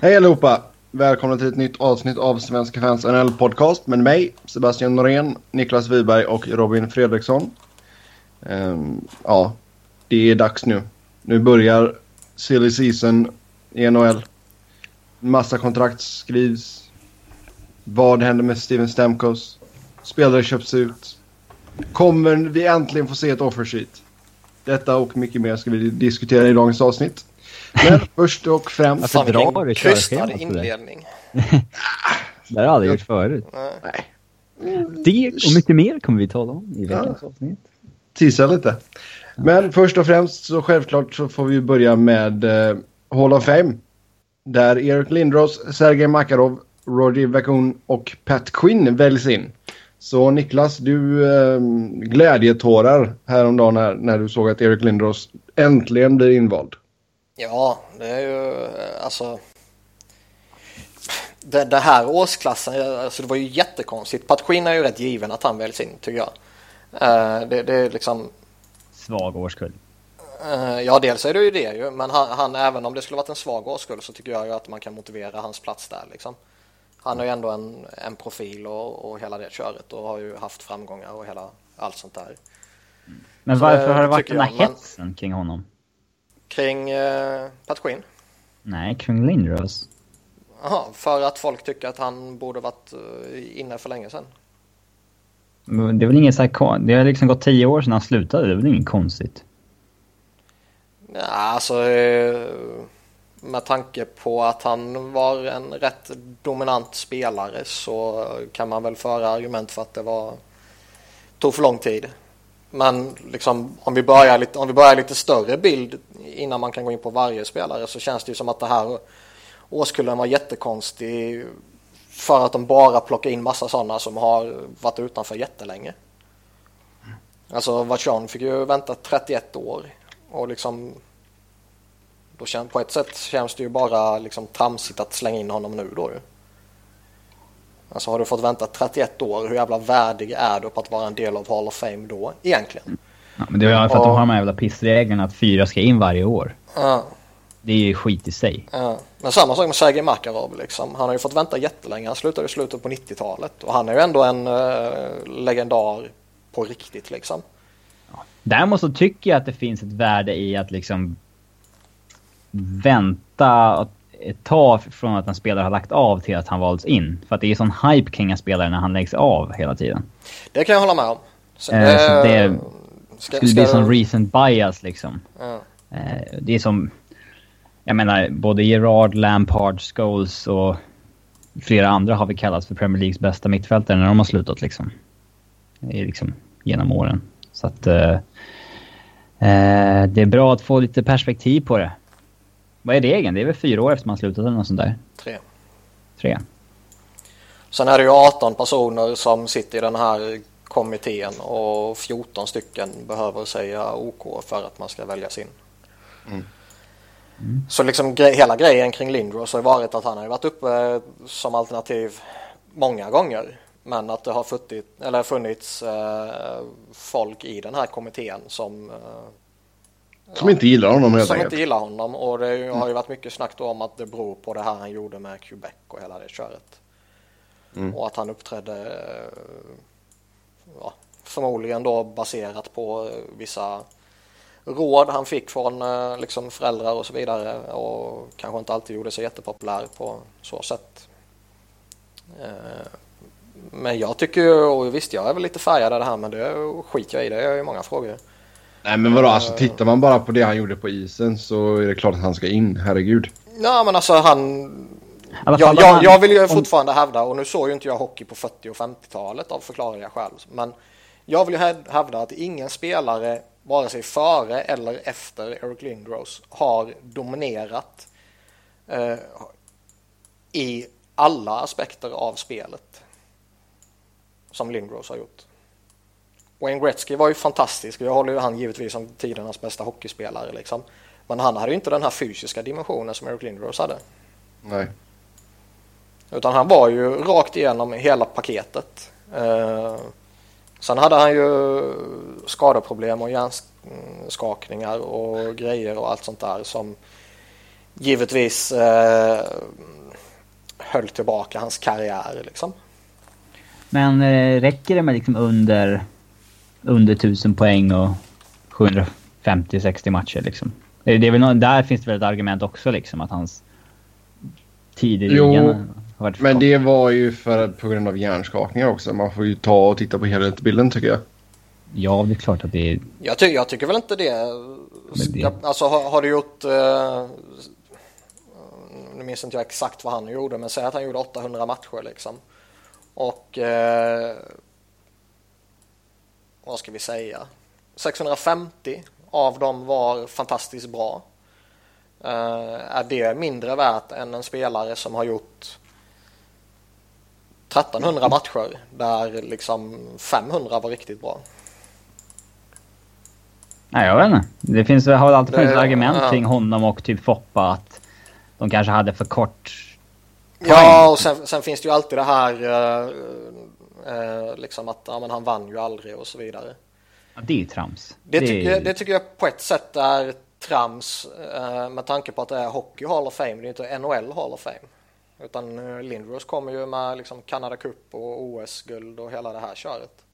Hej allihopa! Välkomna till ett nytt avsnitt av Svenska fans NL podcast med mig, Sebastian Norén, Niklas Wiberg och Robin Fredriksson. Um, ja, det är dags nu. Nu börjar silly season i NHL. Massa kontrakt skrivs. Vad händer med Steven Stamkos? Spelare köps ut. Kommer vi äntligen få se ett offer sheet? Detta och mycket mer ska vi diskutera i dagens avsnitt. Men först och främst... Varför drar du Krystad inledning. det har jag aldrig gjort förut. Nej. Det och mycket mer kommer vi tala om i veckans Ja. avsnitt. Tisa lite. Men först och främst så självklart så får vi börja med eh, Hall of Fame. Där Erik Lindros, Sergej Makarov, Roger Vacun och Pat Quinn väljs in. Så Niklas, du eh, glädjetårar häromdagen här, när du såg att Erik Lindros äntligen blir invald. Ja, det är ju eh, alltså. Det, det här årsklassen, alltså det var ju jättekonstigt. Pat Quinn är ju rätt given att han väljs in tycker jag. Eh, det, det är liksom, Svag årskull. eh, ja dels är det ju det ju, men han, han även om det skulle varit en svag årskull så tycker jag ju att man kan motivera hans plats där liksom. Han är ju ändå en, en profil och, och hela det köret och har ju haft framgångar och hela allt sånt där. Men Så varför det har det varit den här jag, men- hetsen kring honom? Kring eh, Pat Quinn? Nej, kring Lindros. Jaha, för att folk tycker att han borde varit eh, inne för länge sedan. Det är väl inget så här, kon- Det har liksom gått tio år sedan han slutade. Det är väl inget konstigt. Ja, alltså eh, med tanke på att han var en rätt dominant spelare så kan man väl föra argument för att det var tog för lång tid. Men liksom, om, vi börjar lite, om vi börjar lite större bild innan man kan gå in på varje spelare så känns det ju som att det här årskullen var jättekonstig för att de bara plockar in massa sådana som har varit utanför jättelänge. Alltså Vachon fick ju vänta 31 år och liksom då känns, på ett sätt känns det ju bara liksom tramsigt att slänga in honom nu då ju. Alltså har du fått vänta 31 år, hur jävla värdig är du på att vara en del av Hall of Fame då egentligen? Ja, men det är ju för att Ja. de har de här jävla pissreglerna att fyra ska in varje år. Ja, Det är ju skit i sig. ja. Men samma sak med Sergej Makarov liksom. Han har ju fått vänta jättelänge. Han slutade i slutet på 90-talet och han är ju ändå en eh, legendar på riktigt liksom. Däremot så tycker jag att det finns ett värde i att liksom vänta tag från att en spelare har lagt av till att han valts in. För att det är sån hype kring en spelare när han läggs av hela tiden. Det kan jag hålla med om. Så, Eh, så det ska, skulle bli sån recent bias liksom. ja. Eh, det är som... Jag menar, både Gerard, Lampard, Scholes och flera andra har vi kallats för Premier Leagues bästa mittfältare när de har slutat liksom. Det är liksom genom åren. Så att... Eh, eh, det är bra att få lite perspektiv på det. Vad är regeln? Det är väl fyra år efter man slutat eller något sånt där? Tre. Tre? Sen är det ju 18 personer som sitter i den här kommittén och 14 stycken behöver säga OK för att man ska väljas in. Så liksom gre- hela grejen kring Lindros har varit att han har varit uppe som alternativ många gånger. Men att det har funnits, eller funnits eh, folk i den här kommittén som, eh, Som inte gillar honom helt som enkelt. inte gillar honom. Och det har ju varit mycket snack då om att det beror på det här han gjorde med Quebec och hela det köret. Och att han uppträdde ja, förmodligen då baserat på eh, vissa råd han fick från eh, liksom föräldrar och så vidare och kanske inte alltid gjorde sig jättepopulär på så sätt. Eh, Men jag tycker ju, och visst jag är väl lite färgad av det här men det skiter jag i, det är ju många frågor. Nej men vadå, alltså tittar man bara på det han gjorde på isen så är det klart att han ska in, herregud. Ja men alltså han jag, jag, jag vill ju fortfarande hävda, och nu såg ju inte jag hockey på 40 och 50-talet av förklarliga skäl, men jag vill ju häv- hävda att ingen spelare, vare sig före eller efter Eric Lindros, har dominerat eh, i alla aspekter av spelet som Lindros har gjort. Wayne Gretzky var ju fantastisk och jag håller ju han givetvis som tidernas bästa hockeyspelare liksom. Men han hade ju inte den här fysiska dimensionen som Eric Lindros hade. Nej. Utan han var ju rakt igenom hela paketet. Eh, sen hade han ju skadeproblem och hjärnskakningar och grejer och allt sånt där som givetvis eh, höll tillbaka hans karriär liksom. Men eh, räcker det med liksom under, under 1000 poäng och 750-60 matcher liksom? Det är väl någon, där finns det väl ett argument också liksom att hans tid i ligan har varit Men det var ju för, på grund av hjärnskakningar också. Man får ju ta och titta på helhetsbilden tycker jag. Ja, det är klart att det är... Jag, ty jag tycker väl inte det. Ska, alltså har, har, du gjort... Uh, nu minns inte jag exakt vad han gjorde, men säg att han gjorde 800 matcher liksom. Och... Uh, vad ska vi säga? 650 av dem var fantastiskt bra. Uh, är det mindre värt än en spelare som har gjort 1300 matcher där liksom 500 var riktigt bra? Nej, jag vet inte. Det finns, har alltid funnits det, argument ja. kring honom och typ Foppa att de kanske hade för kort poäng. Ja, och sen, sen, finns det ju alltid det här uh, uh, liksom att ja, men han vann ju aldrig och så vidare. Ja, det är ju trams. Det, det, tycker, är... det tycker jag på ett sätt är trams uh, med tanke på att det är Hockey Hall of Fame, det är inte NHL Hall of Fame. Utan Lindros kommer ju med liksom Canada Cup och OS-guld och hela det här köret.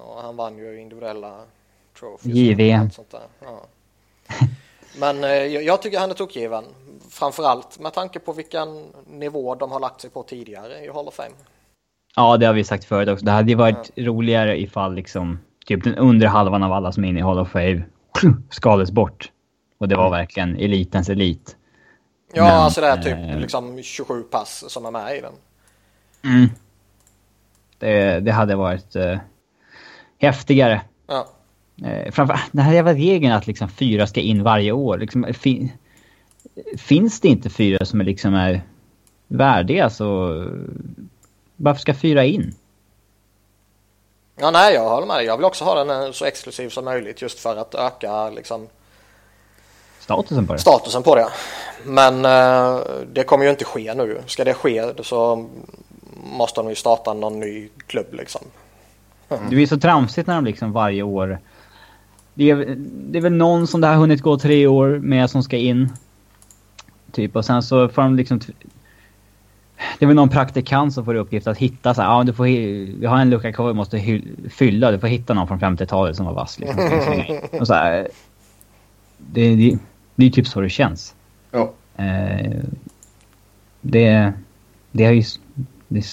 och han vann ju individuella Trophies. JV. Ja. Men eh, jag tycker han är tokgiven. Framförallt med tanke på vilken nivå de har lagt sig på tidigare i Hall of Fame. Ja, det har vi sagt förut också. Det hade ju varit ja. roligare ifall liksom typ den under halvan av alla som är inne i Hall of Fame skalades bort. Och det var mm. verkligen elitens elit. Ja, Men, alltså det är typ eh, liksom 27 pass som är med i den. Mm. Det, det hade varit eh, häftigare. Ja. Eh, framför, den här jävla regeln att liksom fyra ska in varje år. Liksom, fin, finns det inte fyra som är, liksom är värdiga så varför ska fyra in? Ja, nej, jag håller med dig. Jag vill också ha den så exklusiv som möjligt just för att öka liksom statusen på det. Statusen på det. Men eh, det kommer ju inte ske nu. Ska det ske så måste de ju starta någon ny klubb liksom. Mm. Det blir så tramsigt när de liksom varje år det är, det är väl någon som det har hunnit gå tre år med som ska in. Typ och sen så får de liksom... Det är väl någon praktikant som får i uppgift att hitta så här, ja du får, vi har en lucka kvar vi måste fylla, du får hitta någon från 50-talet som var vass liksom. och så här, det, det, det är typ så det känns. Ja. Eh, det, det har ju... Det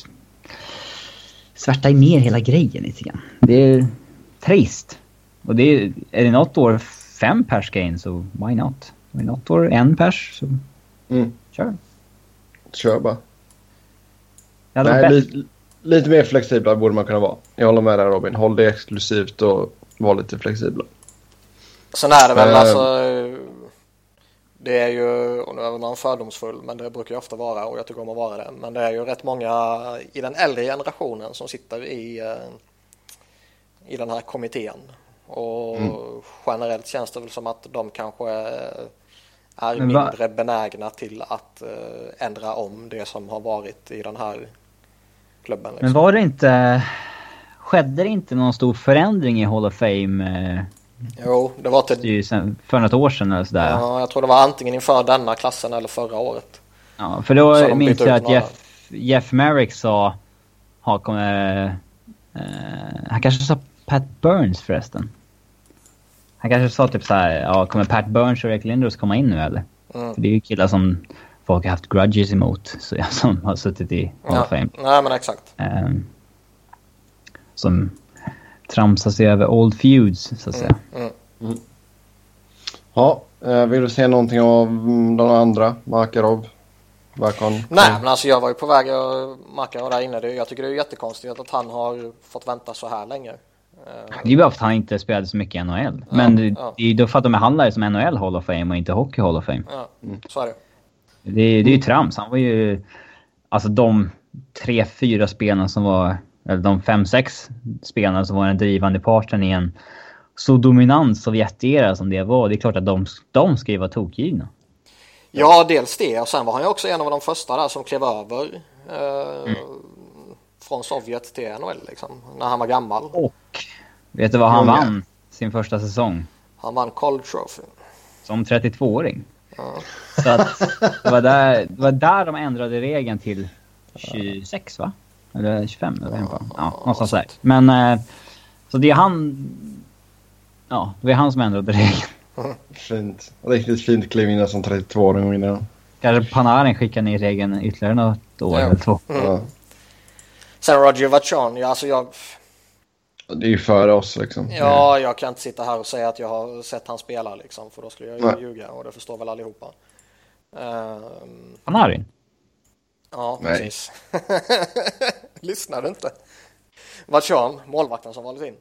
svärtar ner hela grejen lite grann. Det är trist. Och det är, är det något år fem pers ska in så why not? Är det något år en pers så mm. kör. Kör bara. Nej, li, lite mer flexibla borde man kunna vara. Jag håller med där Robin. Håll det exklusivt och var lite flexibla. Sen är det väl uh, alltså det är ju, och nu är man fördomsfull, men det brukar jag ofta vara och jag tycker om att vara det. Men det är ju rätt många i den äldre generationen som sitter i, eh, i den här kommittén och mm. generellt känns det väl som att de kanske är mindre benägna till att uh, ändra om det som har varit i den här klubben. Liksom. Men var det inte... Skedde det inte någon stor förändring i Hall of Fame? Eh, jo, det var till... För något år sedan eller sådär. Ja, jag tror det var antingen inför denna klassen eller förra året. Ja, för då minns jag att Jeff, Jeff Merrick sa... Ha, kommer, eh, han kanske sa Pat Burns förresten. Han kanske sa typ så här, ja kommer Pat Burns och Rick Lindros komma in nu eller? Mm. det är ju killar som folk har haft grudges emot, så, som har suttit i Hall ja. of Fame. Nej men exakt. Um, som tramsar sig över old feuds, så att säga. Mm. Mm. mm. Ja, eh, vill du säga någonting av de andra? Makarov? Verkon? Nej, men alltså jag var ju på väg att Makarov där inne. Jag tycker det är jättekonstigt att han har fått vänta så här länge. Det är bara för att han inte spelade så mycket i NHL. Ja, men ja. det är ju då för att de det som NHL Hall of Fame och inte Hockey Hall of Fame. Ja, mm. så är det. Det, det är ju trams. Han var ju... Alltså de tre, fyra spelarna som var... Eller de fem, sex spelarna som var den drivande parten i en så dominant Sovjetera som det var. Det är klart att de, de ska ju vara tokgivna. Ja, dels det. Och sen var han ju också en av de första där som klev över. Eh, mm från Sovjet till NHL liksom, när han var gammal. Och vet du vad han vann sin första säsong? Han vann Cold Trophy. Som 32-åring. Så att det var, där, det var där de ändrade regeln till 26 va? Eller 25? Eller ja, ja, någonstans där. Men eh, så det är han... Ja, det är han som ändrade regeln. Fint. Riktigt fint kliv in som 32-åring och vinna. Kanske Panarin skickar ner regeln ytterligare något år Ja. eller två. Ja. Sen Roger Vachon, ja, alltså jag, Det är ju före oss liksom. ja, jag kan inte sitta här och säga att jag har sett han spela liksom, för då skulle jag ju Nej. ljuga och det förstår väl allihopa. Ehm, Panarin? ja, Nej. precis. Lyssnar du inte? Vachon, målvakten som valdes in.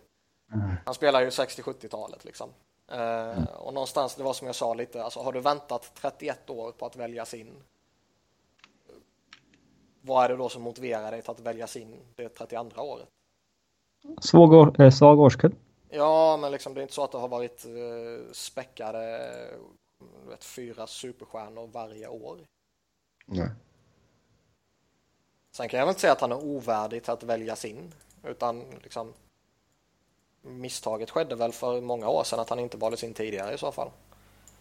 Han spelar ju 60-70-talet liksom. Eh, Och någonstans, det var som jag sa lite, alltså har du väntat 31 år på att välja sin vad är det då som motiverar dig till att välja sin det 32 året? Svag, år, eh, svag årskull? Ja, men liksom, det är inte så att det har varit eh, späckade vet, fyra superstjärnor varje år. Nej. Sen kan jag väl inte säga att han är ovärdig till att välja sin, utan liksom misstaget skedde väl för många år sedan att han inte valdes in tidigare i så fall.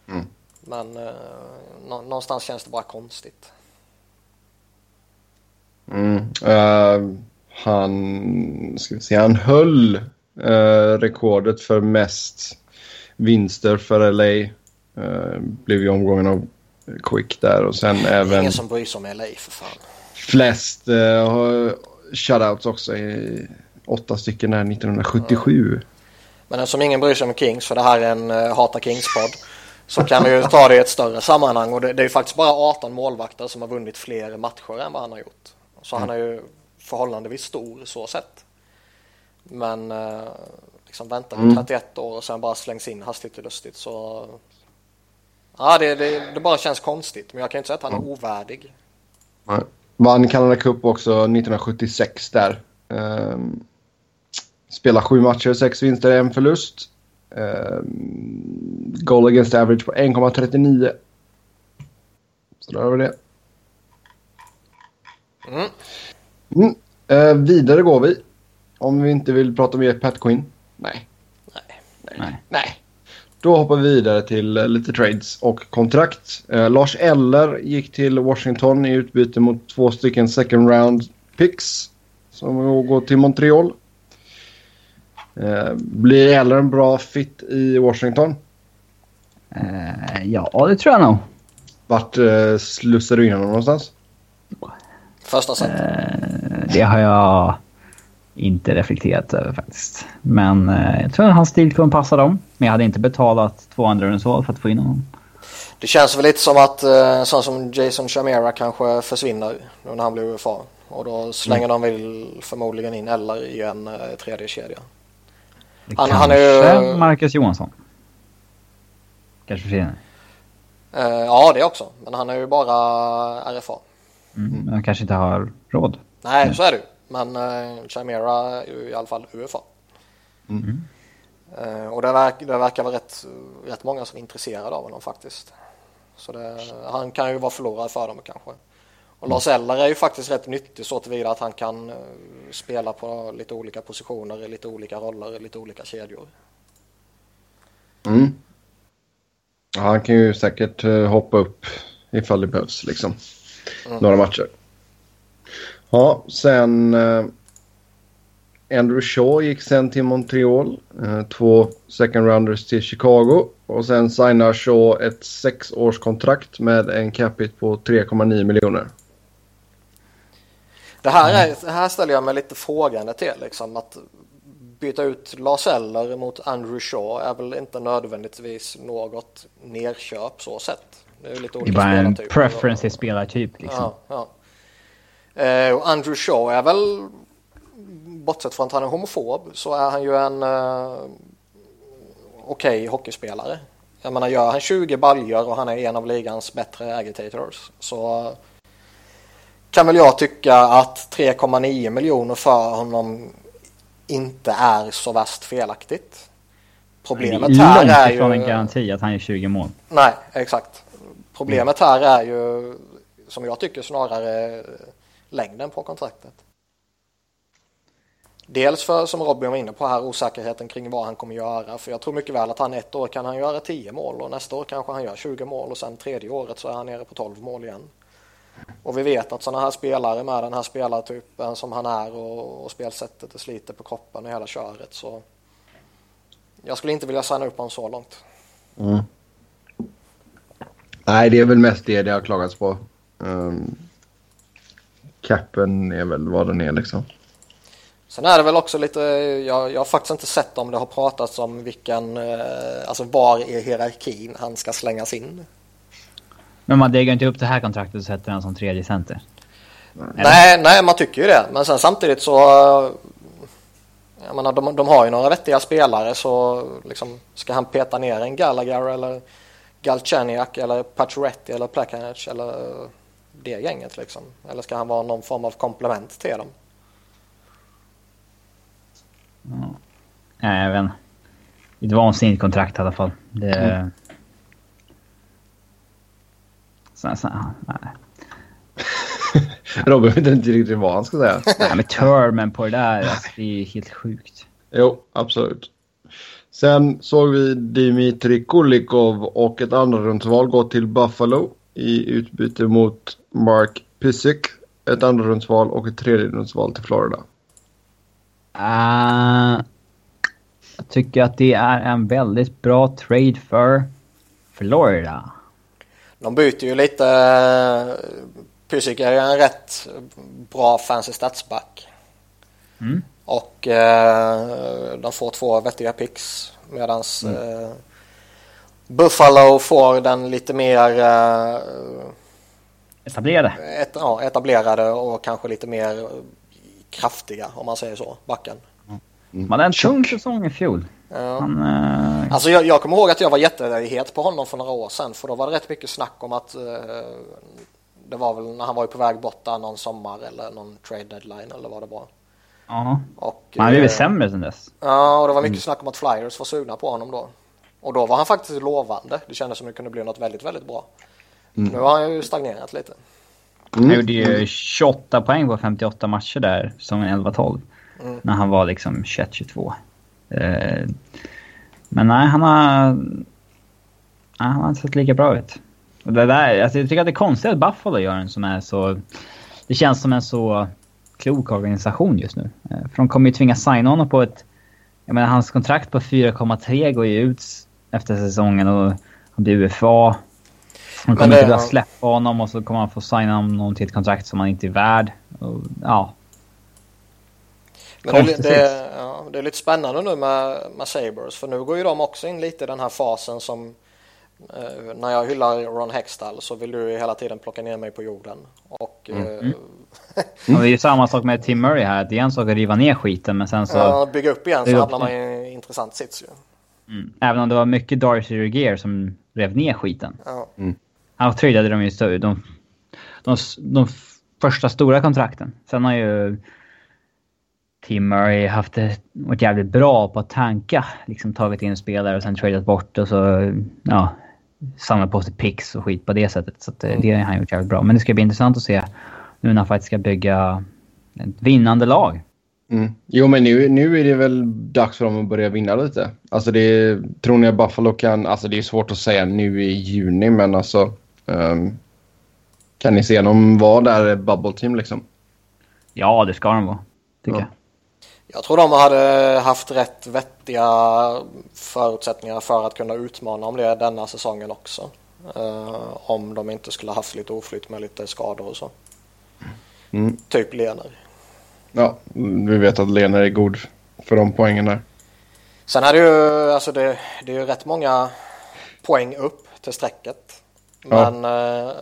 Mm. Men eh, nå- någonstans känns det bara konstigt. Mm. Eh, han, ska vi se, han höll eh, rekordet för mest vinster för LA. Uh, blev ju omgången av Quick där och sen även ingen som bryr sig om LA för fan. flest uh, shutouts också. I, åtta stycken där 1977. Men eftersom ingen bryr sig om Kings, för det här är en uh, Hata Kings-podd, så kan vi ju ta det i ett större sammanhang. Och det, det är ju faktiskt bara 18 målvakter som har vunnit fler matcher än vad han har gjort. Så han är ju förhållandevis stor så sett. Men uh, liksom väntar vi Mm. 31 år och sen bara slängs in hastigt och lustigt så... Ja, det, det, det bara känns konstigt. Men jag kan inte säga att han är ovärdig. Nej. Vann Canada Cup också 1976 där. Um, spelar sju matcher, sex vinster, en förlust. Um, goal against average på 1,39. Så där har vi det. Mm. Mm. Eh, vidare går vi. Om vi inte vill prata mer Pat Quinn. Nej. Nej. Nej. Nej. Då hoppar vi vidare till eh, lite trades och kontrakt. Eh, Lars Eller gick till Washington i utbyte mot två stycken second round picks. Som går till Montreal. Eh, blir Eller en bra fit i Washington? Eh, ja, det tror jag nog. Vart eh, slussar du in honom någonstans? Första set. Eh, det har jag inte reflekterat över faktiskt. Men eh, jag tror att hans stil kommer passa dem. Men jag hade inte betalat 200 Rundsval för att få in honom. Det känns väl lite som att eh, sån som Jason Chamera kanske försvinner nu när han blir UFA. Och då slänger de väl förmodligen in eller i en eh, tredje kedja. Han- Kanske han är ju- Marcus Johansson. Kanske försvinner. Eh, ja, det också. Men han är ju bara RFA. Mm. Men de kanske inte har råd. Nej, så är det ju. Men eh, Chimera är ju i alla fall UFA. Mm. Eh, och det, verk, det verkar vara rätt, rätt många som är intresserade av honom faktiskt. Så det, han kan ju vara förlorare för dem kanske. Och Lars Eller är ju faktiskt rätt nyttig så tillvida att han kan eh, spela på lite olika positioner, i lite olika roller, i lite olika kedjor. Mm. Ja, han kan ju säkert eh, hoppa upp ifall det behövs liksom. Några matcher. Ja, sen eh, Andrew Shaw gick sen till Montreal. Eh, två second rounders till Chicago. Och sen signar Shaw ett sexårskontrakt med en capita på 3,9 miljoner. Det här, är, det här ställer jag mig lite frågande till. Liksom, att byta ut Lars Eller mot Andrew Shaw är väl inte nödvändigtvis något nerköp så sett. Det är ju lite Det är olika bara en preference i spelartyp liksom. Ja, ja. Eh, och Andrew Shaw är väl, bortsett från att han är homofob, så är han ju en eh, okej hockeyspelare. Jag menar, gör han 20 baljor och han är en av ligans bättre agitators så kan väl jag tycka att 3,9 miljoner för honom inte är så värst felaktigt. Problemet det är här långt är ifrån en ju... garanti att han gör 20 mål. Nej, exakt. Problemet här är ju, som jag tycker snarare eh, längden på kontraktet. Dels för, som Robin var inne på här, osäkerheten kring vad han kommer göra. För jag tror mycket väl att han ett år kan han göra 10 mål och nästa år kanske han gör 20 mål och sen tredje året så är han nere på 12 mål igen. Och vi vet att sådana här spelare med den här spelartypen som han är och, och spelsättet det sliter på kroppen och hela köret så jag skulle inte vilja signa upp honom så långt. Mm. Nej, det är väl mest det det har klagats på. Um, capen är väl vad den är liksom. Sen är det väl också lite, jag, jag har faktiskt inte sett om det har pratats om vilken, eh, alltså var i hierarkin han ska slängas in. Men man degar inte upp det här kontraktet och sätter han som tredje center? Nej, nej, man tycker ju det. Men sen samtidigt så, jag menar de, de har ju några vettiga spelare så liksom ska han peta ner en Gallagher eller Galchenyuk eller Pacioretty eller Plekanec eller det gänget liksom? Eller ska han vara någon form av komplement till dem? Ja. Nej, jag vet inte. Ett vansinnigt kontrakt i alla fall. Det... Mm. Så, så, nej. Robin vet inte riktigt vad han ska säga. Nej, men termen på det där, alltså, det är helt sjukt. Jo, absolut. Sen såg vi Dimitri Kulikov och ett andra rundsval gå till Buffalo i utbyte mot Mark Pysyk, ett andra rundsval och ett tredje rundsval till Florida. Uh, jag tycker att det är en väldigt bra trade för Florida. De byter ju lite. Pysyk är ju en rätt bra fancy statsback. Mm. Och eh, de får två vettiga picks medans mm. eh, Buffalo får den lite mer eh, etablerade. Et, ja, etablerade och kanske lite mer kraftiga om man säger så, backen. Mm. Man hade en tung säsong i fjol. Ja. Han, eh... Alltså jag, jag kommer ihåg att jag var jättehet på honom för några år sedan för då var det rätt mycket snack om att eh, det var väl när han var på väg bort där någon sommar eller någon trade deadline eller vad det var. Ja, och, han har blivit eh, sämre sedan dess. Ja, och det var mycket mm. snack om att Flyers var sugna på honom då. Och då var han faktiskt lovande. Det kändes som det kunde bli något väldigt, väldigt bra. Mm. Nu har han ju stagnerat lite. Mm. Han gjorde ju 28 poäng på 58 matcher där, som 11-12. Mm. När han var liksom 21-22. Eh, men nej, han har... Nej, han har inte sett lika bra ut. Och det där, alltså jag tycker att det är konstigt att Buffalo gör en som är så... Det känns som en så klok organisation just nu. Eh, för de kommer ju tvingas signa honom på ett... Jag menar, hans kontrakt på 4,3 går ju ut efter säsongen och han blir UFA. De kommer det, inte vilja släppa honom och så kommer han få signa honom till ett kontrakt som han inte är värd. Och, ja. Men det, det, ja, det, är lite spännande nu med, med Sabres för nu går ju de också in lite i den här fasen som eh, när jag hyllar Ron Hextall så vill du hela tiden plocka ner mig på jorden. Och, mm. Mm. det är ju samma sak med Tim Murray här. Det är en sak att riva ner skiten men sen så... Ja, bygga upp igen så hamnar man i en intressant sits ju. Mm. Även om det var mycket Darcy Regier som rev ner skiten. Ja. Mm. Han tradade de ju de, de, de, de första stora kontrakten. Sen har ju Tim Murray haft det, varit jävligt bra på att tanka. Liksom tagit in spelare och sen tradat bort och så ja, samlat på sig picks och skit på det sättet. Så det, det har han gjort jävligt bra. Men det ska bli intressant att se nu när han faktiskt ska bygga ett vinnande lag. Mm. Jo, men nu, nu är det väl dags för dem att börja vinna lite. Alltså det, tror ni att Buffalo kan... Alltså det är svårt att säga nu i juni, men alltså... Um, kan ni se dem vara där bubble team liksom? Ja, det ska de vara. Tycker ja. jag. Jag tror de hade haft rätt vettiga förutsättningar för att kunna utmana om det denna säsongen också. Uh, om de inte skulle haft lite oflytt med lite skador och så. Mm. Typ Lener. Ja, vi vet att Lena är god för de poängen där. Sen är det ju, alltså det, det är ju rätt många poäng upp till strecket. Men ja. eh,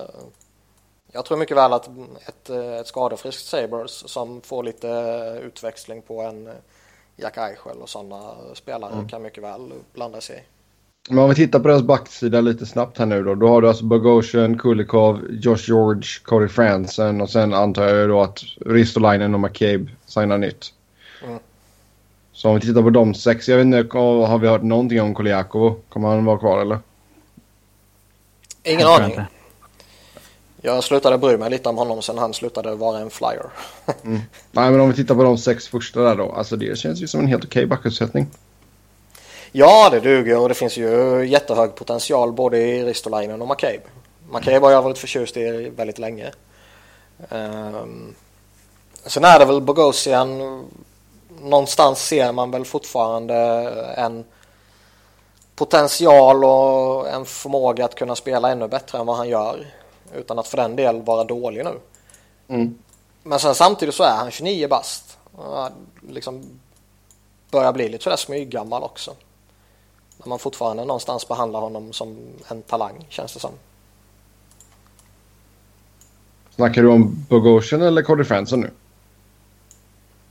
jag tror mycket väl att ett, ett skadefriskt Sabres som får lite utväxling på en Jack Eichel och sådana spelare mm. kan mycket väl blanda sig i. Men om vi tittar på deras backsida lite snabbt här nu då. Då har du alltså Bogosian, Kulikov, Josh George, Cody Fransen och sen antar jag då att Ristolainen och McCabe signar nytt. Mm. Så om vi tittar på de sex. Jag vet inte, har vi hört någonting om Koljakov? Kommer han vara kvar eller? Ingen aning. Jag slutade bry mig lite om honom sen han slutade vara en flyer. mm. Nej, men om vi tittar på de sex första där då. Alltså det känns ju som en helt okej okay backuppsättning. Ja, det duger och det finns ju jättehög potential både i Ristolainen och McCabe. McCabe har jag varit förtjust i väldigt länge. Um, sen är det väl Bogosian. Någonstans ser man väl fortfarande en potential och en förmåga att kunna spela ännu bättre än vad han gör. Utan att för den del vara dålig nu. Mm. Men sen samtidigt så är han 29 bast. Liksom börjar bli lite sådär smyggammal också. När man fortfarande någonstans behandlar honom som en talang känns det som. Snackar du om Bogosian eller Cody Franson nu?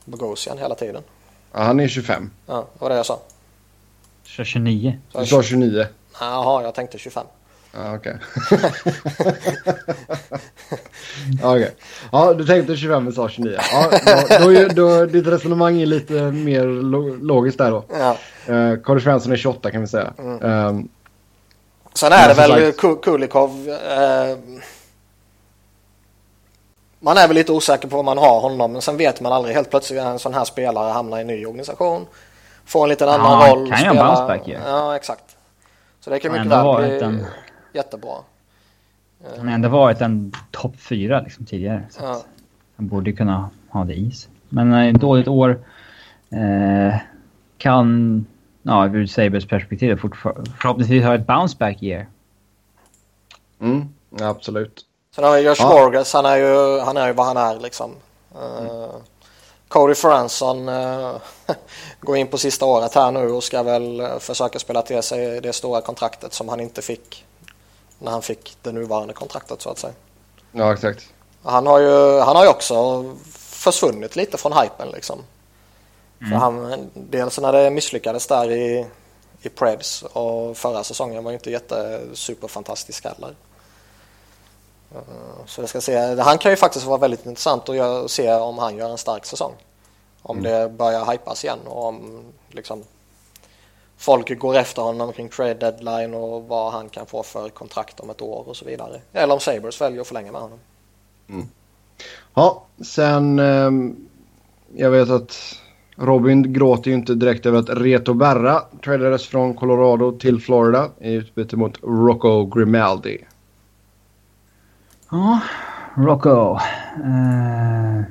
Bogosian hela tiden. Ja, han är 25. Ja, det var det jag sa. 29. Du sa 29? Jaha, jag tänkte 25. Ja, okej. okay. Ja, du tänkte 25 men sa 29. Ja, då, då, då, ditt resonemang är lite mer lo logiskt där då. Ja. Uh, Carl Svensson är 28 kan vi säga. Mm. Um, Sen är det väl sagt... Kulikov. Uh, man är väl lite osäker på vad man har honom men sen vet man aldrig. Helt plötsligt en sån här spelare hamnar i en ny organisation. Får en liten annan ja, roll. kan ju en bounceback ju. Ja, exakt. Så det kan mycket väl bli en... jättebra. Han har ändå varit en topp fyra liksom tidigare. Så ja. Han borde kunna ha det i sig. Men ett eh, dåligt år. Eh, kan, ja, ur Sabres perspektiv förhoppningsvis ha ett bounce back year. Mm, absolut. Sen har vi Josh ja. Gorgas, han är, ju, han är ju vad han är liksom. Uh, Cody Franson uh, går in på sista året här nu och ska väl försöka spela till sig det stora kontraktet som han inte fick när han fick det nuvarande kontraktet så att säga. Ja, exakt. Han har ju, han har ju också försvunnit lite från hypen liksom. Mm. För han, dels när det misslyckades där i, i Preds och förra säsongen var ju inte jätte superfantastisk heller. Eh, så jag ska se, han kan ju faktiskt vara väldigt intressant att se om han gör en stark säsong. Om mm. det börjar hypas igen och om liksom folk går efter honom kring trade deadline och vad han kan få för kontrakt om ett år och så vidare. Eller om Sabres väljer att förlänga med honom. Mm. Ja, sen ehm, jag vet att Robin gråter ju inte direkt över att Reto Berra tradades från Colorado till Florida i utbyte mot Rocco Grimaldi. Ja, Rocco. Uh,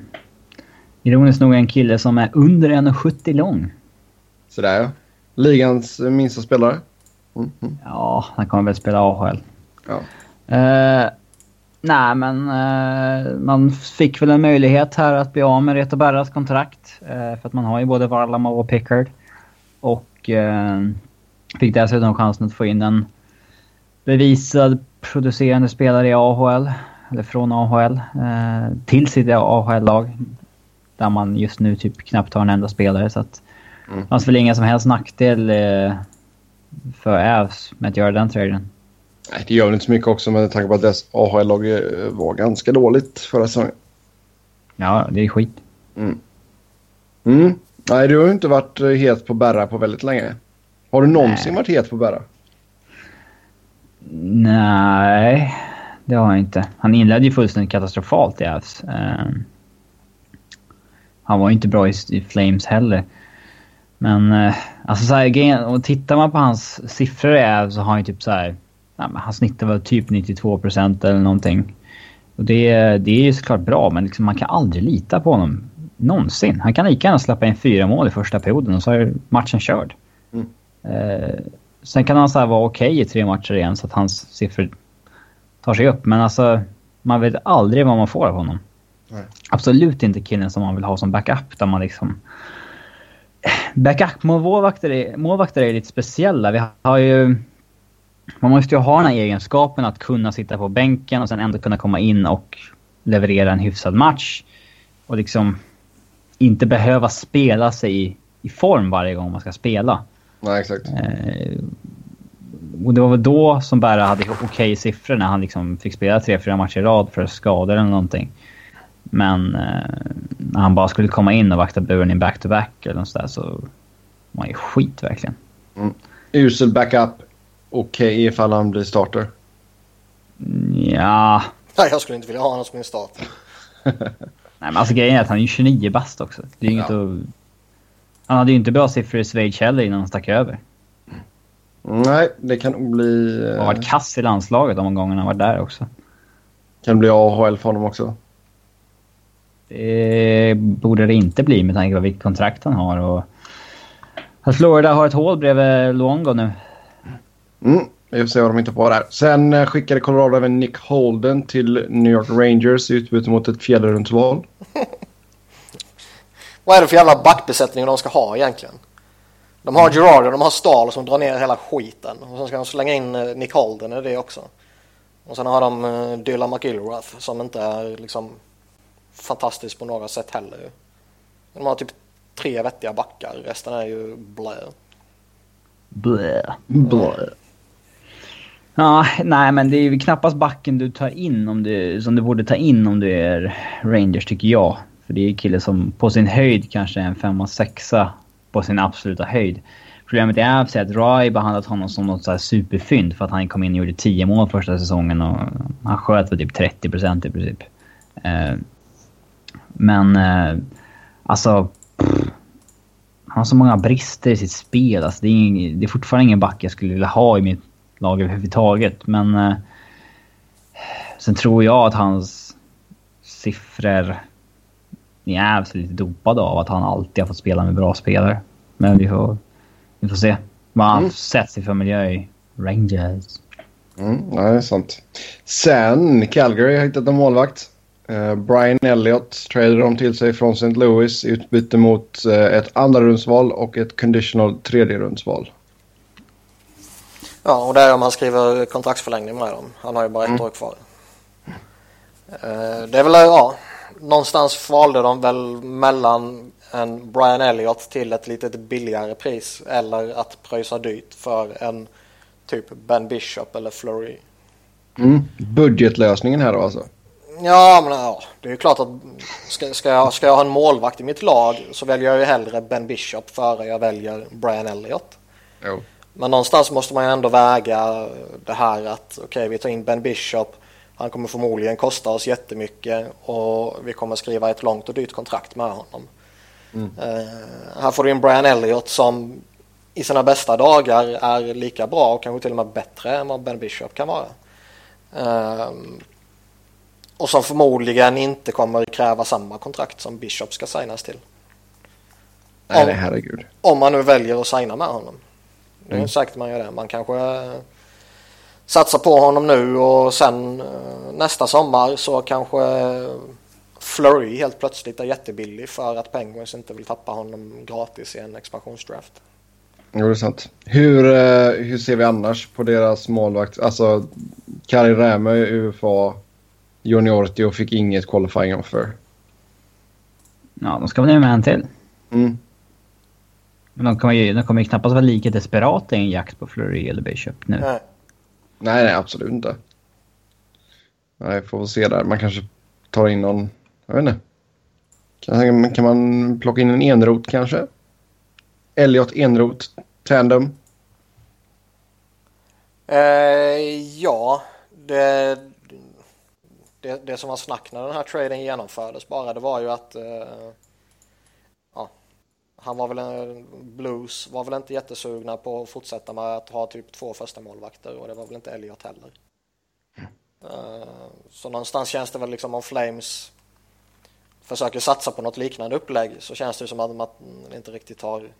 ironiskt nog en kille som är under 1,70 lång. Sådär ja. Ligans minsta spelare. Mm, mm. Ja, han kommer väl spela AHL. Ja. Uh, nej, men uh, man fick väl en möjlighet här att bli av med Reto Berras kontrakt. Uh, för att man har ju både Varlamov och Pickard. Och fick dessutom chansen att få in en bevisad producerande spelare i AHL. Eller från AHL. till sitt AHL-lag. Där man just nu typ knappt har en enda spelare. Så att Mm. Fanns väl ingen som helst nackdel eh, för Avs med att göra den traden. Nej, det gör väl inte så mycket också med tanke på att dess AHL-lag eh, var ganska dåligt förra säsongen. Ja, det är skit. Mm. Mm. Nej, du har ju inte varit eh, het på Berra på väldigt länge. Har du någonsin Nej. varit het på Berra? Nej, det har jag inte. Han inledde ju fullständigt katastrofalt i Avs. Uh, han var ju inte bra i, i Flames heller. Men eh, alltså så här, och tittar man på hans siffror är, så har han ju typ så här, nej, han snittar väl typ 92% eller någonting. Och det, det är ju såklart bra, men liksom, man kan aldrig lita på honom. Någonsin. Han kan lika gärna släppa in fyra mål i första perioden och så är matchen körd. Mm. Eh, sen kan han så vara okej okay i tre matcher igen så att hans siffror tar sig upp. Men alltså, man vet aldrig vad man får av honom. Nej. Absolut inte killen som man vill ha som backup där man liksom Backup-målvakter är, målvakter är lite speciella. Vi har ju... Man måste ju ha den här egenskapen att kunna sitta på bänken och sen ändå kunna komma in och leverera en hyfsad match. Och liksom inte behöva spela sig i, i form varje gång man ska spela. Nej, exakt. Eh, och det var väl då som Berra hade okej siffror när han liksom fick spela tre, fyra matcher i rad för skador eller någonting. Men eh, när han bara skulle komma in och vakta buren i back-to-back eller något sådär så var han ju skit verkligen. Mm. Usel backup. Okej okay, ifall han blir starter. Ja, Nej, jag skulle inte vilja ha honom som min start. Nej, men alltså grejen är att han är 29 bast också. Det är inget ja. att... Han hade ju inte bra siffror i Schweiz heller innan han stack över. Nej, det kan nog bli... Han har varit kass i landslaget de gångerna han varit där också. Kan bli AHL för honom också. Det borde det inte bli med tanke på vilket kontrakt han har. Och att Florida har ett hål bredvid Luongo nu. Mm, vi får se vad de inte får där. Sen eh, skickade Colorado även Nick Holden till New York Rangers i utbyte mot ett fjällrundsval. vad är det för jävla backbesättning de ska ha egentligen? De har Gerard och de har Stahl som drar ner hela skiten. Och sen ska de slänga in eh, Nick Holden i det också. Och sen har de Dylan McIlrath som inte är liksom fantastisk på några sätt heller. De har typ tre vettiga backar, resten är ju blä. Blä. Blä. Ja, nej men det är ju knappast backen du tar in om du, som du borde ta in om du är Rangers tycker jag. För det är en kille som på sin höjd kanske är en femma, sexa på sin absoluta höjd. Problemet är att att Rai behandlat honom som något så här superfynd för att han kom in och gjorde 10 mål första säsongen och han sköt för typ 30 procent i princip. Men eh, alltså... Pff, han har så många brister i sitt spel. Alltså, det, är ing, det är fortfarande ingen back jag skulle vilja ha i mitt lag överhuvudtaget. Men... Eh, sen tror jag att hans siffror är lite dopade av att han alltid har fått spela med bra spelare. Men vi får, vi får se vad han mm. sätts i för miljö i Rangers. Mm, ja, det är sant. Sen Calgary har hittat en målvakt. Uh, Brian Elliott tradade de till sig från St. Louis i utbyte mot uh, ett andra rundsval och ett conditional tredje rundsval. Ja, och det är om han skriver kontraktsförlängning med dem. Han har ju bara ett mm. år kvar. Uh, det är väl, ja, någonstans valde de väl mellan en Brian Elliott till ett lite billigare pris eller att pröjsa dyrt för en typ Ben Bishop eller Flurry. Mm. Budgetlösningen här då alltså? Ja, men ja, det är ju klart att ska, ska, jag, ska jag ha en målvakt i mitt lag så väljer jag ju hellre Ben Bishop före jag väljer Brian Elliott. Jo. Men någonstans måste man ju ändå väga det här att okej, okay, vi tar in Ben Bishop. Han kommer förmodligen kosta oss jättemycket och vi kommer skriva ett långt och dyrt kontrakt med honom. Mm. Uh, här får du in Brian Elliott som i sina bästa dagar är lika bra och kanske till och med bättre än vad Ben Bishop kan vara. Uh, och som förmodligen inte kommer kräva samma kontrakt som Bishop ska signas till. Nej, om, herregud. Om man nu väljer att signa med honom. Det är mm. säkert man gör det. Man kanske eh, satsar på honom nu och sen eh, nästa sommar så kanske Flurry helt plötsligt är jättebillig för att Penguins inte vill tappa honom gratis i en expansionsdraft. Jo, det är sant. Hur, eh, hur ser vi annars på deras målvakt? Alltså, Kari Rämö i UFA juniority och fick inget qualifying offer. Ja, de ska väl med en till. Mm. Men de kommer ju, de kommer ju knappast vara lika desperata i en jakt på Fleury eller Bishop nu. Nej. nej, nej, absolut inte. Nej, får väl se där. Man kanske tar in någon, jag vet inte. Kan, kan man plocka in en enrot kanske? Elliot enrot, tandem? Eh, ja, det, det, det som var snack när den här traden genomfördes bara det var ju att eh, ja, han var väl en Blues var väl inte jättesugna på att fortsätta med att ha typ två första målvakter och det var väl inte Elliot heller. Eh, så någonstans känns det väl liksom om Flames försöker satsa på något liknande upplägg så känns det som att man inte riktigt har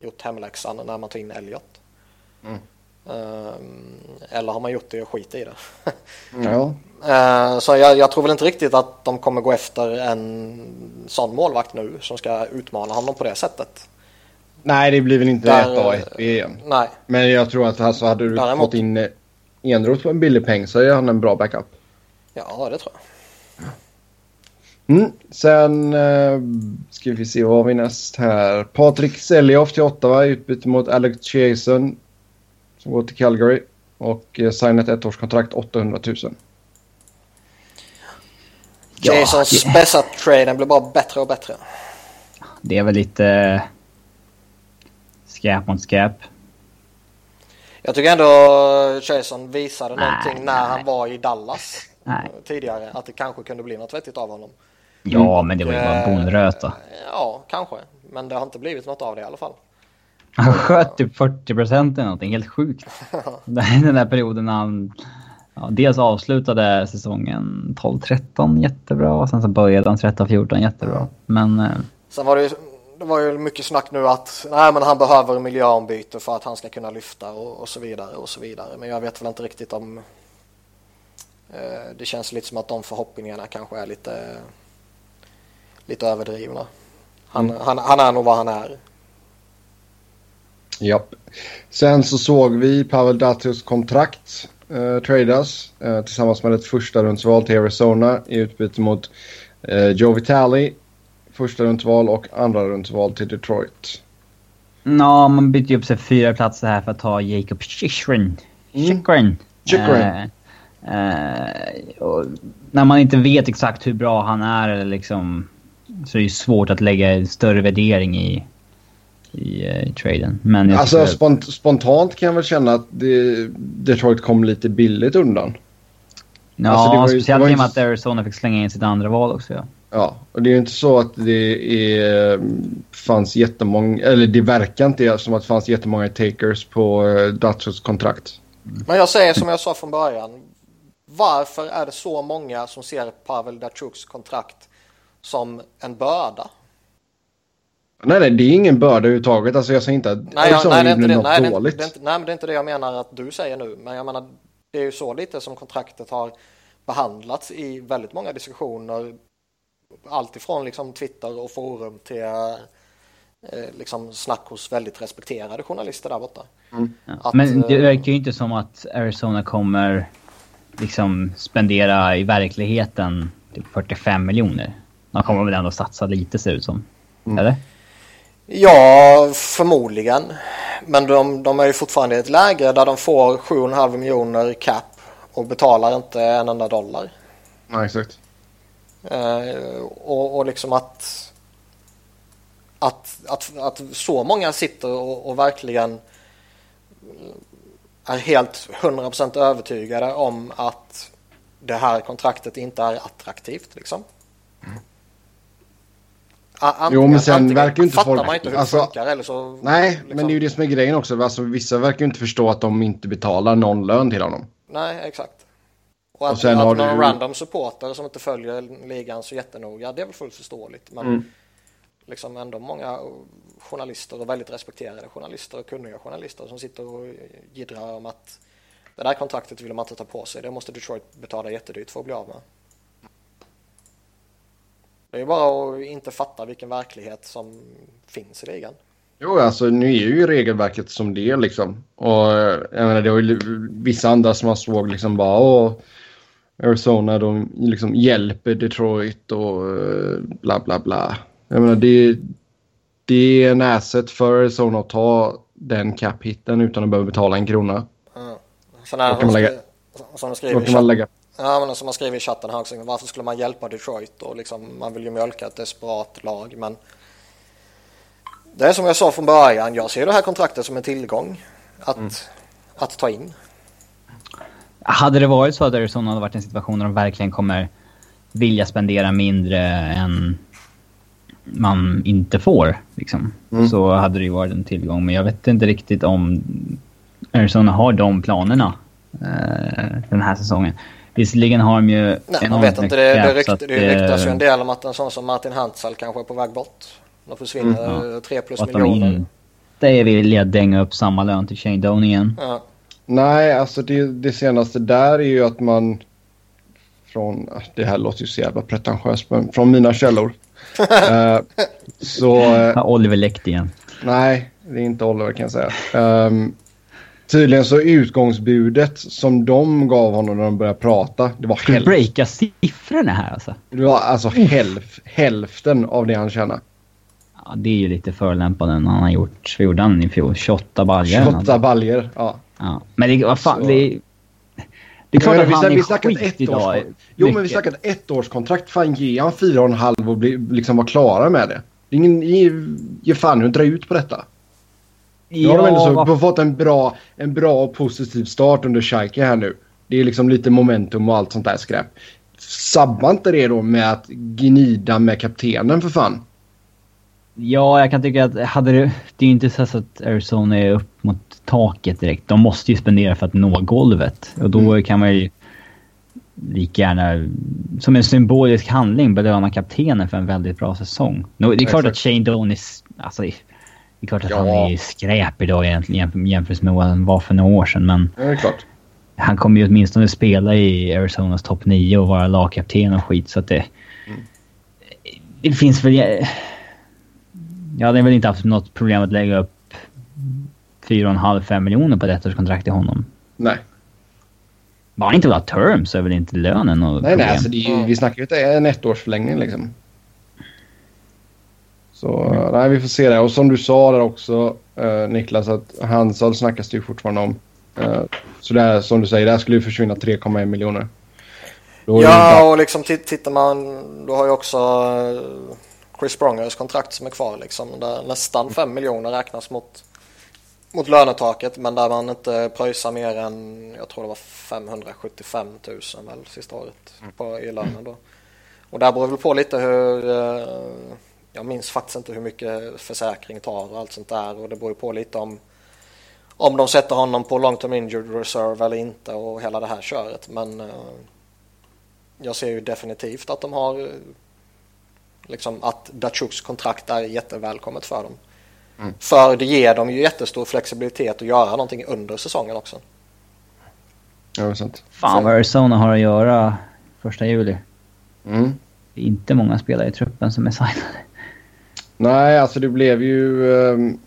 gjort hemläxan när man tar in Elliot. Mm. Ehm, eller har man gjort det och skit i det? ja. Ehm, så jag, jag, tror väl inte riktigt att de kommer gå efter en sån målvakt nu som ska utmana honom på det sättet. Nej, det blir väl inte Där, 1A, 1B igen. Nej. Men jag tror att alltså, hade du Däremot... fått in Enroth på en billig peng så är han en bra backup. Ja, det tror jag. Mm. Sen uh, ska vi se vad har vi näst här. Patrik Seljoff till Ottawa utbyte mot Alex Jason som går till Calgary och eh, signat ett ettårskontrakt 800 000. Jasons ja, bästa traden blir bara bättre och bättre. Det är väl lite eh, skräp mot skräp. Jag tycker ändå Jason visade nej, någonting när nej. han var i Dallas. Nej. tidigare att det kanske kunde bli något vettigt av honom. Ja, men det var ju bara bonröta. Ja, kanske. Men det har inte blivit något av det i alla fall. Han sköt typ 40 procent eller någonting, helt sjukt. Den där perioden när han ja, dels avslutade säsongen 12-13 jättebra och sen så började han 13-14 jättebra. Men... Eh, sen var det ju, det var ju mycket snack nu att nej, men han behöver miljöombyte för att han ska kunna lyfta och, och så vidare och så vidare. Men jag vet väl inte riktigt om... Eh, det känns lite som att de förhoppningarna kanske är lite, lite överdrivna. Han, mm. han, han är nog vad han är. Japp. Sen så såg vi Pavel Datus kontrakt eh, tradas eh, tillsammans med ett första rundsval till Arizona i utbyte mot eh, Joe Vitale, första rundsval och andra rundsval till Detroit. Ja, man bytte ju upp sig fyra platser här för att ta Jacob Chychrun. Chychrun. Mm. Uh, när man inte vet exakt hur bra han är eller liksom, så är det svårt att lägga större värdering i i, eh, i traden. Men alltså spont spontant kan jag väl känna att det, Detroit kom lite billigt undan. Ja, alltså ju, speciellt i och med att Arizona fick slänga in sitt andra val också. Ja. Ja, och det är ju inte så att det är, fanns jättemånga, eller det verkar inte som att det fanns jättemånga takers på uh, Dutchers kontrakt. Men jag säger som jag sa från början. Varför är det så många som ser Pavel Datsuks kontrakt som en börda? Nej, nej, det är ingen börda överhuvudtaget. Alltså jag säger inte att nej, ja, nej, det är inte det. något nej, dåligt. Det, det, nej, men det är inte det jag menar att du säger nu. Men jag menar, det är ju så lite som kontraktet har behandlats i väldigt många diskussioner. Allt ifrån liksom Twitter och forum till eh, liksom snack hos väldigt respekterade journalister där borta. Mm. Ja. Att, men det eh, verkar ju inte som att Arizona kommer liksom spendera i verkligheten typ 45 miljoner. De kommer väl ändå satsa lite ser det ut som. Mm. Eller? Ja, förmodligen. Men de, de är ju fortfarande i ett läge där de får 7,5 miljoner cap och betalar inte en enda dollar. Ja, exakt. Eh, och, och liksom att, att, att, att så många sitter och, och verkligen är helt 100% övertygade om att det här kontraktet inte är attraktivt. Liksom. Antingen, jo, men sen verkar inte fattar folk... man inte hur alltså, det funkar eller så... Nej, liksom... men det är ju det som är grejen också. Alltså, vissa verkar inte förstå att de inte betalar någon lön till honom. Nej, exakt. Och att, och sen att har någon du... random supporter som inte följer ligan så jättenoga, det är väl fullt förståeligt. Men mm. liksom ändå många journalister och väldigt respekterade journalister och kunniga journalister som sitter och jiddrar om att det där kontraktet vill man inte ta på sig. Det måste Detroit betala jättedyrt för att bli av med. Det är bara att inte fatta vilken verklighet som finns i ligan. Jo, alltså nu är ju regelverket som det är liksom. Och jag menar, det var ju vissa andra som man såg liksom bara åh, Arizona de liksom hjälper Detroit och eh, bla bla bla. Jag menar, det, det är en asset för Arizona att ta den cap-hitten utan att behöva betala en krona. Mm. Sådana här, som, lägga, som skriver, kan man lägga Ja, men som man skriver i chatten här också, varför skulle man hjälpa Detroit? Och liksom, man vill ju mjölka ett desperat lag, men det är som jag sa från början, jag ser det här kontraktet som en tillgång att, mm. att ta in. Hade det varit så att Arizona hade varit i en situation där de verkligen kommer vilja spendera mindre än man inte får, liksom, mm. så hade det ju varit en tillgång. Men jag vet inte riktigt om Arizona har de planerna eh, den här säsongen. Visserligen har de ju... Nej, man vet inte. Det, det, rykt, det ryktas ju en del om att en sån som Martin Hantzal kanske är på väg bort. De försvinner mm, 3 plus miljoner. Att de inte är villiga att dänga upp samma lön till Shane Doan igen. Ja. Nej, alltså det, det senaste där är ju att man från, det här låter ju så jävla pretentiöst, men från mina källor. uh, så... Uh, Oliver läckt igen. Nej, det är inte Oliver kan jag säga. Um, Tydligen så utgångsbudet som de gav honom när de började prata, det var hälften. Du breaka siffrorna här alltså? Det var alltså hälf, hälften av det han tjänade. Ja, det är ju lite förolämpande när han har gjort, vad gjorde han i fjol? 28 baljor? 28 baljor, ja. ja. Men det, vad fan, så... det, det är klart att han vi är skit ett idag. Års, jo, mycket. men vi snackade ett årskontrakt. Fan, ge han fyra och en halv och bli, liksom vara klara med det. det är ingen, ge, ge fan nu dra ut på detta. Har de ändå så, fått en bra, en bra och positiv start under Schalke här nu. Det är liksom lite momentum och allt sånt där skräp. Sabba inte det då med att gnida med kaptenen för fan. Ja, jag kan tycka att hade det... Det är ju inte så att Arizona är upp mot taket direkt. De måste ju spendera för att nå golvet. Och då mm. kan man ju lika gärna som en symbolisk handling belöna kaptenen för en väldigt bra säsong. det är klart att Shane Doan är... Alltså, det är klart att ja. han är skräp idag egentligen jämfört med vad han var för några år sedan, men... Ja, det är klart. Han kommer ju åtminstone spela i Arizonas topp 9 och vara lagkapten och skit, så att det... Mm. Det finns väl... Jag hade väl inte haft något problem att lägga upp 4,5-5 miljoner på ett ettårskontrakt till honom. Nej. Bara inte vill ha term så är väl inte lönen något Nej, problem. nej. Alltså ju, vi snackar ju inte en ettårsförlängning liksom. Så mm. nej, vi får se det. Och som du sa där också eh, Niklas att Hansal snackas det ju fortfarande om. Eh, så det är som du säger, det här skulle ju försvinna 3,1 miljoner. Ja, och liksom tittar man, då har ju också eh, Chris Prongers kontrakt som är kvar liksom. Där nästan 5 miljoner räknas mot mot lönetaket men där man inte pröjsar mer än, jag tror det var 575 000 väl sista året mm. på, i lönen då. Och där beror väl på lite hur, eh, jag minns faktiskt inte hur mycket försäkring tar och allt sånt där och det beror på lite om om de sätter honom på long term injured reserve eller inte och hela det här köret men eh, jag ser ju definitivt att de har liksom att Dachuks kontrakt är jättevälkommet för dem. Mm. För det ger dem ju jättestor flexibilitet att göra någonting under säsongen också. Ja, det är sant. Fan vad Arizona har att göra första juli. Mm. Det är inte många spelare i truppen som är signade. Nej, alltså det blev ju... Um,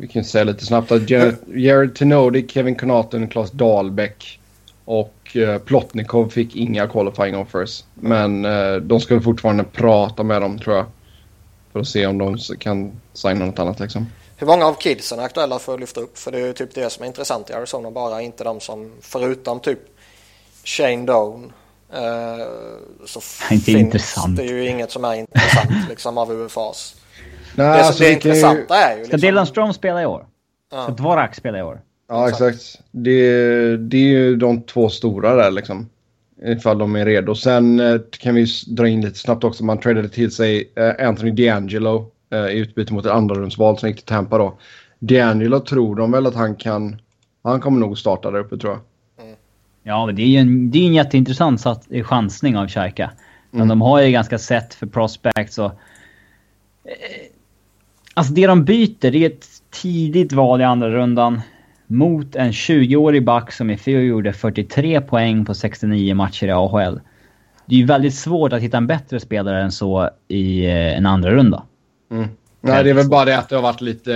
vi kan säga lite snabbt att Jared, Jared Tenodi, Kevin Connaughton, Claes Dahlbäck och uh, Plotnikov fick inga qualifying offers. Men uh, de ska fortfarande prata med dem tror jag. För att se om de kan signa något annat liksom. Hur många av kidsen är aktuella för att lyfta upp? För det är ju typ det som är intressant i Arizona bara, inte de som förutom typ Shane Doan eh, så inte finns intressant. det ju inget som är intressant liksom av UFAs. Nej, det som alltså, det intressanta ju... är ju... Liksom... Ska Dylan Strom spela i år? Ja. Ska Dvorak spela i år? Ja, exakt. Det, det är ju de två stora där liksom. Ifall de är redo. Sen eh, kan vi dra in lite snabbt också. Man tradade till sig eh, Anthony D'Angelo eh, i utbyte mot ett andrarumsval som gick till Tampa då. D'Angelo tror de väl att han kan... Han kommer nog starta där uppe tror jag. Mm. Ja, det är ju en, det är en jätteintressant chansning av Xhaka. Mm. De har ju ganska sett för prospects och... Alltså det de byter, det är ett tidigt val i andra rundan mot en 20-årig back som i fjol gjorde 43 poäng på 69 matcher i AHL. Det är ju väldigt svårt att hitta en bättre spelare än så i eh, en andra runda. Mm. Nej, det är väl bara det att det har varit lite,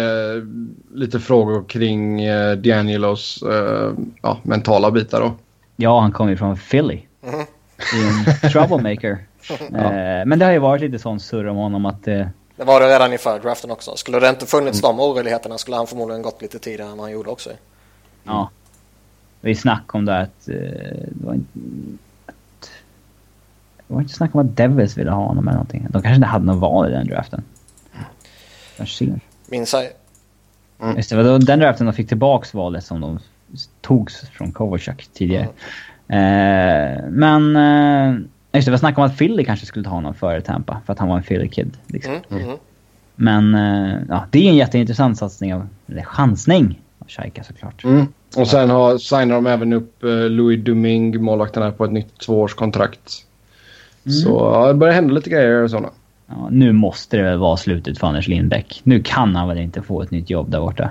lite frågor kring eh, D'Angelos eh, ja, mentala bitar då. Ja, han kommer ju från Philly. Mm. En troublemaker. ja. eh, men det har ju varit lite sån surr om honom att... Eh, det var det redan i förra draften också. Skulle det inte funnits mm. de oroligheterna skulle han förmodligen gått lite tidigare än vad han gjorde också. Mm. Ja. Det var snack om det att... Uh, det, var inte, att, det var inte snack om att Devils ville ha honom eller någonting. De kanske inte hade något val i den draften. Kanske ser. Minns jag. Mm. Just det, var den draften de fick tillbaks valet som de togs från Kovacak tidigare. Mm. Uh, men... Uh, Just det, var snack om att Philly kanske skulle ta honom före Tampa för att han var en Philly-kid. Liksom. Mm, mm. Men uh, ja, det är en jätteintressant satsning, av, eller chansning av Shaika såklart. Mm. Och sen har, signar de även upp uh, Louis Duming, målvakten här, på ett nytt tvåårskontrakt. Mm. Så ja, det börjar hända lite grejer och sådana. Ja, nu måste det väl vara slutet för Anders Lindbäck. Nu kan han väl inte få ett nytt jobb där borta?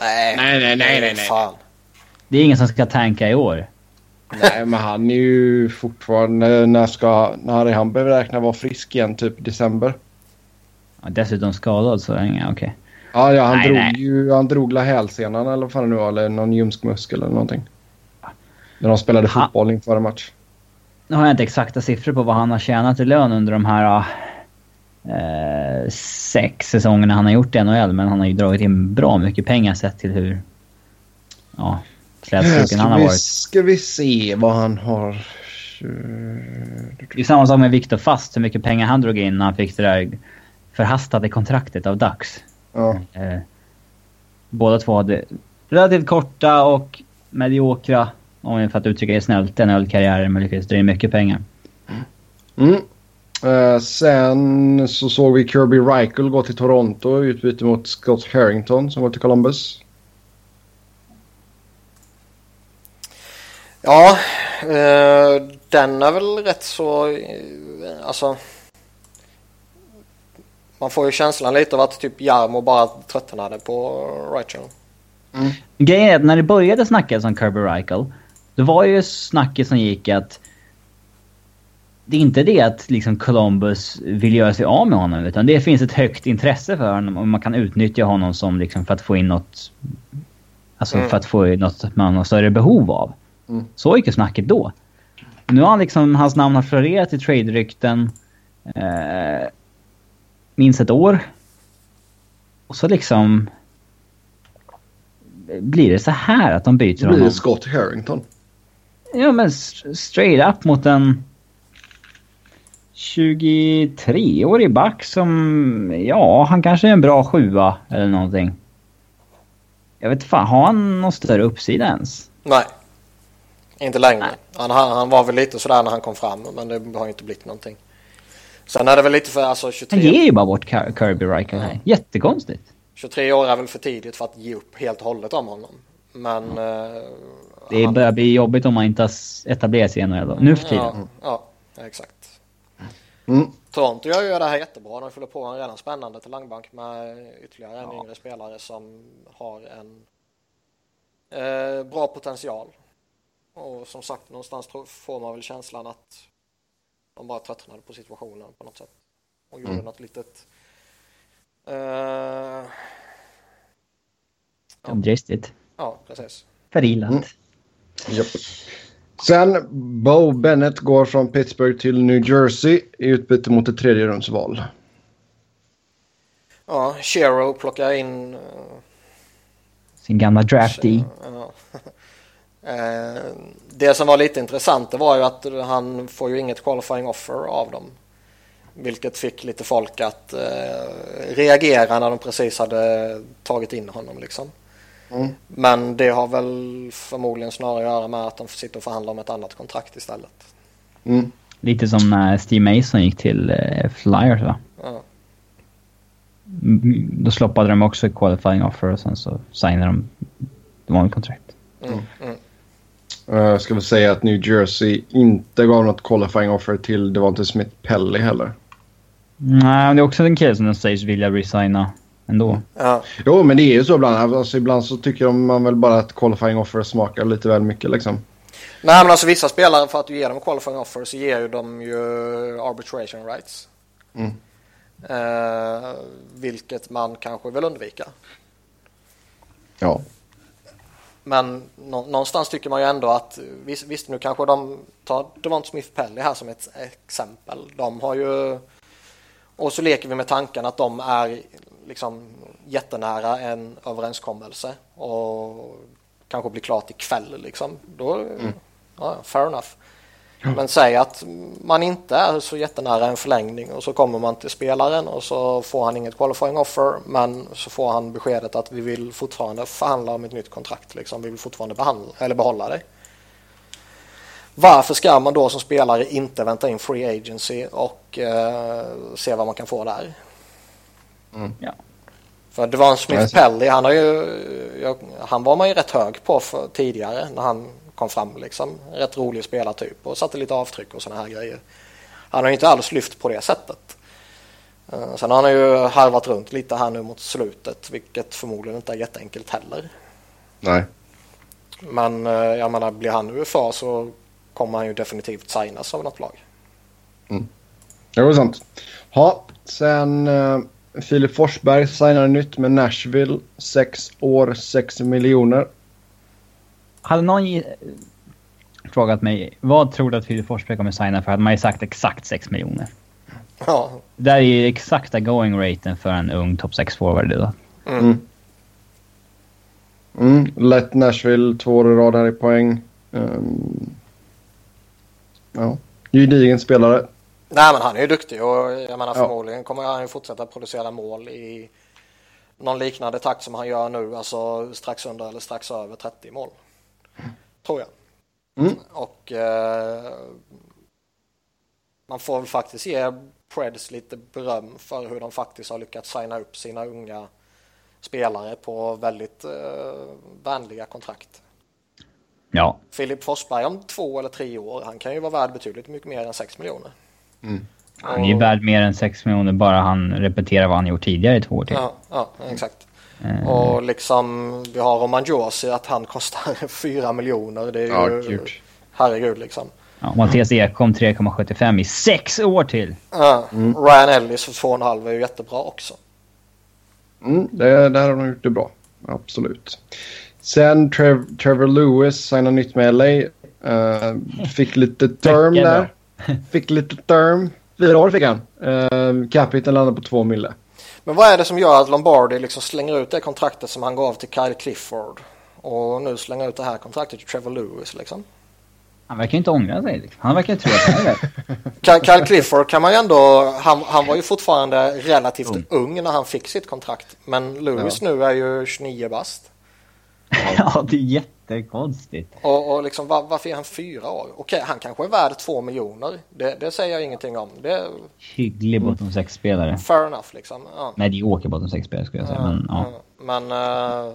Nej, nej, nej, nej, nej. nej. Fan. Det är ingen som ska tanka i år. Nej, men han är ju fortfarande... När, ska, när är han beräknad vara frisk igen? Typ december? Ja, dessutom skadad så är okej. Okay. Ja, ja, han nej, drog nej. ju... Han drog la hälsenan eller vad fan det nu var. Eller någon ljumskmuskel eller någonting. När de spelade han... fotboll inför en match. Nu har jag inte exakta siffror på vad han har tjänat i lön under de här... Eh, sex säsongerna han har gjort i NHL, men han har ju dragit in bra mycket pengar sett till hur... Ja, Klädstruken han har varit. Ska vi se vad han har... Det är samma sak med Viktor Fast, hur mycket pengar han drog in när han fick det där förhastade kontraktet av Dax. Ja. Eh, båda två hade relativt korta och mediokra om för att uttrycka det snällt, en ölkarriär men lyckades dra in mycket pengar. Mm. Uh, sen så såg vi Kirby Reichel gå till Toronto i utbyte mot Scott Harrington som går till Columbus. Ja, uh, den är väl rätt så... Uh, alltså... Man får ju känslan lite av att typ Jarmo bara tröttnade på Reichel. Mm. Grejen är att när det började snackas om Kirby Reichel, då var ju snacket som gick att det är inte det att liksom Columbus vill göra sig av med honom utan det finns ett högt intresse för honom och man kan utnyttja honom som liksom för att få in något... Alltså mm. för att få in något man har större behov av. Mm. Så gick ju snacket då. Nu har han liksom, hans namn har florerat i trade-rykten. Eh, minst ett år. Och så liksom... Blir det så här att de byter honom? Blir det Scott Harrington? Ja men straight up mot en 23-årig back som, ja, han kanske är en bra sjua eller någonting. Jag vet fan, har han någon större uppsida ens? Nej. Inte längre. Han, han var väl lite sådär när han kom fram, men det har inte blivit någonting. Sen är det väl lite för, alltså 23... Han ger ju bara bort Kirby Reichel här. Jättekonstigt. 23 år är väl för tidigt för att ge upp helt och hållet om honom. Men... Mm. det han... börjar bli jobbigt om man inte har etablerat sig i NHL nu för tiden. Ja, ja exakt. Mm. Toronto gör ju det här jättebra. De fyller på en redan spännande till Langbank med ytterligare en ja. yngre spelare som har en eh, bra potential. Och som sagt, någonstans får man väl känslan att de bara tröttnade på situationen på något sätt. Och gjorde mm. något litet... Uh, ja. Omdristigt. Ja, precis. Förgillat. Mm. Yep. Sen Bo Bennett går från Pittsburgh till New Jersey i utbyte mot ett tredje rumsval. Ja, Shero plockar in... Uh, Sin gamla drafty. Ja. uh, det som var lite intressant det var ju att han får ju inget qualifying offer av dem. Vilket fick lite folk att uh, reagera när de precis hade tagit in honom liksom. Mm. Men det har väl förmodligen snarare att göra med att de sitter och förhandlar om ett annat kontrakt istället. Mm. Lite som när Steve Mason gick till eh, Flyers va? Ja. Mm, då sloppade de också qualifying offer och sen så signade de vanligt kontrakt. Mm. Uh, ska vi säga att New Jersey inte gav något qualifying offer till Devonte Smith Pelly heller? Nej, det är också en kille som de sägs vilja resigna ändå. Ja. Jo, men det är ju så ibland. Alltså, ibland så tycker man väl bara att qualifying offer smakar lite väl mycket liksom. Nej, men alltså vissa spelare för att du ger dem qualifying offer så ger ju de ju arbitration rights. Mm. Eh, vilket man kanske vill undvika. Ja. Men någonstans tycker man ju ändå att visst, visst nu kanske de tar Devont Smith Pelly här som ett exempel. De har ju och så leker vi med tanken att de är liksom jättenära en överenskommelse och kanske blir klart ikväll liksom. Då, mm. ja, fair enough. Men säg att man inte är så jättenära en förlängning och så kommer man till spelaren och så får han inget qualifying offer men så får han beskedet att vi vill fortfarande förhandla om ett nytt kontrakt. Liksom. Vi vill fortfarande behandla, eller behålla dig. Varför ska man då som spelare inte vänta in free agency och eh, se vad man kan få där? Mm. Ja. För det var en Smith Pelly, han, har ju, jag, han var man ju rätt hög på för, tidigare när han kom fram. Liksom. Rätt rolig spelartyp och satte lite avtryck och sådana här grejer. Han har ju inte alls lyft på det sättet. Uh, sen har han ju harvat runt lite här nu mot slutet vilket förmodligen inte är jätteenkelt heller. Nej. Men uh, jag menar, blir han UFA så kommer han ju definitivt signas av något lag. Mm. Det var sant. Ja, sen uh, Filip Forsberg signar nytt med Nashville. Sex år, sex miljoner. Hade någon frågat mig vad tror du att Filip Forsberg kommer signa för hade man ju sagt exakt 6 miljoner. Ja. Det är ju exakta going raten för en ung top 6 forward idag. Mm. mm. Mm. Lätt Nashville, två år i rad här i poäng. Um, ja, gedigen spelare. Nej men han är ju duktig och jag menar förmodligen kommer han ju fortsätta producera mål i någon liknande takt som han gör nu, alltså strax under eller strax över 30 mål. Tror jag. Mm. Och eh, man får väl faktiskt ge Preds lite beröm för hur de faktiskt har lyckats signa upp sina unga spelare på väldigt eh, vänliga kontrakt. Ja. Filip Forsberg om två eller tre år, han kan ju vara värd betydligt mycket mer än 6 miljoner. Mm. Han är ju värd mer än 6 miljoner bara han repeterar vad han gjort tidigare i två år till. Ja, ja exakt. Mm. Och liksom, vi har Roman Josi att han kostar 4 miljoner. Det är ja, ju... Gud. Herregud liksom. Ja, Mattias Ekholm 3,75 i sex år till. Ja, mm. Ryan Ellis för 2,5 är ju jättebra också. Mm, det, där har de gjort det bra. Absolut. Sen Trev, Trevor Lewis signar nytt med LA. Uh, eh, fick lite term där. Fick lite term. Fyra år fick han. Uh, Capiten landade på två mille. Men vad är det som gör att Lombardi liksom slänger ut det kontraktet som han gav till Kyle Clifford och nu slänger ut det här kontraktet till Trevor Lewis liksom? Han verkar inte ångra sig. Liksom. Han verkar tro att det är. Kyle Clifford kan man ju ändå... Han, han var ju fortfarande relativt mm. ung när han fick sitt kontrakt. Men Lewis ja. nu är ju 29 bast. ja, det är jättekonstigt. Och, och liksom, var, varför är han fyra år? Okej, han kanske är värd två miljoner. Det, det säger jag ingenting om. Det... Hygglig bottom sex spelare Fair enough liksom. Ja. Medioker bottom sex spelare skulle jag säga. men, ja. men uh,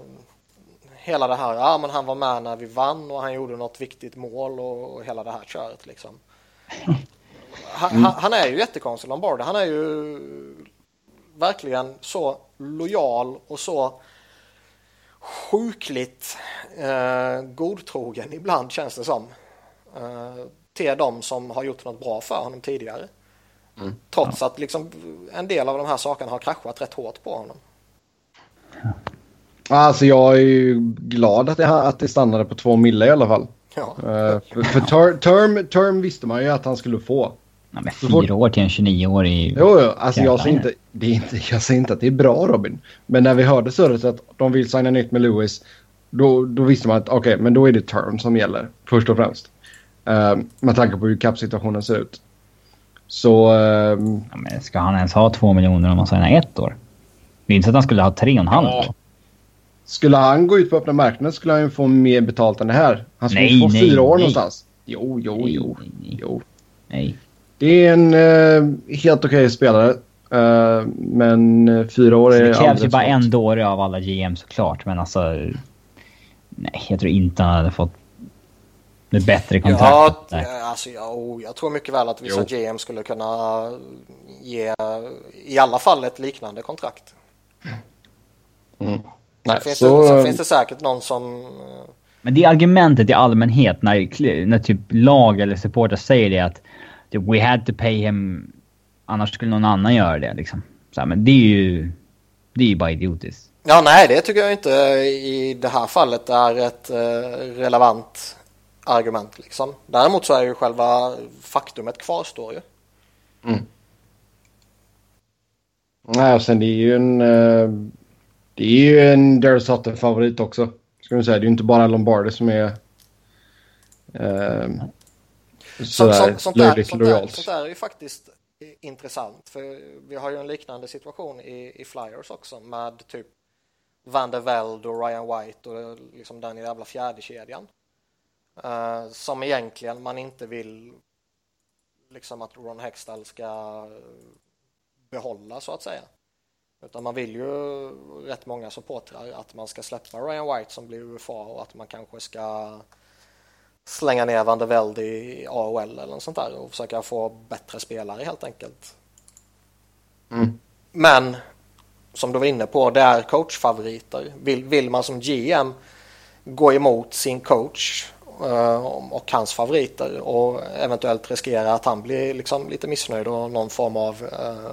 hela det här, ja men han var med när vi vann och han gjorde något viktigt mål och, och hela det här köret liksom. Han, mm. han, är ju jättekonstig Lombardi. Han är ju verkligen så lojal och så sjukligt eh, godtrogen ibland känns det som. Eh, till de som har gjort något bra för honom tidigare. Mm. Trots ja. att liksom en del av de här sakerna har kraschat rätt hårt på honom. Alltså jag är ju glad att det, att det stannade på två mille i alla fall. Ja. Uh, för, för ter, term, term visste man ju att han skulle få. Ja, men fyra år till en 29-årig... Jo, jo. Alltså jag säger, inte, det är inte, jag säger inte att det är bra Robin. Men när vi hörde surret att de vill signa nytt med Lewis. Då, då visste man att okej, okay, men då är det term som gäller. Först och främst. Uh, med tanke på hur kappsituationen ser ut. Så... Uh, ja, ska han ens ha två miljoner om han signar ett år? Minns att han skulle ha tre och en halv. Ja. Skulle han gå ut på öppna marknaden skulle han ju få mer betalt än det här. Han skulle nej, få nej, fyra år nej. någonstans. Jo, jo, nej, jo. Nej, jo. Nej. Det är en uh, helt okej okay spelare. Uh, men uh, fyra år är Det krävs ju bara en dåre av alla GM såklart. Men alltså... Nej, jag tror inte han hade fått med bättre kontrakt. Ja, alltså, ja, jag tror mycket väl att vissa jo. GM skulle kunna ge i alla fall ett liknande kontrakt. Mm. Nej, finns så... det, så finns det säkert någon som... Eh, men det argumentet i allmänhet när, när typ lag eller supportrar säger det att we had to pay him, annars skulle någon annan göra det liksom. Så här, men det är ju, det är ju bara idiotiskt. Ja, nej, det tycker jag inte i det här fallet är ett eh, relevant argument liksom. Däremot så är ju själva faktumet kvarstår ju. Mm. Nej, och sen det är ju en... Uh det är ju en Daryl Sutter-favorit också. Ska man säga. Det är ju inte bara Lombardi som är eh, sådär sånt, löjligt sånt lojalt. Sånt där är ju faktiskt intressant. För vi har ju en liknande situation i, i Flyers också med typ Van der Velde och Ryan White och liksom den jävla fjärde kedjan. Uh, som egentligen man inte vill liksom att Ron Hextall ska behålla så att säga. Utan man vill ju rätt många supportrar att man ska släppa Ryan White som blir UFA och att man kanske ska slänga ner Van der Velde i AOL eller något sånt där och försöka få bättre spelare helt enkelt. Mm. Men som du var inne på, det är coachfavoriter. Vill, vill man som GM gå emot sin coach uh, och hans favoriter och eventuellt riskera att han blir liksom lite missnöjd och någon form av uh,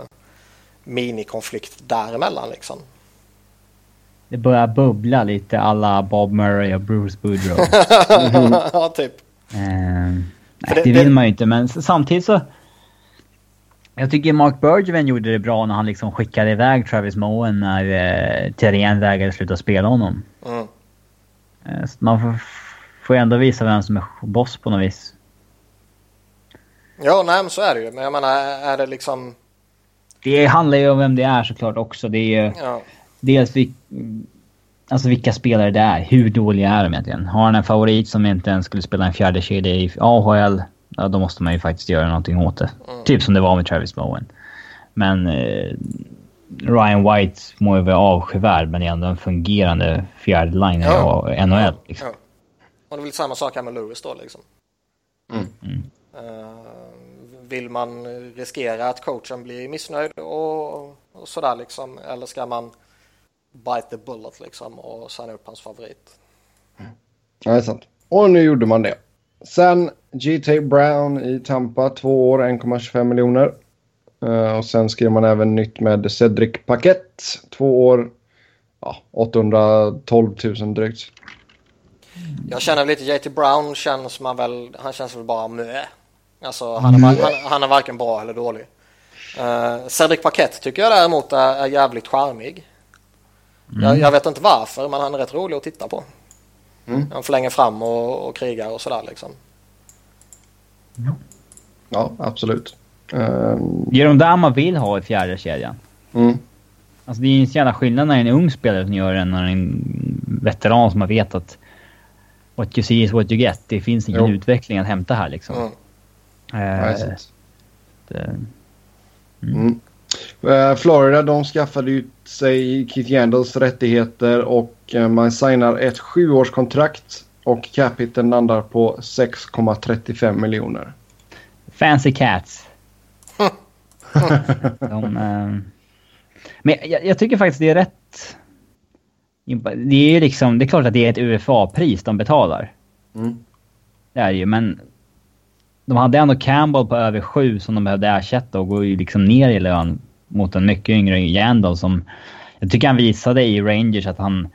minikonflikt däremellan liksom. Det börjar bubbla lite alla Bob Murray och Bruce Boudreau. ja, typ. Uh, nej, det, det, vill man ju inte, men samtidigt så... Jag tycker Mark Bergevin gjorde det bra när han liksom skickade iväg Travis Moen när eh, Thierry vägrade sluta spela honom. Mm. Eh, man får, får ändå visa vem som är boss på något vis. Ja, nej men så är det ju. Men jag menar, är det liksom det handlar ju om vem det är såklart också. Det är ja. dels vi, alltså vilka spelare det är. Hur dåliga är de egentligen? Har han en favorit som inte ens skulle spela en fjärde kedja i AHL, ja, då måste man ju faktiskt göra någonting åt det. Mm. Typ som det var med Travis Bowen. Men eh, Ryan White må ju vara avskyvärd, men är ändå en fungerande fjärde line ja. i NHL. Liksom. Ja. Och det är väl samma sak här med Lewis då liksom. Mm. Mm. Uh, vill man riskera att coachen blir missnöjd och, och sådär liksom, eller ska man bite the bullet liksom och signa upp hans favorit? Mm. Ja, det är sant. Och nu gjorde man det. Sen GT Brown i Tampa, två år, 1,25 miljoner. Uh, och sen skrev man även nytt med Cedric Paquette, två år, ja, 812 000 drygt. Jag känner lite JT Brown känns man väl, han känns väl bara mö. Alltså han är, han, han är varken bra eller dålig. Uh, Cedric Paquette tycker jag däremot är, är jävligt charmig. Mm. Jag, jag, vet inte varför men han är rätt rolig att titta på. Mm. Han förlänger fram och, och krigar och sådär liksom. Ja, absolut. Um... Där man vill ha i fjärde kedjan. Mm. Alltså det är en jävla skillnad när en ung spelare som gör det än en veteran som man vet att what you see is what you get. Det finns ingen jo. utveckling att hämta här liksom. Mm. Uh, det, mm. Mm. Uh, Florida de skaffade ut sig Keith Yandels rättigheter och uh, man signar ett sjuårskontrakt och capiten landar på 6,35 miljoner. Fancy cats. de, men jag, jag, tycker faktiskt det är rätt det är ju liksom, det är klart att det är ett UFA-pris de betalar. Mm. Det är ju, men de hade ändå Campbell på över sju som de behövde ersätta och går ju liksom ner i lön mot en mycket yngre Jandal som... Jag tycker han visade i Rangers att han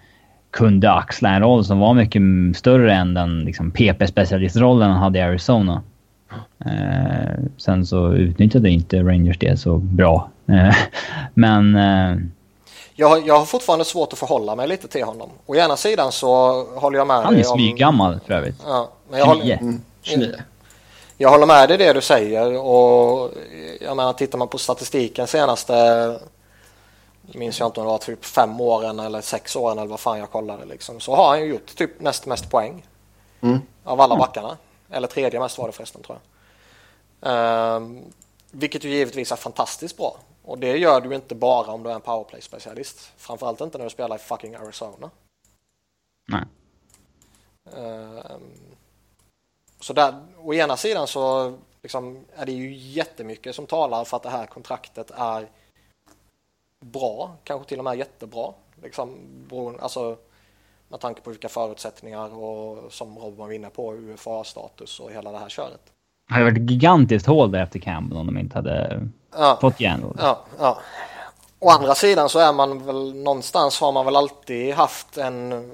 kunde axla en roll som var mycket större än den liksom, PP-specialistrollen han hade i Arizona. Eh, sen så utnyttjade inte Rangers det så bra. Eh, men... Eh, jag, jag har fortfarande svårt att förhålla mig lite till honom. Å ena sidan så håller jag med Han är smyggammal för övrigt. Ja, men jag 29. Håller, mm, Jag håller med dig det du säger och jag menar tittar man på statistiken senaste minns jag inte om det var typ fem åren eller sex åren eller vad fan jag kollade liksom. Så har han ju gjort typ näst mest poäng. Mm. Av alla backarna. Eller tredje mest var det förresten tror jag. Um, vilket ju givetvis är fantastiskt bra. Och det gör du inte bara om du är en powerplay-specialist. Framförallt inte när du spelar i fucking Arizona. Nej. Um, så där, å ena sidan så liksom, är det ju jättemycket som talar för att det här kontraktet är bra, kanske till och med jättebra. Liksom, alltså, med tanke på vilka förutsättningar och som Rob var inne på, UFA-status och hela det här köret. Det hade varit ett gigantiskt hål där efter Campbell om de inte hade ja. fått järnhål. Ja, ja. Å andra sidan så är man väl någonstans har man väl alltid haft en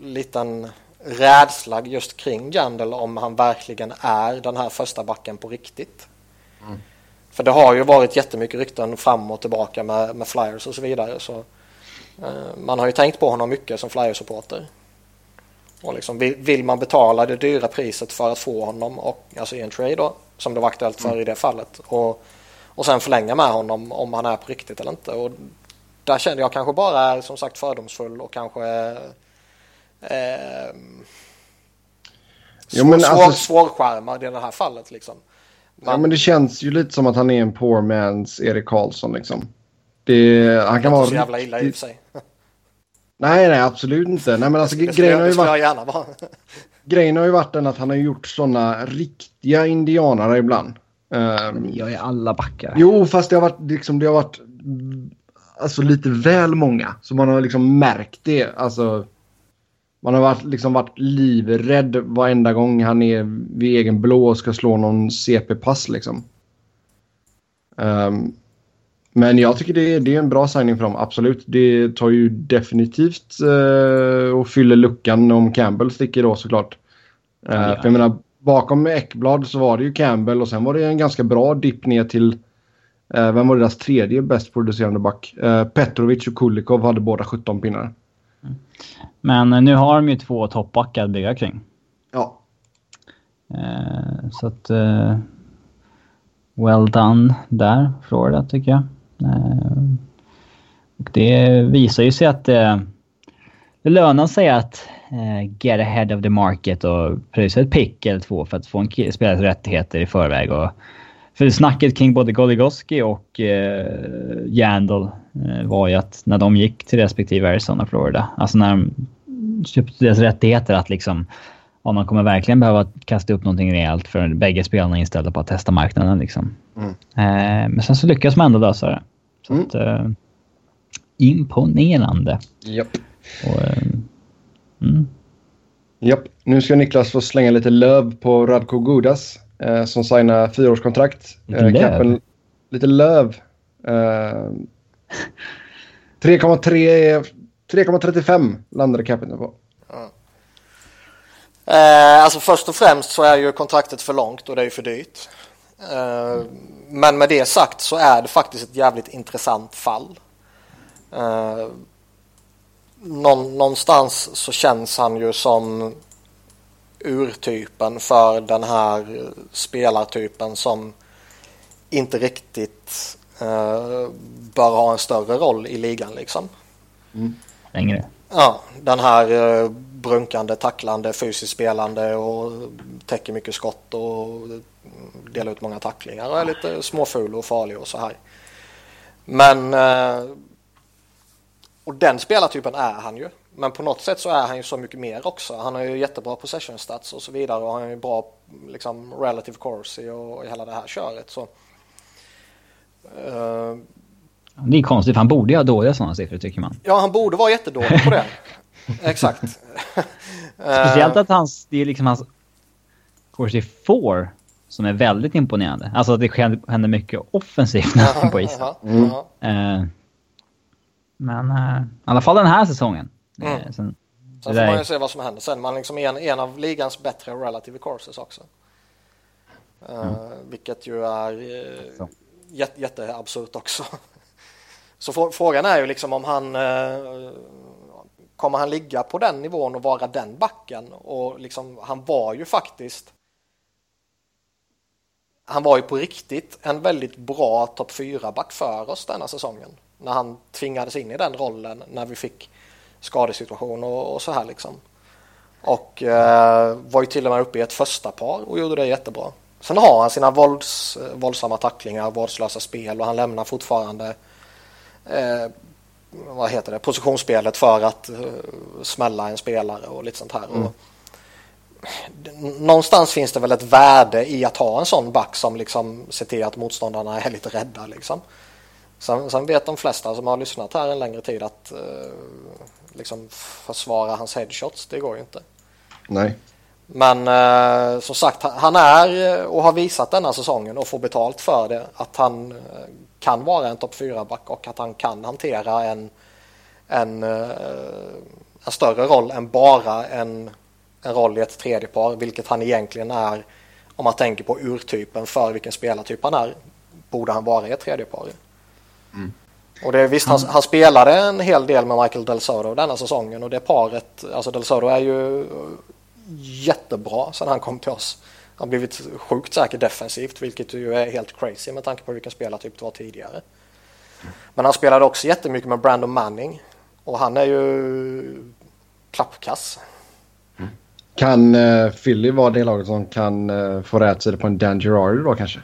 liten rädsla just kring Jandel om han verkligen är den här första backen på riktigt. För det har ju varit jättemycket rykten fram och tillbaka med, med flyers och så vidare. Så, eh, man har ju tänkt på honom mycket som flyers-supporter. Och liksom, vill, vill, man betala det dyra priset för att få honom, och, alltså i en trade då, som det var aktuellt för mm. i det fallet. Och, och sen förlänga med honom om han är på riktigt eller inte. Och där känner jag kanske bara är som sagt fördomsfull och kanske eh, jo, men svår, alltså, svårskärmad i det här fallet. Liksom. Man, ja, men det känns ju lite som att han är en poor man's Erik Karlsson. Liksom. Det, han kan vara... så jävla illa i och för sig. Nej, nej, absolut inte. Nej, men alltså, det grejen har ju varit... gärna vara. grejen har ju varit den att han har gjort sådana riktiga indianare ibland. Um, jag är alla backar. Jo, fast det har varit, liksom, det har varit alltså, lite väl många. Så man har liksom märkt det. Alltså, man har varit, liksom varit livrädd varenda gång han är vid egen blå och ska slå någon CP-pass. Liksom. Um, men jag tycker det är, det är en bra signing för dem, absolut. Det tar ju definitivt uh, och fyller luckan om Campbell sticker då såklart. Uh, ja. För jag menar, bakom Ekblad så var det ju Campbell och sen var det en ganska bra dipp ner till uh, vem var deras tredje bäst producerande back? Petrovic och Kulikov hade båda 17 pinnar. Men nu har de ju två toppbackar att bygga kring. Ja. så att... well done där, Florida tycker jag. Eh, och det visar ju sig att det, det lönar sig att uh, get ahead of the market och pröjsa ett pick eller två för att få en spelares rättigheter i förväg. Och, för snacket kring både Goligoski och uh, Jandal uh, var ju att när de gick till respektive Arizona, Florida, alltså när de köpte deras rättigheter att liksom om man kommer verkligen behöva kasta upp någonting rejält för bägge spelarna är inställda på att testa marknaden. Liksom. Mm. Eh, men sen så lyckas man ändå lösa det. Så mm. att, eh, imponerande. Japp. Och, eh, mm. Japp. Nu ska Niklas få slänga lite löv på Radko Gudas eh, som signar fyraårskontrakt. Lite eh, löv? Capen, lite löv. 3,35 landade capen på. Eh, alltså först och främst så är ju kontraktet för långt och det är ju för dyrt. Eh, men med det sagt så är det faktiskt ett jävligt intressant fall. Eh, någonstans så känns han ju som urtypen för den här spelartypen som inte riktigt eh, bör ha en större roll i ligan liksom. Mm. Längre. Ja, den här eh, brunkande, tacklande, fysiskt spelande och täcker mycket skott och delar ut många tacklingar och är lite småful och farlig och så här. Men eh, och den spelartypen är han ju. Men på något sätt så är han ju så mycket mer också. Han har ju jättebra possession stats och så vidare och han har ju bra liksom relative corsi och hela det här köret. Så, uh, det är konstigt för han borde ju ha dåliga sådana siffror tycker man. Ja, han borde vara jättedålig på det. Exakt. Speciellt att hans, det är liksom hans Corsi 4 som är väldigt imponerande. Alltså att det händer mycket offensivt när på isen. Mm. Uh, men uh, i alla fall den här säsongen. Mm. Uh, sen, sen får man ju se vad som händer sen. Man är liksom en, en av ligans bättre relative courses också. Uh, mm. Vilket ju är uh, jätte, jätteabsurt också. Så frågan är ju liksom om han kommer han ligga på den nivån och vara den backen och liksom han var ju faktiskt han var ju på riktigt en väldigt bra topp 4-back för oss denna säsongen. När han tvingades in i den rollen när vi fick skadesituation och, och så här liksom. Och eh, var ju till och med uppe i ett första par och gjorde det jättebra. Sen har han sina vålds, våldsamma tacklingar, vårdslösa spel och han lämnar fortfarande eh, vad heter det, positionsspelet för att uh, smälla en spelare och lite sånt här. Mm. Och, någonstans finns det väl ett värde i att ha en sån back som liksom ser till att motståndarna är lite rädda. Liksom. Sen, sen vet de flesta som har lyssnat här en längre tid att uh, liksom försvara hans headshots, det går ju inte. Nej. Men uh, som sagt, han är och har visat denna säsongen och får betalt för det att han uh, kan vara en topp 4-back och att han kan hantera en, en, en större roll än bara en en roll i ett tredje par, vilket han egentligen är om man tänker på urtypen för vilken spelartyp han är, borde han vara i ett tredje par. Mm. Och det, visst, han, han, spelade en hel del med Michael Del Soto denna säsongen och det paret, alltså Del Soto är ju jättebra sedan han kom till oss. Han har blivit sjukt säker defensivt, vilket ju är helt crazy med tanke på vilken spelartyp det var tidigare. Men han spelade också jättemycket med Brandon Manning och han är ju klappkass. Kan uh, Philly vara det laget som kan uh, få rätt sig på en Dan Girardi då kanske?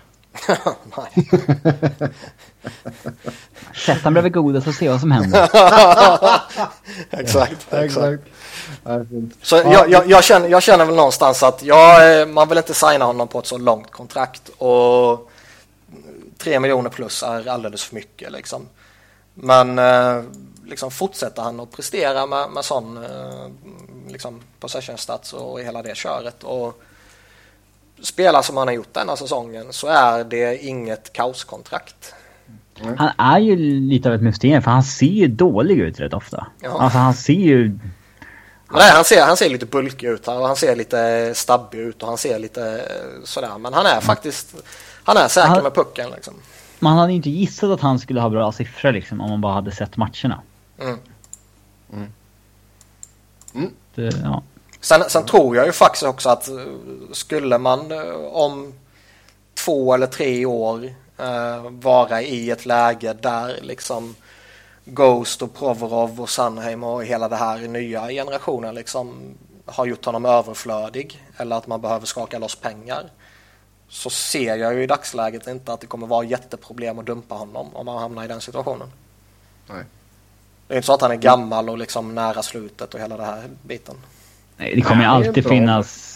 Nej. Sätt han bredvid Godas och se vad som händer. exakt, exakt. Så jag, jag, jag, känner, jag känner väl någonstans att jag, eh, man vill inte signa honom på ett så långt kontrakt. Och tre miljoner plus är alldeles för mycket liksom. Men liksom fortsätter han att prestera med, med sån liksom possession stats och hela det köret. Och spelar som han har gjort denna säsongen så är det inget kaoskontrakt. Mm. Han är ju lite av ett mysterium för han ser ju dålig ut rätt ofta. Ja. Alltså han ser ju... Nej, han ser, han ser lite bulkig ut och han ser lite stabbig ut och han ser lite sådär. Men han är mm. faktiskt... Han är säker han, med pucken liksom. Man hade inte gissat att han skulle ha bra siffror liksom om man bara hade sett matcherna. Mm. Mm. Mm. Det, ja. sen, sen, tror jag ju faktiskt också att eh, skulle man eh, om två eller tre år uh, vara i ett läge där liksom Ghost och Provorov och Sunheim och hela det här nya generationen liksom har gjort honom överflödig eller att man behöver skaka loss pengar så ser jag ju i dagsläget inte att det kommer vara jätteproblem att dumpa honom om man hamnar i den situationen. Nej. Det är inte så att han är gammal och liksom nära slutet och hela det här biten. Nej, det kommer ju alltid finnas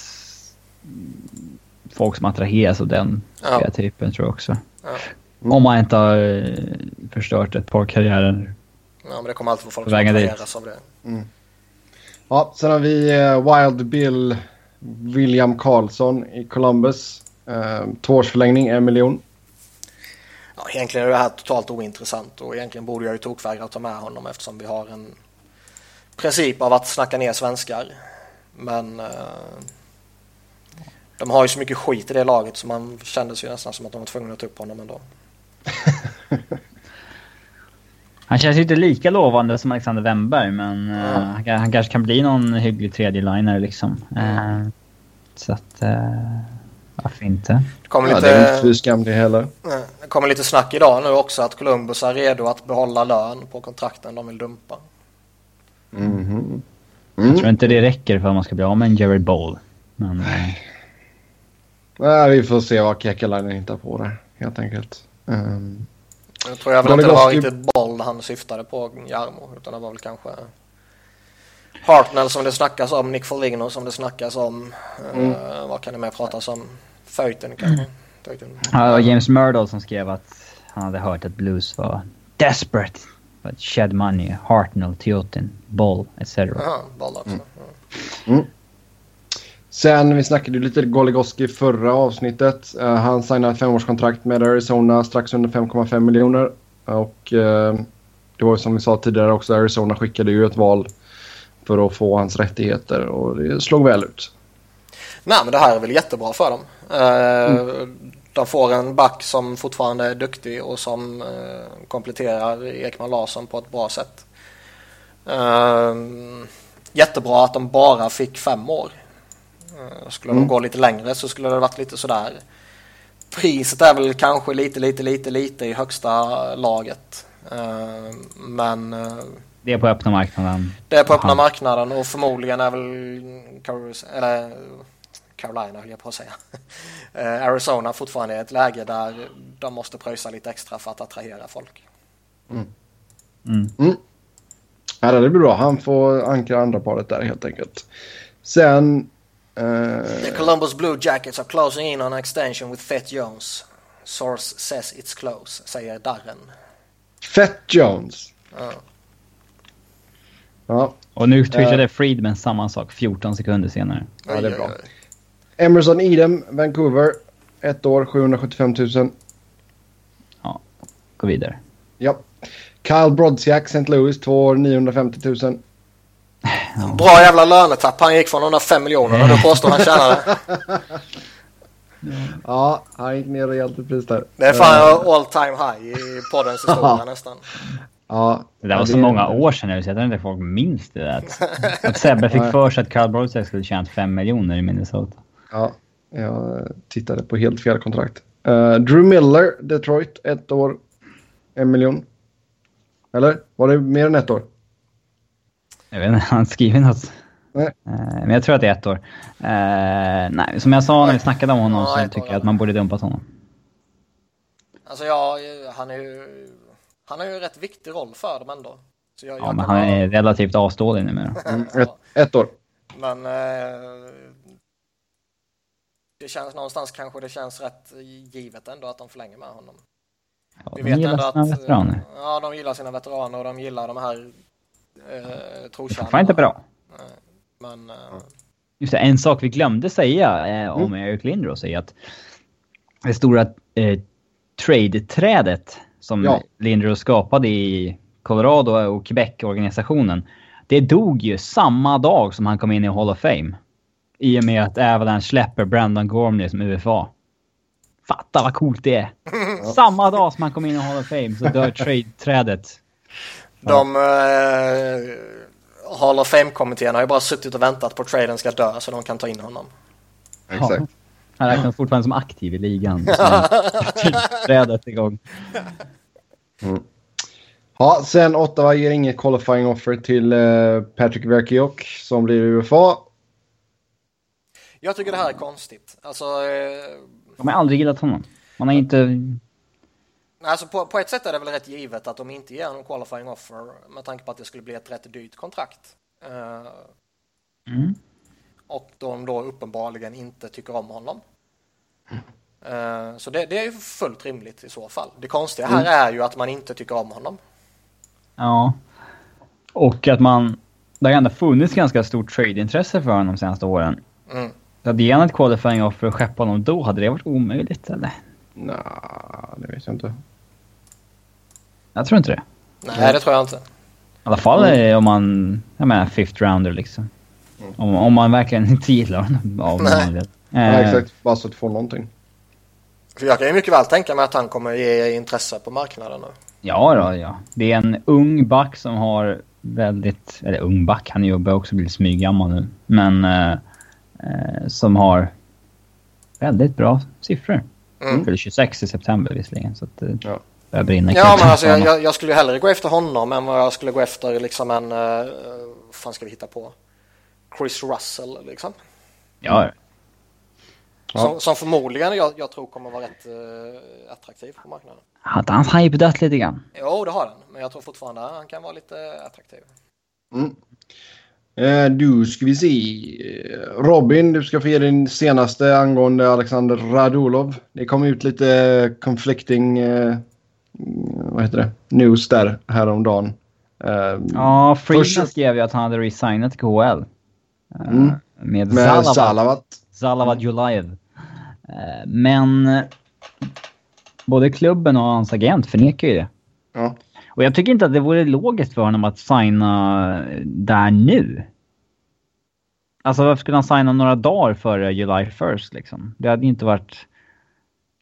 folk som attraheras av den Ja. typen tror jag också. Ja. Om man inte har eh, förstört ett par karriärer. Ja, men det kommer alltid vara folk som Vägen dit. attraheras av det. Ja, sen har vi eh, Wild Bill William Karlsson i Columbus. Eh, tvåårsförlängning, en miljon. Ja, egentligen är det här totalt ointressant och egentligen borde jag ju tokvägra att ta med honom eftersom vi har en princip av att snacka ner svenskar. Men eh, de har ju så mycket skit i det laget så man kändes ju nästan som att de var tvungna att ta upp honom ändå. Han känns ju inte lika lovande som Alexander Wennberg men eh, Ja. han, han kanske kan bli någon hygglig tredje-liner liksom. Eh, så att... Uh, varför inte? Det kommer, Ja, det är inte lite, skam det heller. nej, det kommer lite snack idag nu också att Columbus är redo att behålla lön på kontrakten de vill dumpa. Mhm. Jag tror inte det räcker för att man ska bli av med en Jared Bowl. Men... eh, Nej, vi får se vad Kekalainen hittar på där, helt enkelt. Um, Nu tror jag väl inte det var riktigt boll han syftade på, Jarmo, utan det var väl kanske Hartnell som det snackas om, Nick Foligno som det snackas om. Eh, vad kan det mer pratas om? Föjten kanske? Föjten. Ja, det var James Murdoch som skrev att han hade hört att Blues var desperate. But shed money, Hartnell, Teotin, Boll, etc. Jaha, boll också. Ja. Sen, vi snackade ju lite Goligoski förra avsnittet. Eh, han signade ett femårskontrakt med Arizona strax under 5,5 miljoner. Och eh, det var ju som vi sa tidigare också, Arizona skickade ju ett val för att få hans rättigheter och det slog väl ut. Nej men det här är väl jättebra för dem. Eh, De får en back som fortfarande är duktig och som kompletterar Ekman Larsson på ett bra sätt. Jättebra att de bara fick fem år. Eh, skulle de gå lite längre så skulle det varit lite sådär. Priset är väl kanske lite, lite, lite, lite i högsta laget. Eh, Men eh, Det är på öppna marknaden. det är på öppna Aha. marknaden och förmodligen är väl eller Carolina höll jag på att säga. Arizona fortfarande i ett läge där de måste pröjsa lite extra för att attrahera folk. Mm. Ja, det blir bra. Han får ankra andra paret där helt enkelt. Sen... Eh, The Columbus Blue Jackets are closing in on an extension with Fett Jones. Source says it's close, säger Darren. Fett Jones. Ja. Ja, Och nu twittrade Friedman samma sak 14 sekunder senare. Ja, det är bra. Emerson Edem, Vancouver. Ett år, 775 000. Ja, gå vidare. Ja. Kyle Brodziak, St. Louis, två år, 950 000. Bra jävla lönetapp. Han gick från de där fem miljonerna och du påstår han tjänade. Ja, han gick ner rejält i pris där. Det är fan all time high i poddens historia nästan. Ja, Det där var ja, så många år sedan nu så jag tror inte folk minns det där. Att, att Sebbe fick för sig att Carl Brodziak skulle tjäna 5 miljoner i Minnesota. Ja, jag tittade på helt fel kontrakt. Eh, Drew Miller, Detroit, ett år, en miljon. Eller? Var det mer än ett år? Jag vet inte, han skriver något. Nej. Eh, men jag tror att det är ett år. Eh, nej, som jag sa när vi snackade om honom Ja, så tycker ja. jag att man borde dumpat honom. Alltså ja, han är ju... Han har ju en rätt viktig roll för dem ändå. Så jag, Ja, jag men han ha- är relativt avståelig numera. Mm, ett, ett år. Men eh, det känns någonstans kanske det känns rätt givet ändå att de förlänger med honom. Ja, Vi de vet gillar ändå sina att veteraner. ja, de gillar sina veteraner och de gillar de här eh, trotjänarna. Fan inte bra. Men eh, Just det, en sak vi glömde säga eh, om Mm. Eric Lindros är att det stora eh, trade-trädet som Ja. Lindros skapade i Colorado och Quebec-organisationen. Det dog ju samma dag som han kom in i Hall of Fame. I och med att Avalanche släpper Brandon Gormley som UFA. Fatta vad coolt det är! Samma dag som han kom in i Hall of Fame så dör trade-trädet. De eh, Hall of Fame-kommittén har ju bara suttit och väntat på att traden ska dö så de kan ta in honom. Exakt. Han räknas fortfarande som aktiv i ligan. Trädet igång. Ja, sen Ottawa ger inget qualifying offer till uh, Patrick Verkiok som blir UFA. Jag tycker det här är konstigt. Alltså, eh, De har aldrig gillat honom. Man har inte... alltså på, på ett sätt är det väl rätt givet att de inte ger honom qualifying offer med tanke på att det skulle bli ett rätt dyrt kontrakt. Eh, Mm. och de då uppenbarligen inte tycker om honom. Eh, så det, det är ju fullt rimligt i så fall. Det konstiga här är ju att man inte tycker om honom. Ja. Och att man... Det har ändå funnits ganska stort trade-intresse för honom de senaste åren. Mm. Så att ge honom ett qualifying offer och skeppa honom då, hade det varit omöjligt eller? Nej, det vet jag inte. Jag tror inte det. Nej, det tror jag inte. I alla fall eh, om man... Jag menar fifth rounder liksom. Om, om man verkligen inte gillar honom Nej. Ja, Eh, exakt. Bara så att få någonting. För jag kan ju mycket väl tänka mig att han kommer ge intresse på marknaden nu. Ja, då, ja. Det är en ung back som har väldigt... Eller ung back, han börjar också bli smyggammal nu. Men eh, eh, som har väldigt bra siffror. Mm. Fyller 26 i september visserligen, så att Ja. Börjar brinna. Ja, men alltså, jag, jag, skulle ju hellre gå efter honom än vad jag skulle gå efter liksom en... Uh, vad fan ska vi hitta på? Chris Russell liksom. Ja, Ja. Som, som förmodligen jag, jag tror kommer vara rätt eh, attraktiv på marknaden. hade hans hype dött lite grann? Jo, det har den. Men jag tror fortfarande att han kan vara lite attraktiv. Mm. Eh, du, ska vi se. Robin, du ska få ge din senaste angående Alexander Radulov. Det kom ut lite conflicting eh, vad heter det? news där häromdagen. Eh, Ja, Freeman Först- skrev ju att han hade resignat KHL. Eh, Mm. Med, med Salavat. Salavat. Zalavad Julajev. Eh, Men både klubben och hans agent förnekar ju det. Ja. Och jag tycker inte att det vore logiskt för honom att signa där nu. Alltså varför skulle han signa några dagar före July 1st liksom? Det hade inte varit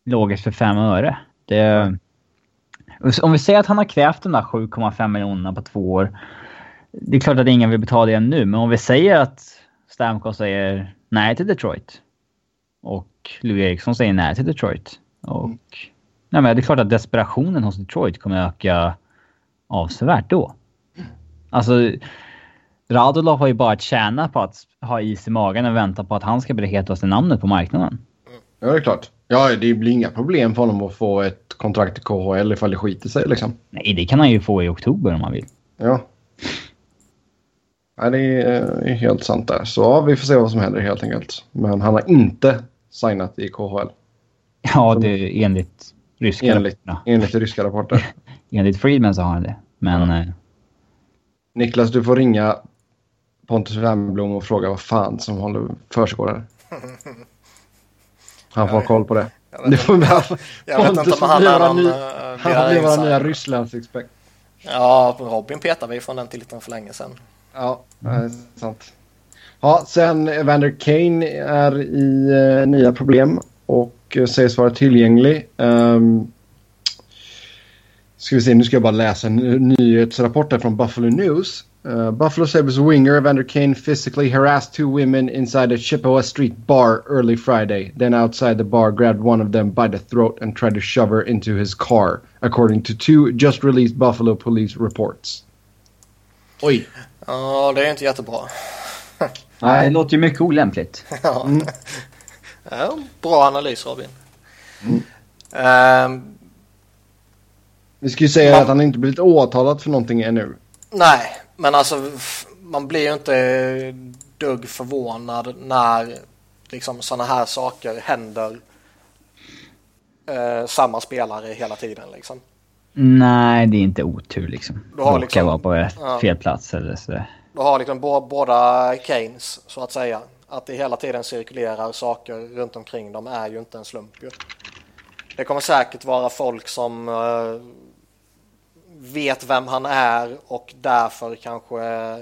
logiskt för fem öre. Det... Om vi säger att han har krävt de där 7,5 miljonerna på två år. Det är klart att ingen vill betala det nu, men om vi säger att Stamkos säger nej till Detroit. Och Louis Eriksson säger nej till Detroit. Och... Nej, men det är klart att desperationen hos Detroit kommer öka avsevärt då. Alltså, Radulov har ju bara tjänat på att ha is i magen och vänta på att han ska bli det hetaste namnet på marknaden. ja, det är klart. Ja, det blir inga problem för honom att få ett kontrakt i KHL ifall det skiter sig liksom. Nej, det kan han ju få i oktober om han vill. Ja. Nej, det är eh, helt sant där. Så ja, vi får se vad som händer helt enkelt. Men han har inte signat i KHL. Ja, det är enligt ryska Enligt, rapporterna. enligt ryska rapporter. Enligt Friedman så har han det. Men eh, Niklas, du får ringa Pontus Wernbloom och fråga vad fan som håller försiggår där. Han får ha koll på det. Jag vet får, han, Jag vet inte om han blir är någon... ny- eh, han får bli insider. nya Rysslandsexpert. Ja, Robin petade vi från den titeln för länge sedan. Ja, det är sant. Ja, sen Evander Kane är i eh, nya problem och eh, sägs vara tillgänglig. Um, ska vi se, nu ska jag bara läsa en ny- nyhetsrapport här från Buffalo News. Uh, Buffalo Sabres winger Evander Kane physically harassed two women inside a Chippewa Street bar early Friday. Then outside the bar grabbed one of them by the throat and tried to shove her into his car, according to two just released Buffalo police reports. Oj. Ja, det är inte jättebra. nej, det låter ju mycket olämpligt. Ja. ja, bra analys Robin. Mm. Ehm, Vi ska ju säga Man- att han inte blivit åtalad för någonting ännu. nej, men alltså man blir ju inte dugg förvånad när liksom sådana här saker händer eh, samma spelare hela tiden liksom. Nej, det är inte otur liksom. Du har liksom- vara på ja. fel plats eller sådär. Du har liksom bå- båda Keynes så att säga. Att det hela tiden cirkulerar saker runt omkring dem är ju inte en slump ju. Det kommer säkert vara folk som eh, vet vem han är och därför kanske eh,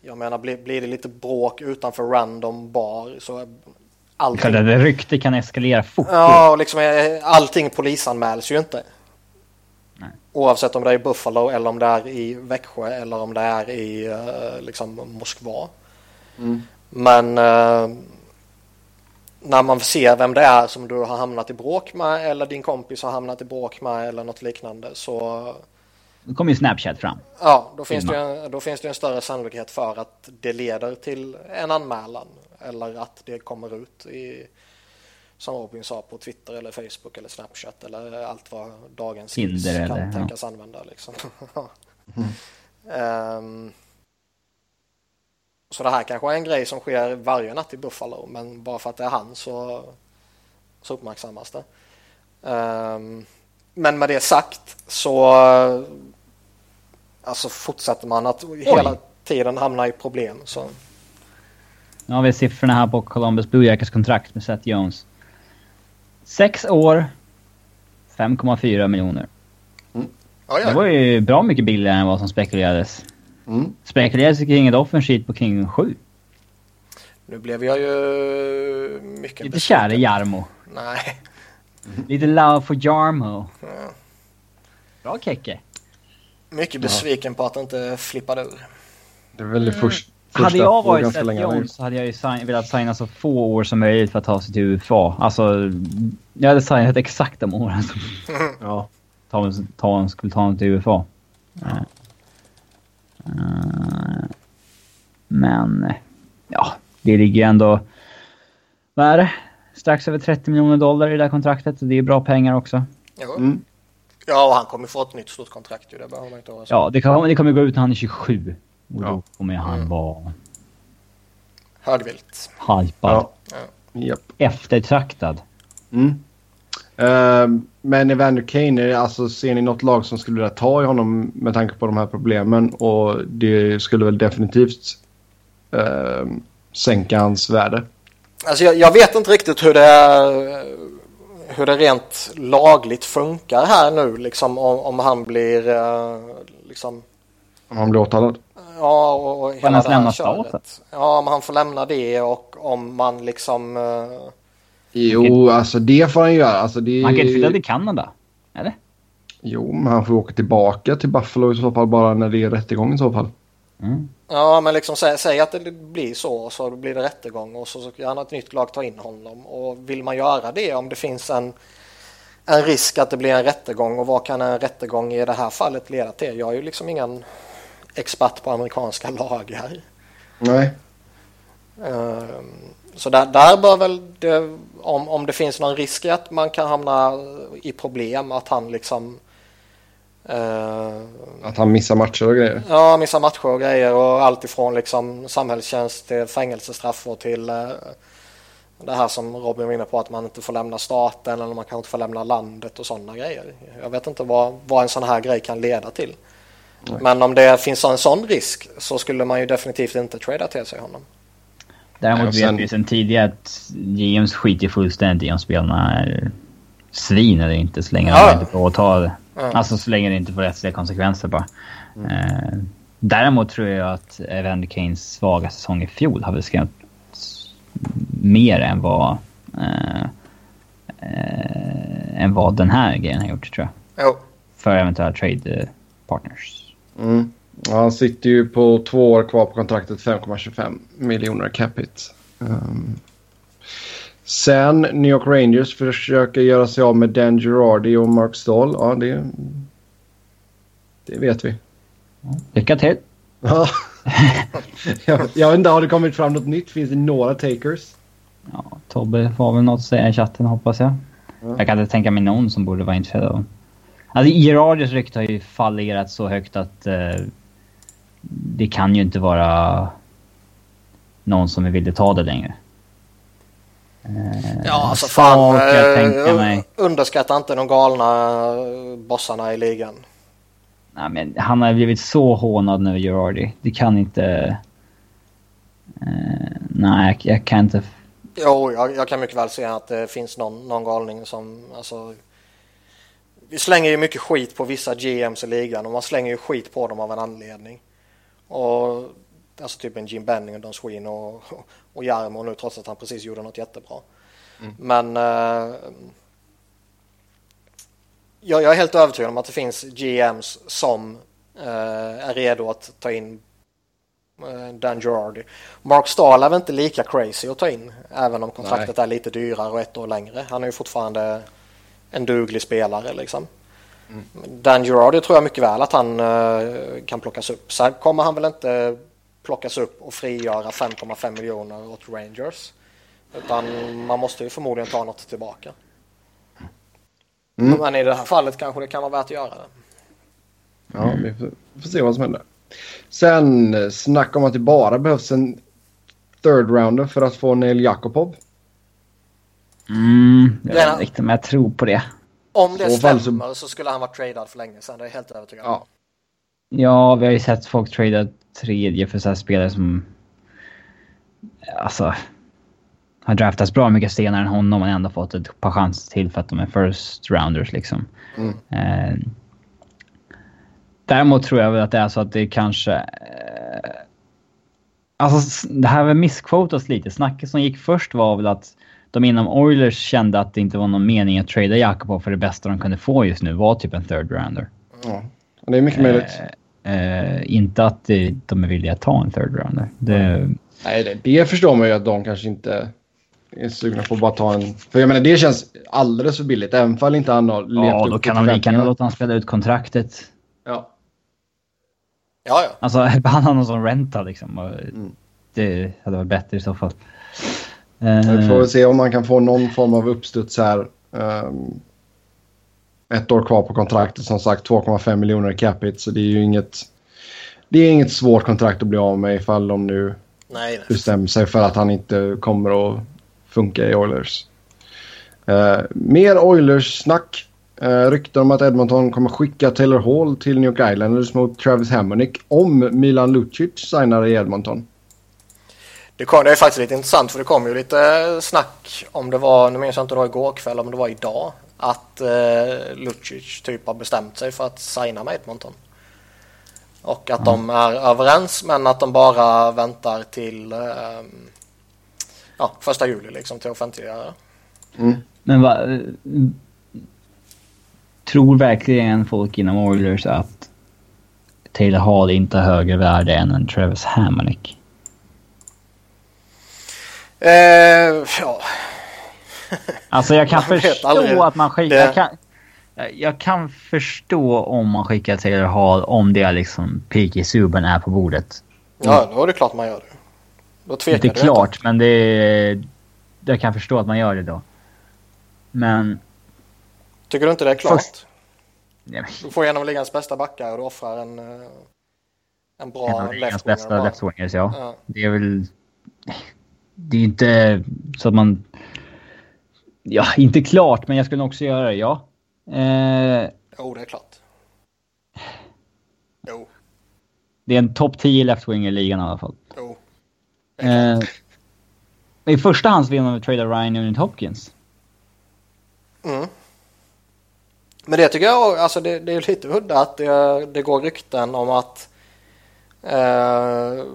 jag menar blir, blir det lite bråk utanför random bar så allting, ett rykte kan eskalera fort. ja, och liksom, eh, allting polisanmäls ju inte. Nej. Oavsett om det är i Buffalo eller om det är i Växjö eller om det är i eh, liksom Moskva. Mm. Men när man ser vem det är som du har hamnat i bråk med eller din kompis har hamnat i bråk med eller något liknande så Då kommer ju Snapchat fram. Ja, då finns, det en, då finns det en större sannolikhet för att det leder till en anmälan eller att det kommer ut i, som Robin sa, på Twitter eller Facebook eller Snapchat eller allt vad dagens Tinder kan eller, tänkas använda. Liksom. Ehm, så det här kanske är en grej som sker varje natt i Buffalo, men bara för att det är han så, så uppmärksammas det. Ehm, men med det sagt så alltså fortsätter man att hela tiden hamna i problem. Så. Nu har vi siffrorna här på Columbus Blue Jackets kontrakt med Seth Jones. Sex år, 5,4 miljoner. Ja, Det var ju bra mycket billigare än vad som spekulerades. Mm. Spekulerades kring ett offensivt på kring 7. Nu blev jag ju mycket Lite kär i Jarmo. Nej. Lite love for Jarmo. Ja. Bra Kekke. Mycket besviken på att det inte flippade ur. Det är väl det först, första Mm. Hade jag varit Seth. Jones så hade jag ju sign, velat signa så få år som möjligt för att ta sig till UFA. Alltså, jag hade signat exakt de åren som Ja. ta, ta, skulle ta honom till UFA. Eh, eh, men, eh, ja, det ligger ju ändå... Vad är det? Strax över 30 miljoner dollar i det där kontraktet. Det är bra pengar också. Mm. Ja, och han kommer få ett nytt stort kontrakt ju. Det behöver man inte oroa sig Ja, det kommer, det kommer gå ut när han är 27. Och då Ja. kommer han vara Högvilt. hypad. Ja. Japp. Eftertraktad. Mm. Ehm, men Evander Kane, alltså, ser ni något lag som skulle vilja ta i honom med tanke på de här problemen? Och det skulle väl definitivt ehm, sänka hans värde. Alltså jag, jag vet inte riktigt hur det, hur det rent lagligt funkar här nu. Liksom om, om han blir eh, liksom Om han blir åtalad. Ja, och, och han hela det här köret. staten? Ja, om han får lämna det och om man liksom... eh, Jo, alltså det får han göra. Alltså, det... Man kan inte flytta till Kanada. Eller? Jo, men han får åka tillbaka till Buffalo i så fall bara när det är rättegång i så fall. Mm. Ja, men liksom säg, säg att det blir så, så blir det rättegång och så, så kan ett nytt lag ta in honom. Och vill man göra det om det finns en, en risk att det blir en rättegång och vad kan en rättegång i det här fallet leda till? Jag är ju liksom ingen expert på amerikanska lagar. Nej. Ehm, Så där, där bör väl det, om, om det finns någon risk att man kan hamna i problem, att han liksom eh, Att han missar matcher och grejer. ja, missar matcher och grejer och allt ifrån liksom samhällstjänst till fängelsestraff och till eh, det här som Robin var inne på att man inte får lämna staten eller man kanske inte får lämna landet och sådana grejer. Jag vet inte vad, vad en sån här grej kan leda till. Men om det finns en sån risk så skulle man ju definitivt inte trada till sig honom. Däremot sen- vet vi sedan tidigare att GMs skiter fullständigt i om spelarna är svin eller inte så länge Ja. de inte får ta det. Ja. Alltså så länge det inte får rättsliga konsekvenser bara. Eh, däremot tror jag att Evander Kanes svaga säsong i fjol har väl skrämt mer än vad, eh, eh, än vad den här grejen har gjort tror jag. Jo. För eventuella trade partners. Mm. Han sitter ju på två år kvar på kontraktet 5,25 miljoner capita. Um. Sen New York Rangers försöker göra sig av med Dan Girardi och Mark Stahl. Ja, det, det vet vi. Lycka till! Ja. jag, jag vet inte, har det kommit fram något nytt? Finns det några takers? Ja, Tobbe får väl något att säga i chatten hoppas jag. Ja. Jag kan inte tänka mig någon som borde vara intresserad av Alltså Gerardios rykte har ju fallerat så högt att eh, det kan ju inte vara någon som vill ta det längre. Eh, Ja, alltså så fan. jag eh. Underskatta inte de galna eh, bossarna i ligan. Nej, men han har blivit så hånad nu, Gerardi. Det kan inte... Nej, jag, jag kan inte... Jo, jag, jag kan mycket väl se att det finns någon, någon galning som, alltså. Vi slänger ju mycket skit på vissa GMs i ligan och man slänger ju skit på dem av en anledning. Och alltså typ en Jim Benning och Don Sween och, och Jarmo nu trots att han precis gjorde något jättebra. Men eh, jag, jag är helt övertygad om att det finns GMs som eh, är redo att ta in Eh, Dan Girardi. Mark Stahl är väl inte lika crazy att ta in. Även om kontraktet Nej. är lite dyrare och ett år längre. Han är ju fortfarande en duglig spelare liksom. Mm. Dan Girardi tror jag mycket väl att han uh, kan plockas upp. Sen kommer han väl inte plockas upp och frigöra 5,5 miljoner åt Rangers. Utan man måste ju förmodligen ta något tillbaka. Mm. Men i det här fallet kanske det kan vara värt att göra det. Ja, vi får, vi får se vad som händer. Sen eh, snack om att det bara behövs en third rounder för att få Neil Jakobov. Mm, jag vet inte riktigt om jag tror på det. Om det stämmer så... så... skulle han vara tradad för länge sedan. Det är jag helt övertygad om. Ja. ja, vi har ju sett folk trada tredje för så här spelare som... Alltså... Har draftats bra mycket senare än honom men ändå fått ett par chanser till för att de är first rounders liksom. Mm. Eh, Däremot tror jag väl att det är så att det kanske... Eh, alltså det här har missquotas lite. Snacket som gick först var väl att de inom Oilers kände att det inte var någon mening att trada Jakobov för det bästa de kunde få just nu var typ en third rounder. Ja, det är mycket möjligt. Eh, eh, inte att de är villiga att ta en third rounder. Det, Nej, det, det förstår man ju att de kanske inte är sugna på att bara ta en... För jag menar det känns alldeles för billigt. Även fall inte han har levt Ja, då kan de lika gärna låta honom spela ut kontraktet. Ja. Ja, ja. Alltså han har någon sån rental liksom. Mm. Det hade varit bättre i så fall. Vi får väl se om man kan få någon form av uppstuds här. Um, ett år kvar på kontraktet som sagt 2,5 miljoner i capita så det är ju inget. Det är inget svårt kontrakt att bli av med ifall de nu nej, nej. bestämmer sig för att han inte kommer att funka i Oilers. Uh, mer Oilers-snack. Uh, rykten om att Edmonton kommer skicka Taylor Hall till New York Islanders mot Travis Hamonic om Milan Lucic signar i Edmonton. Det, kom, det är faktiskt lite intressant för det kom ju lite snack om det var, nu minns jag inte om det var igår kväll om det var idag, att uh, Lucic typ har bestämt sig för att signa med Edmonton. Och att mm. de är överens men att de bara väntar till uh, ja, första juli liksom till att offentliggöra. Mm. Men vad tror verkligen folk inom Oilers att Taylor Hall inte har högre värde än en Travis Hamonic? Eh, ja. alltså jag kan förstå att man skickar... Jag kan, jag kan förstå om man skickar Taylor Hall om det är liksom P.K. Subban är på bordet. Ja, då är det klart man gör det. Då tvekar du inte. klart, men det är... Jag kan förstå att man gör det då. Men Tycker du inte det är klart? Först... Du får igenom ligans bästa backar och du offrar en, eh, en bra en ligans bästa left-wingers, ja. ja. Det är väl... Det är inte så att man... Ja, inte klart, men jag skulle nog också göra det, ja. Eh... Jo, det är klart. Jo. Det är en topp 10 left-winger i ligan i alla fall. Jo. Eh... I första hand vill man trada Ryan Nugent Hopkins. Mm. Men det tycker jag alltså det, det är lite udda att det, det går rykten om att Uh,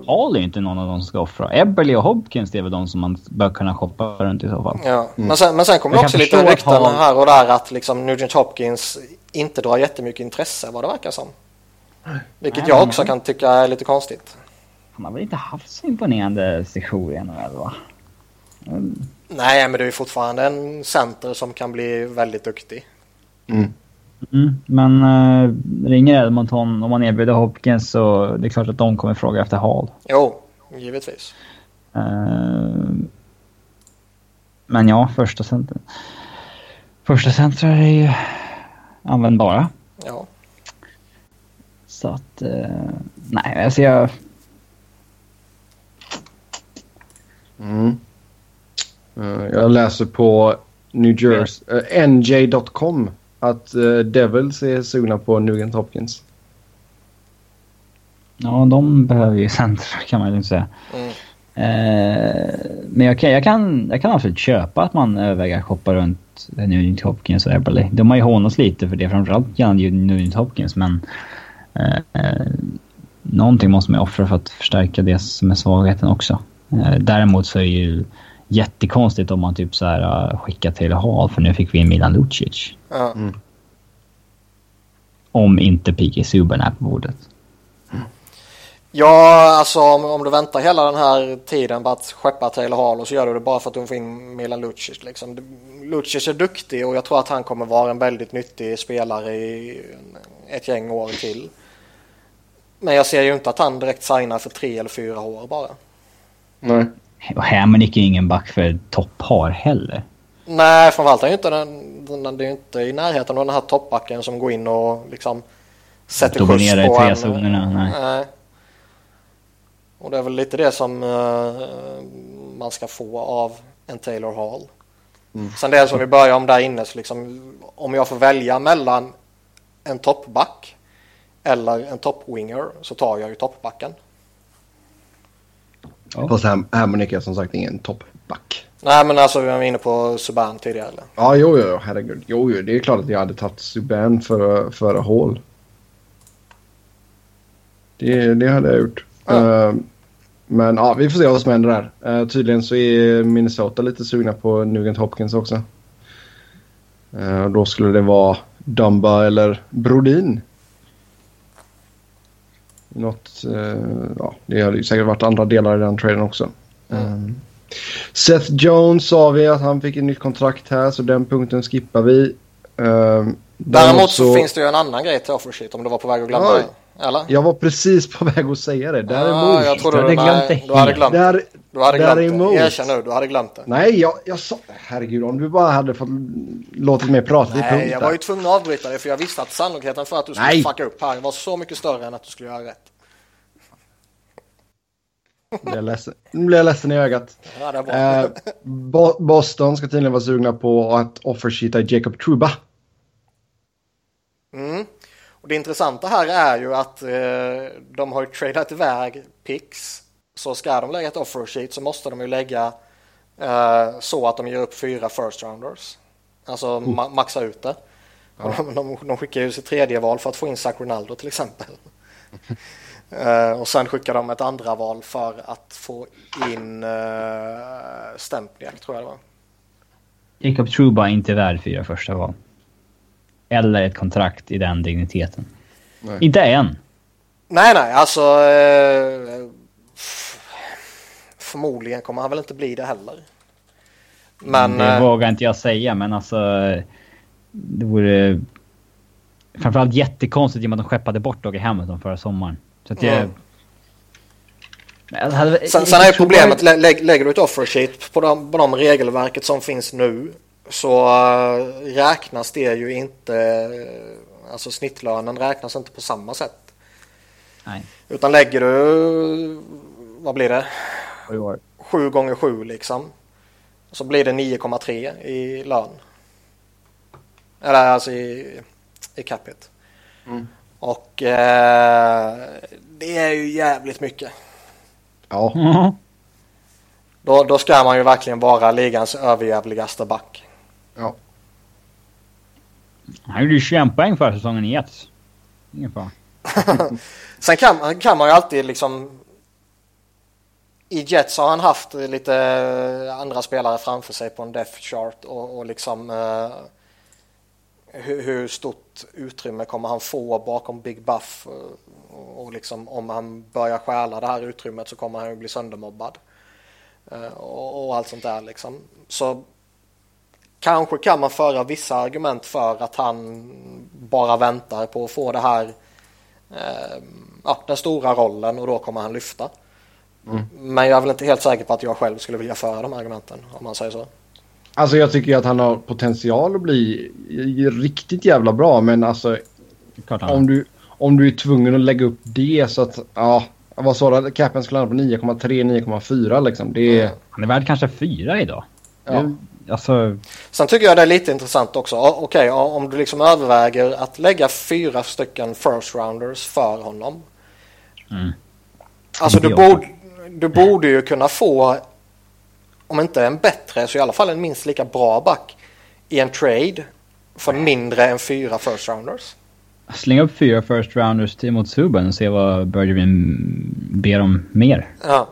Hall är ju inte någon av dem som ska offra. Eberly och Hopkins är väl de som man bör kunna shoppa runt i så fall. Ja, mm. men, sen, men sen kommer det också lite rykten Hall... här och där att liksom Nugent Hopkins inte drar jättemycket intresse vad det verkar som. Vilket Nej, jag också kan tycka är lite konstigt. Han har väl inte haft så imponerande session i NHL va? Mm. Nej, men det är fortfarande en center som kan bli väldigt duktig. Mm. Mm, men äh, ringer Edmonton om man erbjuder Hopkins så det är klart att de kommer fråga efter Hall. Jo, givetvis. Uh, men ja, första center. Första centrar är ju användbara. Ja. Så att, uh, nej, alltså jag... Mm. Uh, jag läser på New Jersey, uh, NJ.com att uh, Devils är sugna på Nugent Hopkins. Ja, de behöver ju centra kan man ju säga. Mm. Eh, men jag kan, jag, kan, jag kan absolut köpa att man överväger att shoppa runt Nugent Hopkins och Eberly. De har ju hånats lite för det, framförallt gällande Nugent Hopkins, men eh, eh, någonting måste man offra för att förstärka det som är svagheten också. Eh, däremot så är ju jättekonstigt om man typ så här uh, skickar till Hall för nu fick vi in Milan Lucic. Ja. Mm. Om inte P.K. Subban är på bordet. Mm. Ja, alltså om, om, du väntar hela den här tiden på att skeppa Taylor Hall och så gör du det bara för att du får in Milan Lucic. Liksom. Lucic är duktig och jag tror att han kommer vara en väldigt nyttig spelare i ett gäng år till. Men jag ser ju inte att han direkt signar för tre eller fyra år bara. Nej. Och Hamonic är ingen back för topppar heller. Nej, framförallt är ju inte den, den, det är inte i närheten av den här toppbacken som går in och liksom sätter skjuts på i tre zonerna. Nej. nej. Och det är väl lite det som uh, man ska få av en Taylor Hall. Mm. Sen det som vi börjar om där inne, så liksom, om jag får välja mellan en toppback eller en toppwinger så tar jag ju toppbacken. Ja. Fast Hammonick är som sagt ingen toppback. Nej men alltså vi var inne på Subban tidigare eller? Ja jo jo herregud. Jo jo det är klart att jag hade tagit Subban för, för Hall. Det, det hade jag gjort. Ja. Uh, men ja, vi får se vad som händer där. Uh, tydligen så är Minnesota lite sugna på Nugent Hopkins också. Uh, då skulle det vara Dumba eller Brodin. Något, ja, det ju säkert varit andra delar i den traden också. Mm. Seth Jones sa vi att han fick ett nytt kontrakt här så den punkten skippar vi. Däremot så... så... finns det ju en annan grej till offersheet om du var på väg att glömma ja, eller? Jag var precis på väg att säga det. Däremot. Ah, jag trodde du, hade glömt det. Du hade glömt det. Du hade glömt däremot, det. Erkänn nu, du hade glömt det. Nej, jag, jag sa... Herregud, om du bara hade fått låtit mig prata Nej, punkt jag var ju tvungen att avbryta dig för jag visste att sannolikheten för att du skulle Nej. fucka upp här var så mycket större än att du skulle göra rätt. Nu blir jag ledsen, nu blir jag ledsen i ögat. Ja, eh, Boston ska tydligen vara sugna på att offersheeta Jacob Truba. Mm. Och det intressanta här är ju att eh, de har ju tradat iväg picks. Så ska de lägga ett offer sheet så måste de ju lägga eh, så att de ger upp fyra first rounders. Alltså mm. ma maxa ut det. Ja. De, de, de, skickar ju sitt tredje val för att få in Zach Ronaldo till exempel. eh, och sen skickar de ett andra val för att få in eh, Stempniak tror jag det var. Jacob Truba är inte värd fyra första val. Eller ett kontrakt i den digniteten. Nej. Inte än. Nej, nej, alltså... Eh, förmodligen kommer han väl inte bli det heller. Men... Det eh, vågar inte jag säga, men alltså... Det vore... Framförallt jättekonstigt i och med att de skeppade bort Dogge Hamilton förra sommaren. Så att jag... Mm. Hade, sen, sen är problemet, lä, lägger du ett offer sheet på de, på de regelverket som finns nu så uh, räknas det ju inte, uh, alltså snittlönen räknas inte på samma sätt. Nej. Utan lägger du, vad blir det? Sju. Sju gånger sju liksom. Så blir det 9,3 i lön. Eller alltså i, i capita. Mm. Och eh, det är ju jävligt mycket. Ja. Mm. Då, då ska man ju verkligen vara ligans överjävligaste back. Ja. Han gjorde ju 21 poäng förra säsongen i Jets. Ingen fara. Sen kan, kan man ju alltid liksom... I Jets har han haft lite andra spelare framför sig på en death chart och, och liksom... Uh, hur, hur, stort utrymme kommer han få bakom Big Buff? Och, och liksom om han börjar stjäla det här utrymmet så kommer han ju bli söndermobbad. Uh, och, och allt sånt där liksom. Så Kanske kan man föra vissa argument för att han bara väntar på att få det här eh, ja, den stora rollen och då kommer han lyfta. Mm. Men jag är väl inte helt säker på att jag själv skulle vilja föra de argumenten om man säger så. Alltså jag tycker att han har potential att bli riktigt jävla bra men alltså om du, om du är tvungen att lägga upp det så att ja, vad sa du? Capen skulle landa på 9,3, 9,4 liksom. Det är... Han är värd kanske 4 idag. Ja. Det, alltså... Sen tycker jag det är lite intressant också. Okej, okay, om du liksom överväger att lägga fyra stycken first rounders för honom. Mm. Alltså du borde, du borde ju kunna få, om inte en bättre så i alla fall en minst lika bra back i en trade för mindre än fyra first rounders. Släng upp fyra first rounders till mot Subban och se vad Bergevin ber om mer. Ja.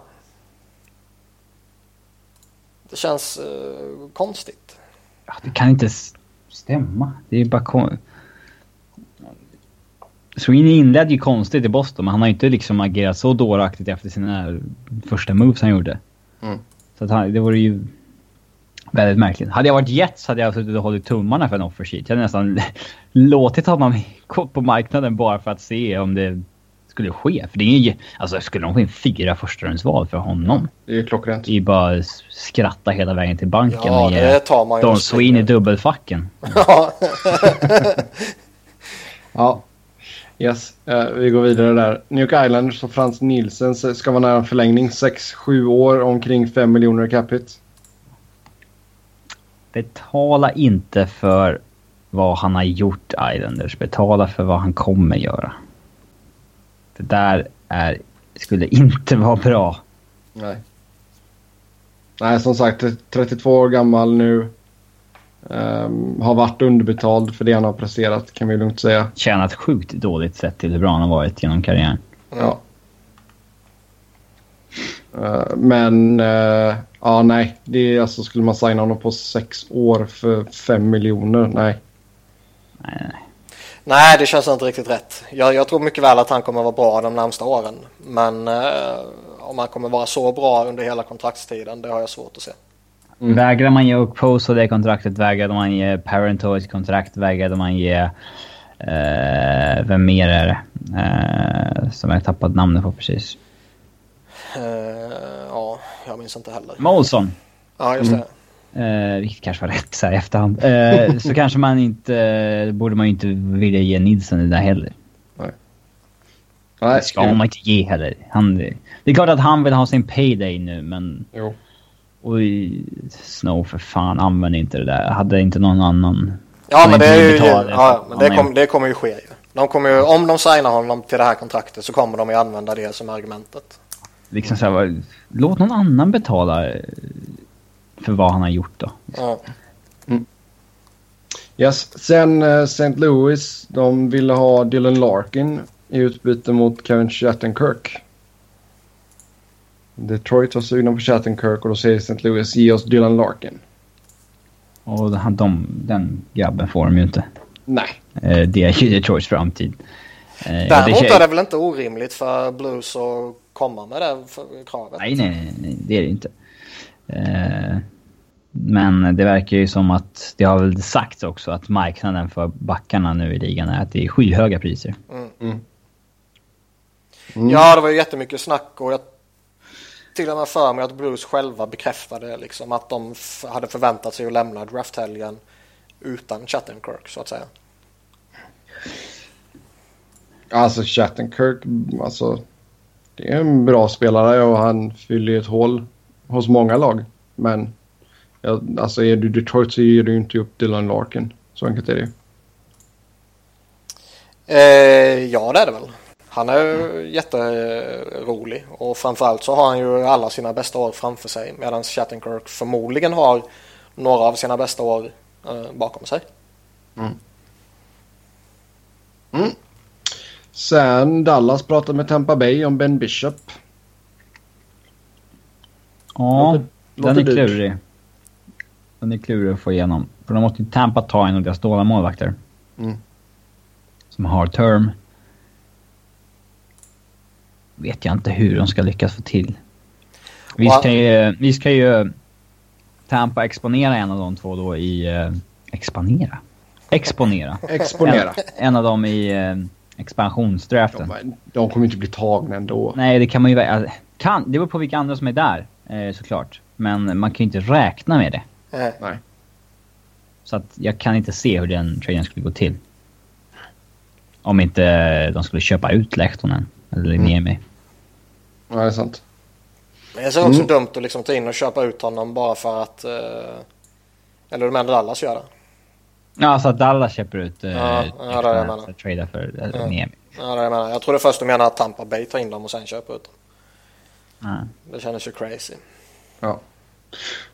Det känns uh, konstigt. Ja, det kan inte stämma. Det är bara kon... Sweeney inledde ju konstigt i Boston, men han har inte liksom agerat så dåraktigt efter sina första moves han gjorde. Mm. Så att han, det vore ju väldigt märkligt. Hade jag varit Jets hade jag suttit och hållit tummarna för en offersheet. Jag hade nästan låtit honom gå på marknaden bara för att se om det skulle ske. För det är ju, alltså skulle de få in fyra förstahundsval för honom. Det är ju klockrent. Det är ju bara skratta hela vägen till banken Ja, och ge det tar man ju. Don Sweeney dubbelfacken. Ja. Ja. Yes, eh, vi går vidare där. New York Islanders och Frans Nielsen ska vara nära en förlängning. 6-7 år, omkring 5 miljoner capita. Betala inte för vad han har gjort Islanders. Betala för vad han kommer göra. Det där är, skulle inte vara bra. Nej. Nej, som sagt 32 år gammal nu. Ehm, har varit underbetald för det han har presterat kan vi lugnt säga. Tjänat sjukt dåligt sett till hur bra han har varit genom karriären. Ja. Eh, men uh, ja, nej. Det är alltså skulle man signa honom på sex år för fem miljoner. Nej. Nej, nej. Nej, det känns inte riktigt rätt. Jag, jag tror mycket väl att han kommer vara bra de närmsta åren. Men eh, om han kommer vara så bra under hela kontraktstiden, det har jag svårt att se. Mm. Vägrar man ge Okposo det kontraktet, vägrade man ge Parento ett kontrakt, vägrade man ge... Uh, vem mer är det? Uh, som jag tappat namnet på precis. Uh, ja, jag minns inte heller. Molson. Ja, just det. Uh, vilket kanske var rätt så här i efterhand. Uh, så kanske man inte... borde man ju inte vilja ge Nilsson det där heller. Nej. Nej. Det ska man inte ge heller. Han, det är klart att han vill ha sin payday nu, men... Jo. Oj, Snow för fan, använd inte det där. Hade inte någon annan... Ja, men det, är ju, ja, men det, kom, det kommer ju ske ju. De kommer ju, om de signar honom till det här kontraktet så kommer de ju använda det som argumentet. Liksom så här, låt någon annan betala eh, för vad han har gjort då. Ja. Yes. Sen uh, St. Louis. De ville ha Dylan Larkin i utbyte mot Kevin Shattenkirk. Detroit var sugna på Shattenkirk och då säger St. Louis ge oss Dylan Larkin. Och han, de, den grabben får de ju inte. Nej. Eh, Det är ju Detroits framtid. Eh, det Däremot kän- är det väl inte orimligt för Blues att komma med det kravet. Nej, nej, nej, det är det inte. Eh, Men det verkar ju som att, det har väl sagts också, att marknaden för backarna nu i ligan är att det är skyhöga priser. Mm. Ja, det var ju jättemycket snack och jag till och med för mig att Blues själva bekräftade liksom att de hade förväntat sig att lämna drafthelgen utan Chattenkirk så att säga. Alltså Shattenkirk, alltså. Det är en bra spelare och han fyller ett hål hos många lag. Men alltså är du Detroit så ger du inte upp Dylan Larkin. Så enkelt är det. Eh, ja, det är det väl. Han är ju jätterolig och framförallt så har han ju alla sina bästa år framför sig medan Chattenkirk förmodligen har några av sina bästa år eh, bakom sig. Sen Dallas pratade med Tampa Bay om Ben Bishop. Ja, Låter- den låter är dyrt. klurig. Den är klurig att få igenom. För de måste ju Tampa ta en av deras dåliga målvakter. Mm. Som har term. Vet jag inte hur de ska lyckas få till. Vi ska ju, vi ska ju Tampa exponera en av de två då i... Eh, exponera? Exponera. Exponera. En, en av dem i eh, expansionsdraften. De, de kommer inte bli tagna ändå. Nej, det kan man ju... väl- Kan, det beror på vilka andra som är där, eh, såklart. Men man kan ju inte räkna med det. Nej. Så att jag kan inte se hur den traden skulle gå till. Om inte de skulle köpa ut Lehtonen. Eller Niemi. Ja, det är sant. Men det är också Mm. dumt att liksom ta in och köpa ut honom bara för att... Eh, eller du menar Dallas gör det? Ja, så att Dallas köper ut eh, Ja, ja, det är det jag menar. för att trada för eh, Ja. Niemi. Ja, det jag menar. Jag trodde först du menade att Tampa Bay tar in dem och sen köper ut dem. Ja. Det kändes ju crazy. Ja.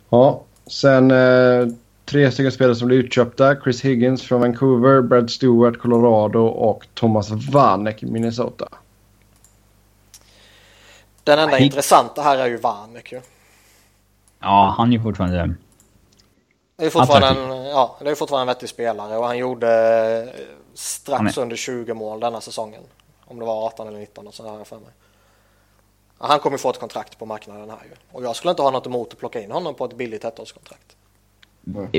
Ja. Sen eh, tre stycken spelare som blir utköpta. Chris Higgins från Vancouver, Brad Stewart, Colorado och Thomas Vanek, Minnesota. Den enda Hig- intressanta här är ju Vanek ju. ja, han är ju fortfarande... Det är fortfarande, en, ja, det är fortfarande en vettig spelare och han gjorde eh, strax under 20 mål denna säsongen. Om det var 18 eller 19 och så har jag för mig. Han kommer få ett kontrakt på marknaden här ju. Och jag skulle inte ha något emot att plocka in honom på ett billigt ettårskontrakt.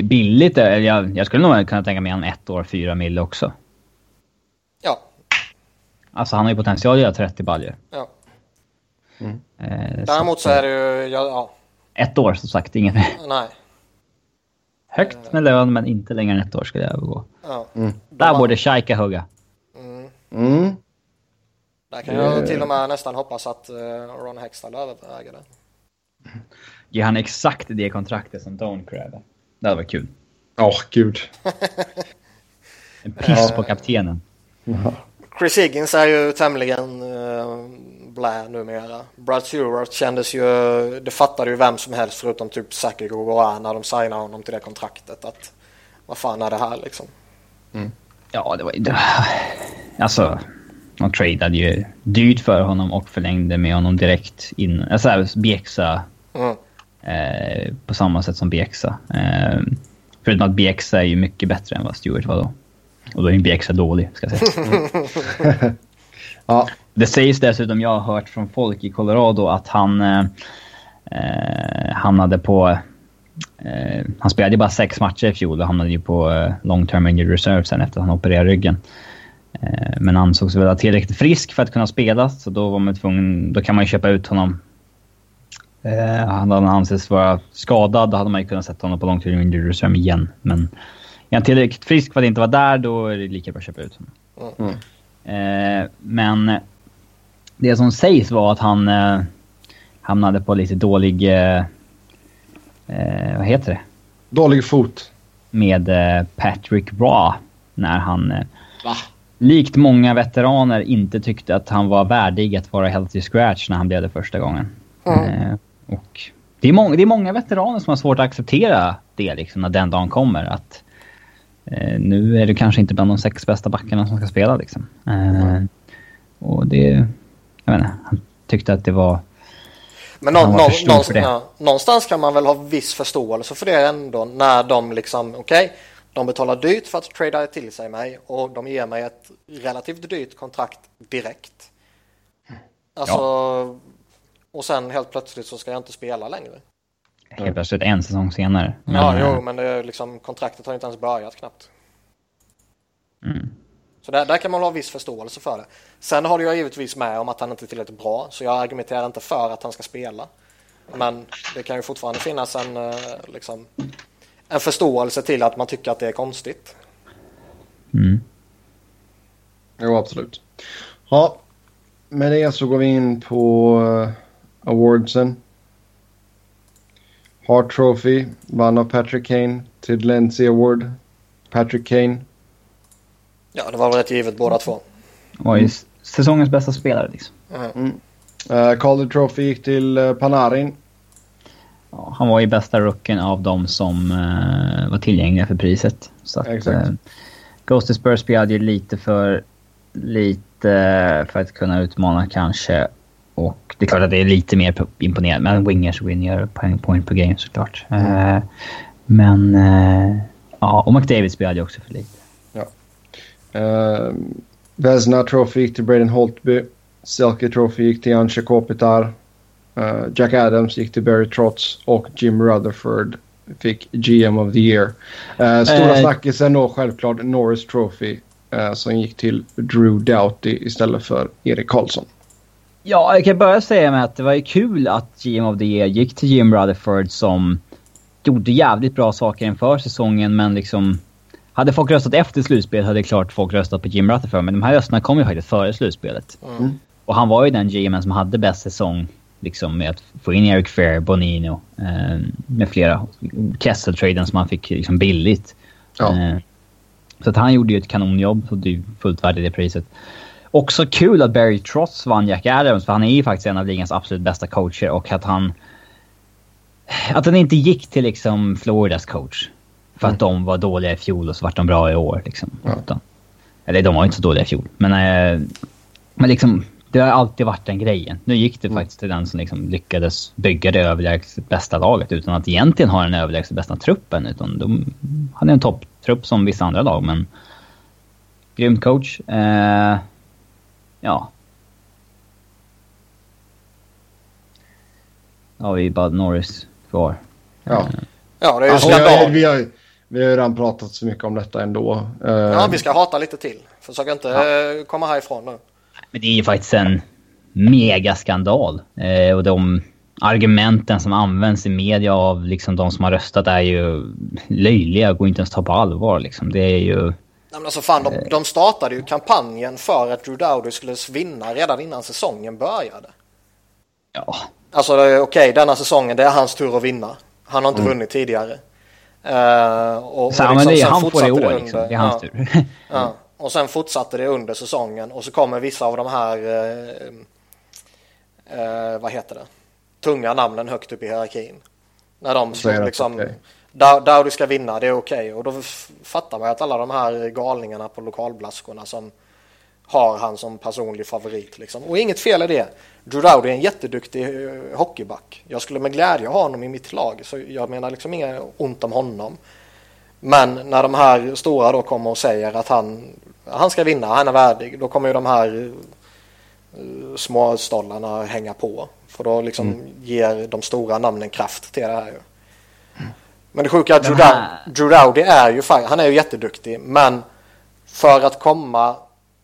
Billigt? Jag, jag skulle nog kunna tänka mig en ett år, fyra mil också. Ja. Alltså han har ju potential att göra 30 baljor. Ja. Mm. Eh, Däremot så, så är det ju, ja, ja. Ett år som sagt, inget mer. Nej. Högt med lön men inte längre än ett år skulle jag gå. Ja. Mm. Där borde Shaika hugga. Mm. Mm. Där kan jag till och med nästan hoppas att uh, Ron Hextall överväger det. Ger han exakt det kontraktet som Don kräver? Det hade varit kul. Åh, oh, gud. en piss på kaptenen. Chris Higgins är ju tämligen uh, blä numera. Brad Stewart kändes ju, det fattade ju vem som helst förutom typ Saki Gogoa när de signade honom till det kontraktet. Att vad fan är det här liksom? Mm. Ja, det var ju... Alltså, de tradeade ju dyrt för honom och förlängde med honom direkt in. Alltså Bjäxa. Mm. Eh, på samma sätt som Bjäxa. Eh, förutom att Bjäxa är ju mycket bättre än vad Stewart var då. Och då är ju Bjäxa dålig, ska jag säga. ja. Det sägs dessutom, jag har hört från folk i Colorado att han eh, eh hamnade på... Eh, han spelade ju bara sex matcher i fjol och hamnade ju på eh, long term injured reserve sen efter att han opererade ryggen. Eh, men ansågs väl tillräckligt frisk för att kunna spela, så då var man tvungen... Då kan man ju köpa ut honom. Eh, hade han ansetts vara skadad, då hade man ju kunnat sätta honom på long term injured reserve igen. Men är han tillräckligt frisk för att inte vara där, då är det lika bra att köpa ut honom. Mm. Eh, men det som sägs var att han eh, hamnade på lite dålig... Eh, vad heter det? Dålig fot. Med eh, Patrick Raw. När han... Eh, Va? Likt många veteraner inte tyckte att han var värdig att vara healthy scratch när han blev det första gången. Mm. och det är, många, det är många veteraner som har svårt att acceptera det liksom, när den dagen kommer. Att eh, nu är du kanske inte bland de sex bästa backarna som ska spela liksom. Mm. och det jag inte, han tyckte att det var... Men någon, någon, någonstans, ja, någonstans kan man väl ha viss förståelse för det ändå när de liksom, okej, okay, de betalar dyrt för att trada till sig mig och de ger mig ett relativt dyrt kontrakt direkt. Alltså, ja. och sen helt plötsligt så ska jag inte spela längre. Helt plötsligt en säsong senare. Men... Ja, jo, men det är liksom, kontraktet har inte ens börjat knappt. Mm. Så där, där kan man ha viss förståelse för det. Sen håller jag givetvis med om att han inte är tillräckligt bra, så jag argumenterar inte för att han ska spela. Men det kan ju fortfarande finnas en, eh, liksom, en förståelse till att man tycker att det är konstigt. Mm. Jo, absolut. Ja, med det så går vi in på uh, awardsen. Hart Trophy vann av Patrick Kane till Lindsay Award. Patrick Kane Ja, det var väl rätt givet båda två. Var ju säsongens bästa spelare liksom. Mm. Uh, Calder Trophy gick till uh, Panarin. Ja, han var ju bästa rookien av de som uh, var tillgängliga för priset. Så att, Exakt. Uh, Ghost Spurs spelade ju lite för lite för att kunna utmana kanske. Och det är klart att det är lite mer imponerande. Men wingers vinner poäng point per game såklart. Mm. men ja, och McDavid spelade också för lite. Uh, Vesna Trophy gick till Braden Holtby. Selke Trophy gick till Anche Kopitar. Uh, Jack Adams gick till Barry Trotz och Jim Rutherford fick GM of the year. Uh, stora uh, snackisen då självklart Norris Trophy som gick till Drew Doughty istället för Erik Karlsson. Ja, jag kan börja säga med att det var ju kul att GM of the year gick till Jim Rutherford som gjorde jävligt bra saker inför säsongen men liksom hade folk röstat efter slutspelet hade klart folk röstat på Jim Rutherford, men de här rösterna kom ju faktiskt före slutspelet. Mm. Och han var ju den GMen som hade bäst säsong liksom med att få in Eric Fair, Bonino eh, med flera. Kessel-traden som han fick liksom billigt. Ja. Eh, så att han gjorde ju ett kanonjobb och det är fullt värd i det priset. Också kul att Barry Trotz vann Jack Adams, för han är ju faktiskt en av ligans absolut bästa coacher och att han... Att han inte gick till liksom Floridas coach. För att mm. de var dåliga i fjol och så vart de bra i år. Liksom. Ja. Eller de var inte så dåliga i fjol. Men, eh, men liksom, det har alltid varit den grejen. Nu gick det mm. faktiskt till den som liksom lyckades bygga det överlägset bästa laget utan att egentligen ha den överlägset bästa truppen. Utan de hade en topptrupp som vissa andra lag, men... Grym coach. Eh, ja. Ja, vi är Bud Norris kvar. Ja. Ja, det är ju skandal. Vi har, vi har ju redan pratat så mycket om detta ändå. Ja, vi ska hata lite till. Försök inte ja. komma härifrån nu. Men det är ju faktiskt en megaskandal. Eh, och de argumenten som används i media av liksom de som har röstat är ju löjliga. Går inte ens att ta på allvar liksom. Det är ju... Nej, men alltså fan, de, de startade ju kampanjen för att Drew Dowdy skulle vinna redan innan säsongen började. Ja. Alltså okej, okay, denna säsongen det är hans tur att vinna. Han har inte mm. vunnit tidigare. Uh, och, så, och liksom, men det är, han får det i år liksom. Det är hans ja, tur. ja. Och sen fortsatte det under säsongen och så kommer vissa av de här, eh, eh, vad heter det, tunga namnen högt upp i hierarkin. När de slår liksom, okay. Dowdy ska vinna, det är okej. Okay. Och då fattar man att alla de här galningarna på lokalblaskorna som har han som personlig favorit. Liksom. Och inget fel i det. Drew Dowdy är en jätteduktig eh, hockeyback. Jag skulle med glädje ha honom i mitt lag. Så jag menar liksom inget ont om honom. Men när de här stora då kommer och säger att han, han ska vinna, han är värdig, då kommer ju de här uh, små stollarna hänga på. För då liksom mm. ger de stora namnen kraft till det här ju. Men det sjuka är att Drew, här... Drew Dowdy är ju, han är ju jätteduktig, men för att komma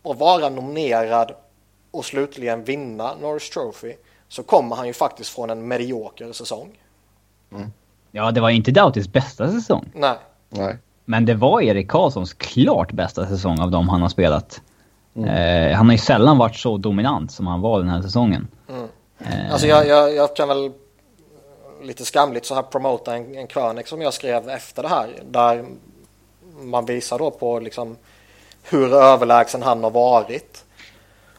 och vara nominerad och slutligen vinna Norris Trophy så kommer han ju faktiskt från en medioker säsong. Mm. Ja, det var inte Doughtys bästa säsong. Nej. Nej. Men det var Erik Karlssons klart bästa säsong av dem han har spelat. Mm. Eh, han har ju sällan varit så dominant som han var den här säsongen. Mm. Eh. Alltså jag, jag, jag, kan väl lite skamligt så här promota en, en krönik som jag skrev efter det här. Där man visar då på liksom hur överlägsen han har varit.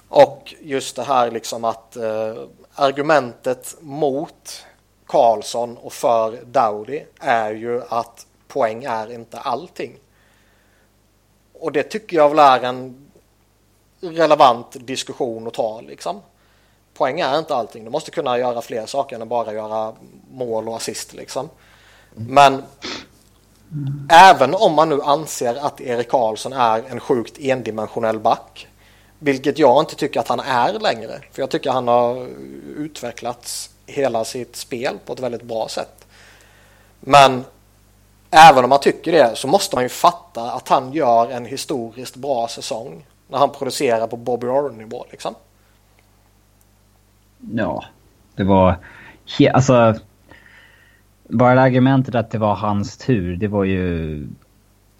Och just det här liksom att eh, argumentet mot Karlsson och för Dowdy är ju att poäng är inte allting. Och det tycker jag väl är en relevant diskussion att ta liksom. Poäng är inte allting. Du måste kunna göra fler saker än att bara göra mål och assist liksom. Men även om man nu anser att Erik Karlsson är en sjukt endimensionell back, vilket jag inte tycker att han är längre, för jag tycker han har utvecklats hela sitt spel på ett väldigt bra sätt. Men även om man tycker det så måste man ju fatta att han gör en historiskt bra säsong när han producerar på Bobby Orr-nivå liksom. Ja, det var... Alltså... Bara det argumentet att det var hans tur, det var ju...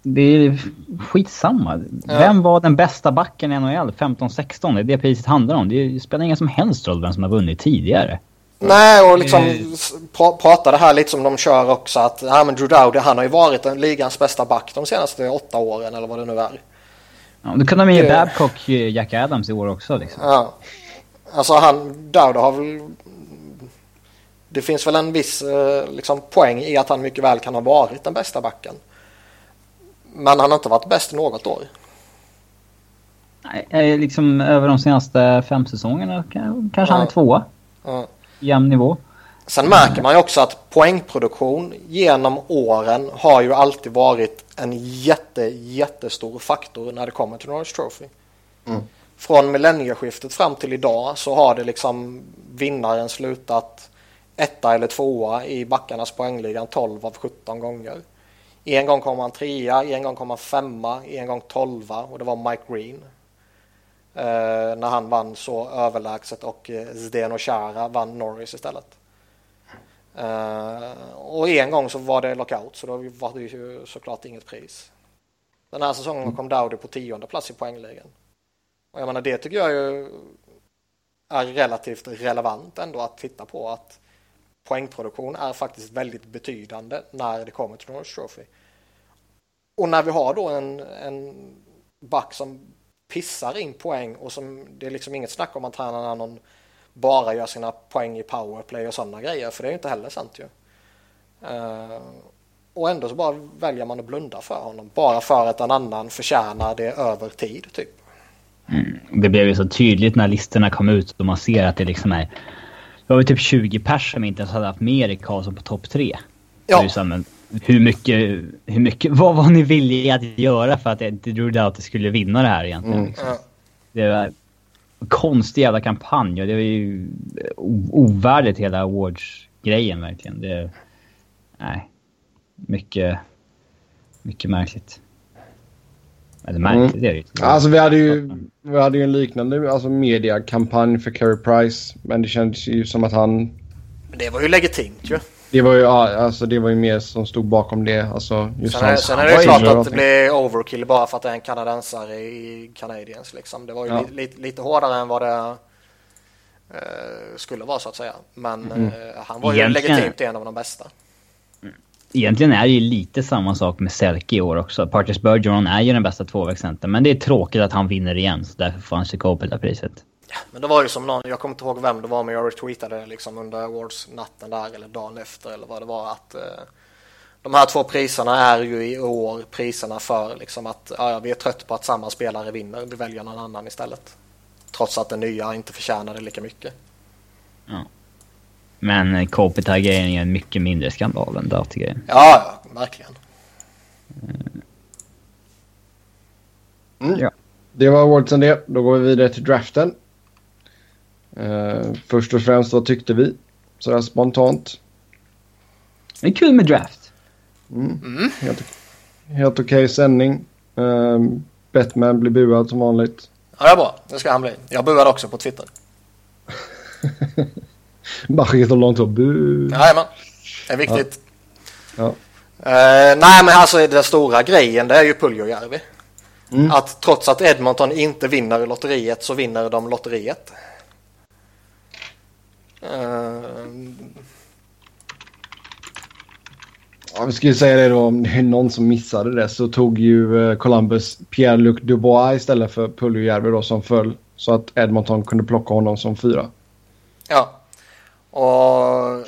Det är skitsamma. Ja. Vem var den bästa backen i NHL 15-16? Det är det priset handlar om. Det spelar ingen som helst roll vem som har vunnit tidigare. Nej, och liksom pra prata det här lite som de kör också att ja, men Drew Dowdy han har ju varit ligans bästa back de senaste åtta åren eller vad det nu är. Ja, då kunde de ge Babcock Jack Adams i år också liksom. Ja. Alltså han, Dowdy har väl... Det finns väl en viss eh, liksom, poäng i att han mycket väl kan ha varit den bästa backen. Men han har inte varit bäst något år. Nej, liksom över de senaste fem säsongerna kanske ja. han är tvåa. Ja jämn nivå. Sen märker man ju också att poängproduktion genom åren har ju alltid varit en jätte, jättestor faktor när det kommer till Norris Trophy. Mm. Från millennieskiftet fram till idag så har det liksom vinnaren slutat etta eller tvåa i backarnas poängligan 12 av 17 gånger. En gång kom han trea, en gång kom han femma, en gång tolva och det var Mike Green Eh, när han vann så överlägset och eh, Zdeno Chara vann Norris istället. Eh, och en gång så var det lockout så då var det ju såklart inget pris. Den här säsongen kom Dowdy på tionde plats i poängligan. Och jag menar det tycker jag ju är relativt relevant ändå att titta på att poängproduktion är faktiskt väldigt betydande när det kommer till Norris Trophy. Och när vi har då en, en back som pissar in poäng och som det är liksom inget snack om att han någon bara gör sina poäng i powerplay och sådana grejer för det är ju inte heller sant ju. Uh, och ändå så bara väljer man att blunda för honom bara för att en annan förtjänar det över tid typ. Det blev ju så tydligt när listorna kom ut och man ser att det liksom är... Det var ju typ 20 pers som inte ens hade haft med Erik Karlsson på topp tre. Ja. Men hur mycket, hur mycket, vad var ni villiga att göra för att Drew Doughty skulle vinna det här egentligen? Mm. Liksom? Det var en konstig jävla kampanj och det var ju ovärdigt hela awards-grejen verkligen. Det, nej, mycket, mycket märkligt. Eller märkligt Mm. är det ju. Alltså vi hade ju, vi hade ju en liknande alltså, mediakampanj för Carey Price. Men det kändes ju som att han... Men det var ju legitimt ju. Det var ju, ja, alltså, det var ju mer som stod bakom det. Alltså, just Sen är, sen är det ju klart att det blir overkill bara för att det är en kanadensare i Canadiens liksom. Det var ju Ja. li, lite, lite hårdare än vad det eh, skulle vara så att säga. Men Mm. eh, han var ju Egentligen- legitimt en av de bästa. Egentligen är det ju lite samma sak med Selke i år också. Partis Bergeron är ju den bästa tvåvägscentern, men det är tråkigt att han vinner igen, så därför får han Chicago-priset. Men det var ju som någon, jag kommer inte ihåg vem det var men jag retweetade liksom under awards-natten där eller dagen efter eller vad det var att eh, de här två priserna är ju i år priserna för liksom att ja, ja, vi är trött på att samma spelare vinner, vi väljer någon annan istället. Trots att den nya inte förtjänade lika mycket. Men eh, Kopitar-grejen är en mycket mindre skandal än Doughty-grejen. Ja, ja, verkligen. Mm. Ja. Det var awardsen det. Då går vi vidare till draften. Eh, först och främst, vad tyckte vi? Sådär spontant. Det är kul med draft. Mm. Helt, helt okej sändning. Uh, Batman blir buad som vanligt. Ja, det är bra. Det ska han bli. Jag buade också på Twitter. Bara skickat långt så. Bu. Jajamän. Det är viktigt. Ja. Eh, nej, men alltså den stora grejen det är ju Puljujärvi. Mm. Att trots att Edmonton inte vinner lotteriet så vinner de lotteriet. Eh, Ja, vi ju säga det då om det är någon som missade det så tog ju eh, Columbus Pierre-Luc Dubois istället för Puljujärvi då som föll. Så att Edmonton kunde plocka honom som fyra. ja. Och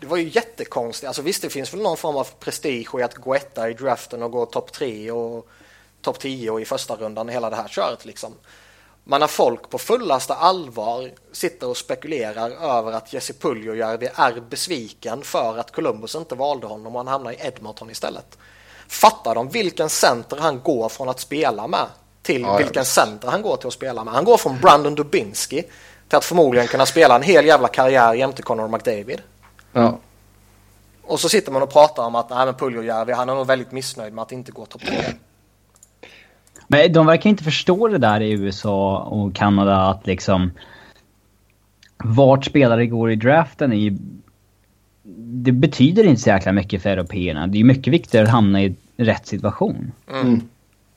det var ju jättekonstigt. Alltså visst, det finns väl någon form av prestige i att gå etta i draften och gå topp tre och topp 10 och i första rundan hela det här köret liksom. Men när folk på fullaste allvar sitter och spekulerar över att Jesse Puljujärvi är besviken för att Columbus inte valde honom och han hamnar i Edmonton istället. Fattar de vilken center han går från att spela med till Ja, vilken center han går till att spela med. Han går från Brandon Dubinsky till att förmodligen kunna spela en hel jävla karriär jämte Connor McDavid. Ja. Och så sitter man och pratar om att nej men Puljujärvi han är nog väldigt missnöjd med att inte gå topp 3. Men de verkar inte förstå det där i USA och Kanada att liksom... Vart spelare går i draften är ju... Det betyder inte så jäkla mycket för européerna. Det är ju mycket viktigare att hamna i rätt situation. Mm.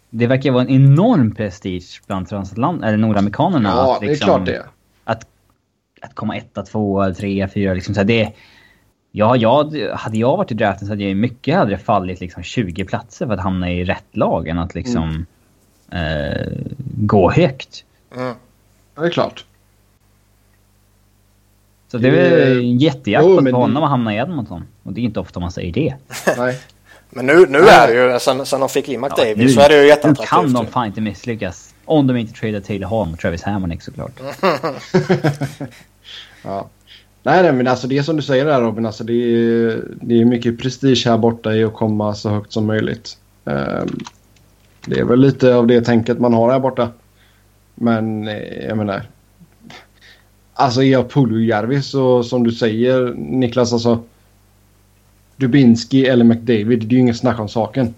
Det verkar vara en enorm prestige bland transatlant eller nordamerikanerna. Ja, att det är liksom, klart det. Att, att komma etta, tvåa, trea, fyra liksom. Så här, det, ja, jag, hade jag varit i draften så hade jag mycket hellre fallit liksom 20 platser för att hamna i rätt lag än att liksom eh, gå högt. Mm. Ja, det är klart. Så det är Det- väl Jo, det- honom att hamna i Edmonton. Och det är inte ofta man säger det. Nej. Men nu, nu är det ju, sen, sen de fick in McDavid nu, så är det ju nu jätteattraktivt. kan de fan inte misslyckas. Om de inte tradar Taylor Hall och Travis Hamonic såklart. Ja. Nej, nej, men alltså det är som du säger där Robin. Alltså det, är, det är mycket prestige här borta i att komma så högt som möjligt. Ehm, det är väl lite av det tänket man har här borta. Men eh, jag menar. Alltså är jag Puljujärvi så som du säger Niklas alltså. Dubinski eller McDavid. Det är ju inget snack om saken.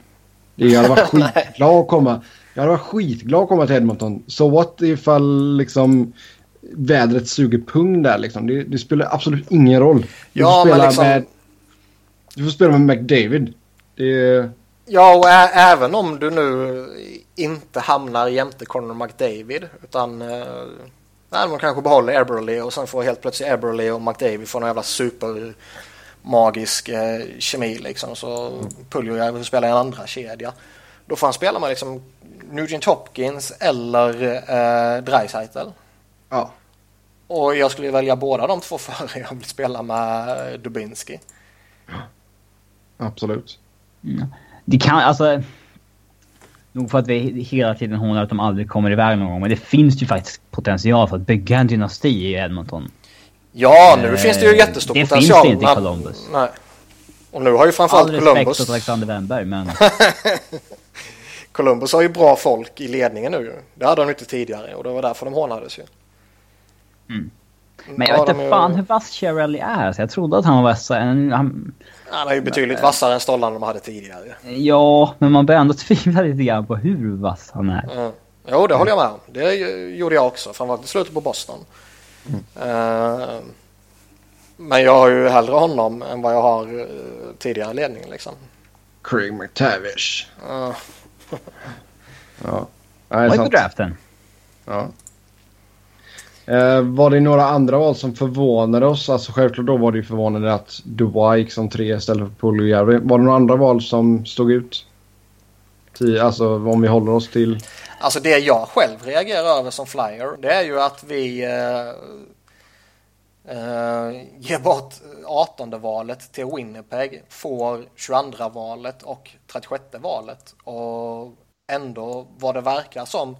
Det jag hade varit skitglad att komma. Jag hade varit skitglad att komma till Edmonton. Så what ifall liksom vädret suger pung där liksom. Det, det spelar absolut ingen roll. Du Ja, får spela liksom- med... Du får spela med McDavid. Det... Ja, och ä- även om du nu inte hamnar jämte Connor McDavid utan eh, nej, man kanske behåller Eberle och sen får helt plötsligt Eberle och McDavid få någon jävla super magisk eh, kemi liksom så Puljujärvi spelar i en andra kedja. Då får han spela med liksom Nugent Hopkins eller eh, Dreisaitl. Ja. Och jag skulle välja båda de två före jag vill spela med eh, Dubinsky. Absolut. Det kan, alltså... Nog för att vi hela tiden hånar att de aldrig kommer iväg någon gång. Men det finns ju faktiskt potential för att bygga en dynasti i Edmonton. Ja, nu finns det ju Eh, jättestor det potential. finns det inte i Columbus. Nej. Och nu har ju All framförallt respekt Columbus... åt Alexander Wennberg, men... Columbus har ju bra folk i ledningen nu. Det hade de inte tidigare och det var därför de hånades ju. Mm. Nu Men jag har vet inte ju- fan hur vass Chiarelli är. Så jag trodde att han var vassare. än- Han, Han är ju betydligt vassare än stollarna de hade tidigare. ja, men man börjar ändå tvivla lite grann på hur vass han är. Mm. Jo, det håller jag med om. Det gjorde jag också, framförallt i slutet på Boston. Eh, men jag har ju hellre honom än vad jag har uh, tidigare i ledningen liksom. Craig McTavish. Eh, Ja. Vad Nej, är på draften? Ja. Eh, var det några andra val som förvånade oss? Alltså självklart då var det ju förvånande att Dubois gick som tre istället för Puljujärvi. Var det några andra val som stod ut? Alltså om vi håller oss till... Alltså det jag själv reagerar över som flyer det är ju att vi eh, eh, ger bort 18 valet till Winnipeg, får 22 valet och 36 valet och ändå vad det verkar som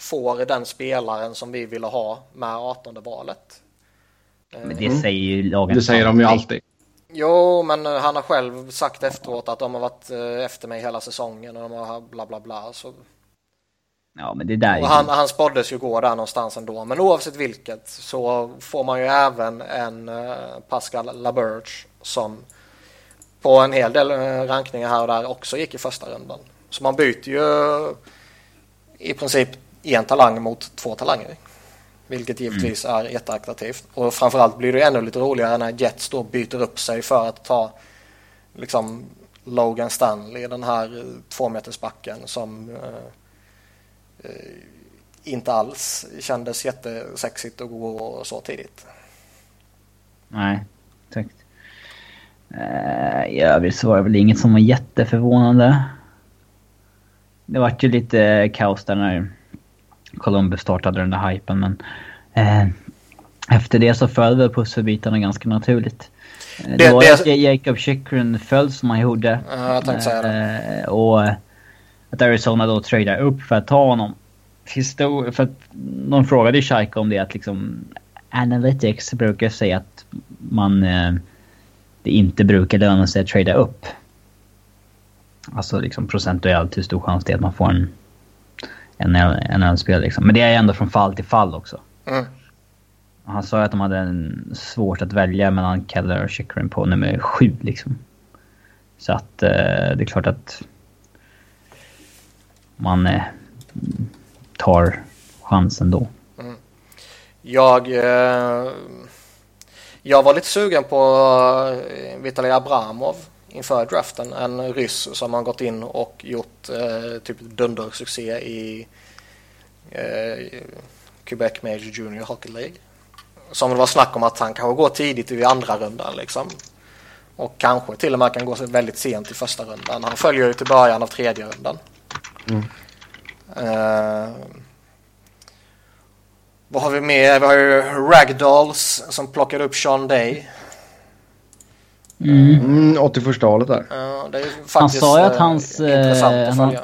får den spelaren som vi ville ha med 18 valet. Men det säger ju lagen Det säger de ju alltid. Jo, men eh, han har själv sagt efteråt att de har varit eh, efter mig hela säsongen och de har bla bla bla. Så Ja, men det där är Och han, han spåddes ju gå där någonstans ändå. Men oavsett vilket så får man ju även en Pascal Laberge som på en hel del eh, rankningar här och där också gick i första rundan. Så man byter ju i princip en talang mot två talanger. Vilket givetvis är jätteattraktivt. Och framförallt blir det ännu lite roligare när Jets då byter upp sig för att ta liksom Logan Stanley, den här eh, tvåmetersbacken som eh, eh, inte alls kändes jättesexigt att gå så tidigt. Nej, exakt. Uh, I övrigt så var det väl inget som var jätteförvånande. Det vart ju lite kaos där när Columbus startade den där hypen men eh, efter det så föll väl pusselbitarna ganska naturligt. Eh, Det, Det- var det- att Jacob Chychrun föll som han gjorde. Ja, jag tänkte säga det. Eh, och att Arizona då tradar upp för att ta honom. Histor för att någon frågade ju Shaika om det att liksom Analytics brukar säga att man eh, det inte brukar löna sig att trada upp. Alltså liksom procentuellt hur stor chans det är att man får en ölspel liksom. Men det är ändå från fall till fall också. Mm. Han sa ju att de hade en svårt att välja mellan Keller och Chychrun på nummer sju liksom. Så att eh, det är klart att man eh, tar chansen då. Jag, eh, jag var lite sugen på eh, Vitalij Abramov inför draften. En ryss som har gått in och gjort eh, typ dundersuccé i eh, Quebec Major Junior Hockey League. Som det var snack om att han kanske går tidigt i andra rundan liksom. Och kanske till och med kan gå väldigt sent i första rundan. Han följer ju till början av tredje rundan. Eh, vad har vi mer? Vi har ju Ragdolls som plockade upp Sean Day. Mm, 81 valet där. Ja, det är ju Han sa ju att eh, hans, eh, intressant att han- följa.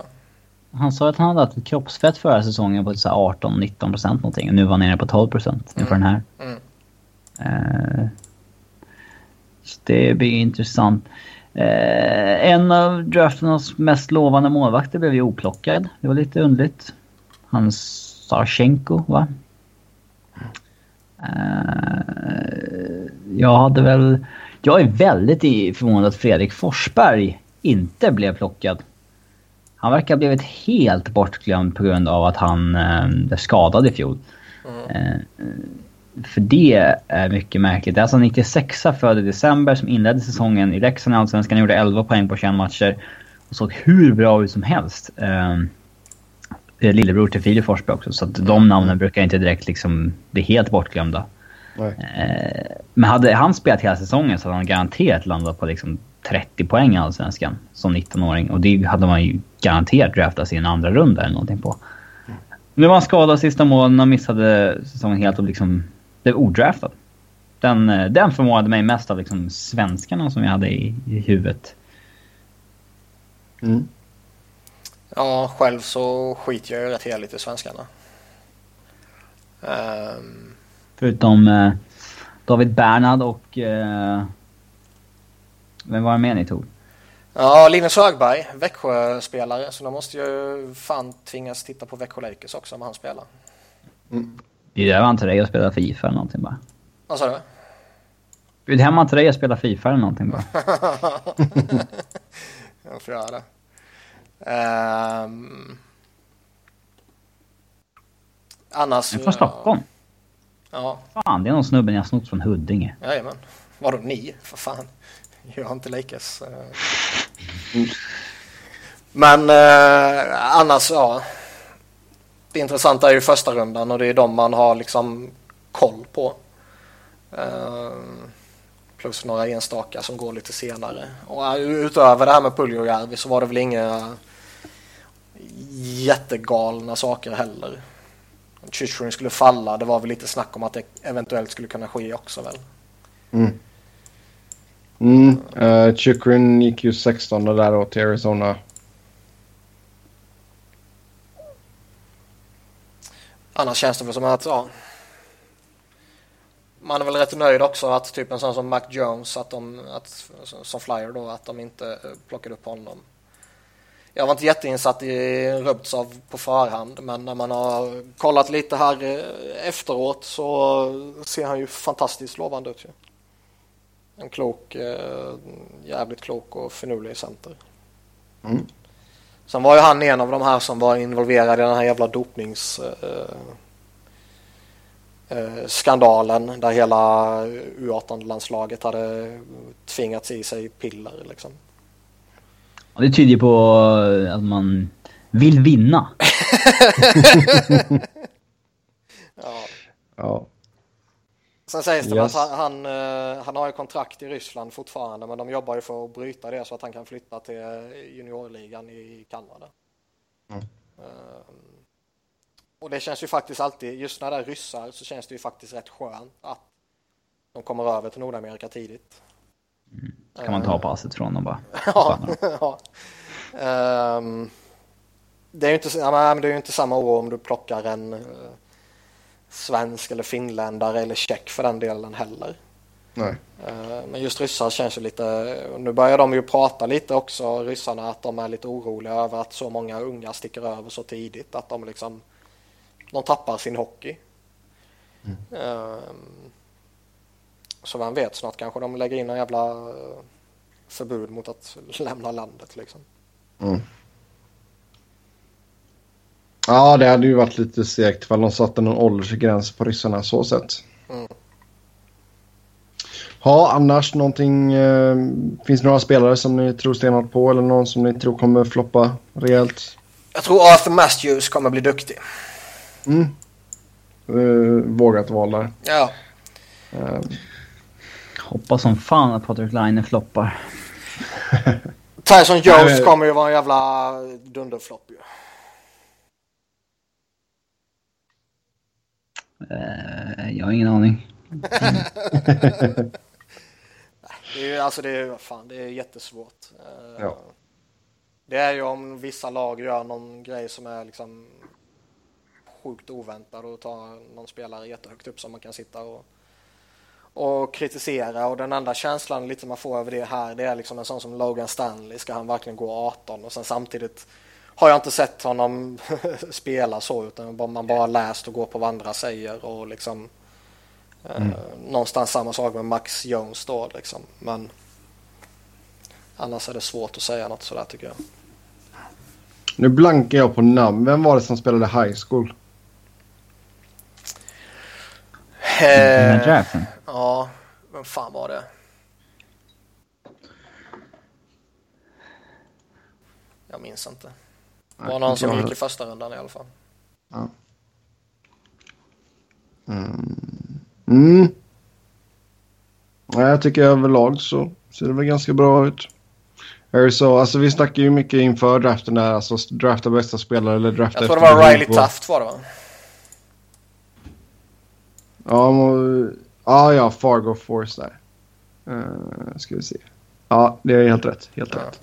Han sa att han hade haft ett kroppsfett förra säsongen på så här 18-19 procent någonting. Och nu var han nere på 12 procent inför den här. Mm. Eh, så det blir intressant. Eh, en av drafternas mest lovande målvakter blev ju oplockad. Det var lite underligt. Han Sarchenko, va? Eh, jag hade väl... Jag är väldigt förvånad att Fredrik Forsberg inte blev plockad. Han verkar ha blivit helt bortglömd på grund av att han eh, blev skadad i fjol. Mm. för det är mycket märkligt. Det är alltså en 96 född i december som inledde säsongen i Leksand i Allsvenskan. gjorde 11 poäng på 21 matcher. Och såg hur bra ut som helst. Eh, lillebror till Filip Forsberg också. Så att de namnen brukar inte direkt liksom bli helt bortglömda. Nej. Eh, men hade han spelat hela säsongen så hade han garanterat landat på liksom 30 poäng i Allsvenskan som 19-åring. Och det hade man ju garanterat draftat i en andra runda eller någonting på. Nu var han skadad sista månaden och missade säsongen helt och liksom blev odraftad. Den, eh, den förvånade mig mest av liksom svenskarna som jag hade i, i huvudet. Mm. Ja, själv så skiter jag ju rätt heligt i svenskarna. Um... Förutom eh, David Bernhard och... Eh, vem var det mer ni tog? Ja, Linus Högberg, Växjö-spelare. Så då måste ju fan tvingas titta på Växjö Lakers också om han spelar. Mm. Bjud hem han till dig och spela Fifa eller någonting bara. Vad sa du? Bjud hem till dig och spela Fifa eller någonting bara. jag får göra det. Um... Annars... är från Stockholm? Ja. Fan, det är någon snubben jag snott från Huddinge. Jajamän. Vadå ni? För fan. Jag har inte. Mm. Men eh, annars, ja. Det intressanta är ju första rundan och det är de man har liksom koll på. Eh, plus några enstaka som går lite senare. Och eh, utöver det här med Puljujärvi så var det väl inga jättegalna saker heller. Chichurin skulle falla, det var väl lite snack om att det eventuellt skulle kunna ske också väl. Mm. Mm, uh, Chikrin gick ju 16 där då till Arizona. Annars känns det väl som att ja, man är väl rätt nöjd också att typ en sån som Mac Jones att de, att, som flyer då, att de inte eh, plockade upp honom. Jag var inte jätteinsatt i Rubtsov på förhand men när man har kollat lite här eh, efteråt så ser han ju fantastiskt lovande ut. Ju. En klok, eh, jävligt klok och finurlig center. Mm. Sen var ju han en av de här som var involverad i den här jävla dopnings eh, skandalen där hela U18-landslaget hade tvingats i sig piller liksom. Det tyder ju på att man vill vinna. ja. ja. Sen sägs det yes. att han, han, eh, han, har ju kontrakt i Ryssland fortfarande men de jobbar ju för att bryta det så att han kan flytta till eh, juniorligan i Kanada. Mm. Um, och det känns ju faktiskt alltid, just när det är ryssar så känns det ju faktiskt rätt skönt att de kommer över till Nordamerika tidigt. Mm. Kan man ta passet från dem bara? ja. ja. Um, det är ju inte, ja, det är inte samma år om du plockar en uh, svensk eller finländare eller tjeck för den delen heller. Nej. Uh, men just ryssar känns ju lite, nu börjar de ju prata lite också, ryssarna, att de är lite oroliga över att så många unga sticker över så tidigt, att de liksom, de tappar sin hockey. Mm. Uh, så vem vet, snart kanske de lägger in en jävla förbud mot att lämna landet liksom. Mm. Ja, det hade ju varit lite segt ifall de satte någon åldersgräns på ryssarna så sett. Mm. Ja, annars någonting. Eh, finns det några spelare som ni tror stenhårt på eller någon som ni tror kommer floppa rejält? Jag tror Arthur Matthews kommer bli duktig. Mm. Uh, vågat val där. Ja. Uh. Hoppas som fan att Patrik Laine floppar. Tyson Jones kommer ju vara en jävla dunderflopp ju. Uh, jag har ingen aning. det är alltså det är, fan, det är jättesvårt. Uh, ja. Det är ju om vissa lag gör någon grej som är liksom sjukt oväntad och tar någon spelare jättehögt upp som man kan sitta och och kritisera och den enda känslan lite man får över det här det är liksom en sån som Logan Stanley ska han verkligen gå 18 och sen samtidigt har jag inte sett honom spela så utan man bara läst och går på vad andra säger och liksom eh, mm. eh, någonstans samma sak med Max Jones då liksom men annars är det svårt att säga något sådär tycker jag. Nu blankar jag på namn. Vem var det som spelade high school? Eh, ja, vem fan var det? Jag minns inte. Det var någon som gick i första rundan i alla fall. Ja. Mm. Mm. Ja, jag tycker överlag så ser det väl ganska bra ut. Så, alltså vi snackar ju mycket inför draften där, alltså drafta bästa spelare eller drafta Jag tror det var Riley Taft var det va? Ja, ja, ja, Fargo Force där. Uh, ska vi se. Ja, det är helt rätt. Helt ja. rätt.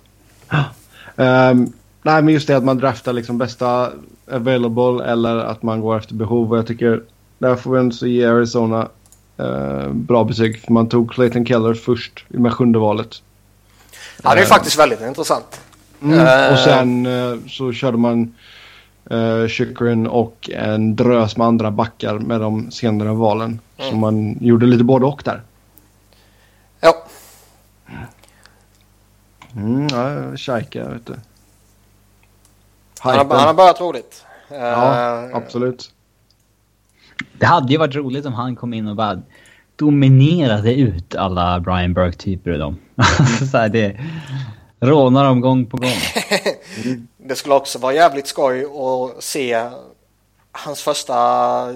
Um, nej, men just det att man draftar liksom bästa available eller att man går efter behov. Och jag tycker där får vi ändå ge Arizona eh, bra betyg. För man tog Clayton Keller först med sjunde valet. Ja, det är faktiskt väldigt intressant. Mm. Uh, och sen uh, så körde man uh, Chikrin och en drös med andra backar med de senare valen. Mm. Så man gjorde lite både och där. Ja. Mm, ja, Scheike, vet du. Han har, han har börjat roligt. Ja, absolut. Det hade ju varit roligt om han kom in och bara dominerade ut alla Brian Burke-typer och dem. så här, det rånar dem gång på gång. det skulle också vara jävligt skoj att se hans första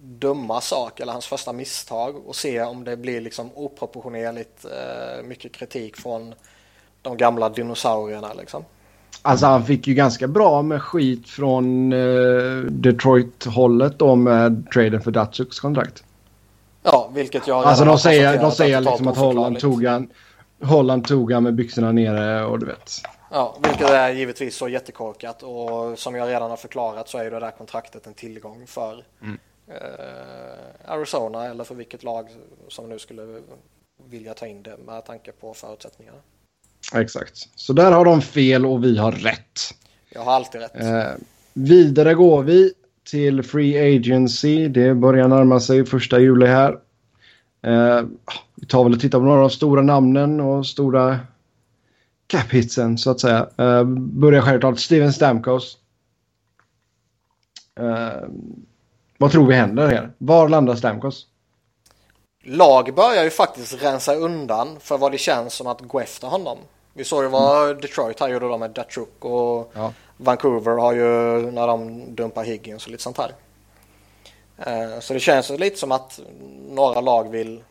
dumma sak eller hans första misstag och se om det blir liksom oproportionerligt eh, mycket kritik från de gamla dinosaurierna liksom. Alltså han fick ju ganska bra med skit från eh, Detroit-hållet då med traden för Datsuks kontrakt. Ja, vilket jag Alltså de säger, de säger liksom att Holland tog, han, Holland tog han med byxorna nere och du vet. Ja, vilket är givetvis så jättekorkat och som jag redan har förklarat så är det där kontraktet en tillgång för mm. eh, Arizona eller för vilket lag som nu skulle vilja ta in det med tanke på förutsättningarna. Exakt. Så där har de fel och vi har rätt. Jag har alltid rätt. Eh, vidare går vi till Free Agency. Det börjar närma sig första juli här. Eh, vi tar väl och tittar på några av de stora namnen och stora cap-hitsen så att säga. Eh, börjar självklart Steven Stamkos. Eh, vad tror vi händer här? Var landar Stamkos? Lag börjar ju faktiskt rensa undan för vad det känns som att gå efter honom. Vi såg ju vad mm. Detroit här gjorde då med Datruk och ja. Vancouver har ju när de dumpar Higgins och lite sånt här. Eh, så det känns lite som att några lag vill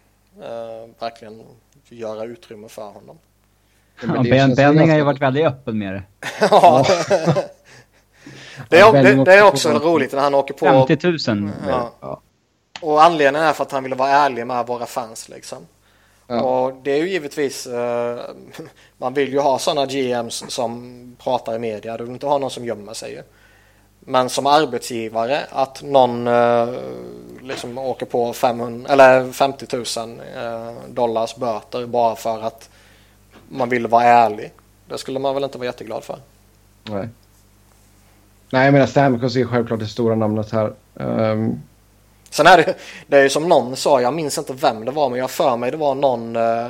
eh, verkligen göra utrymme för honom. Ja, ben, Benning har ju varit väldigt öppen med det. ja. det, är, det, det är också roligt när han åker på... 50 000. Ja. Och anledningen är för att han ville vara ärlig med våra fans liksom. Ja. Och det är ju givetvis, uh, man vill ju ha sådana GMs som pratar i media, du vill inte ha någon som gömmer sig. Men som arbetsgivare att någon uh, liksom åker på 500, eller 50 000 uh, dollars böter bara för att man vill vara ärlig. Det skulle man väl inte vara jätteglad för. Nej. Nej, menar Stamkos är självklart det stora namnet här. Um, Sen är det, det är ju som någon sa, jag minns inte vem det var, men jag för mig det var någon eh,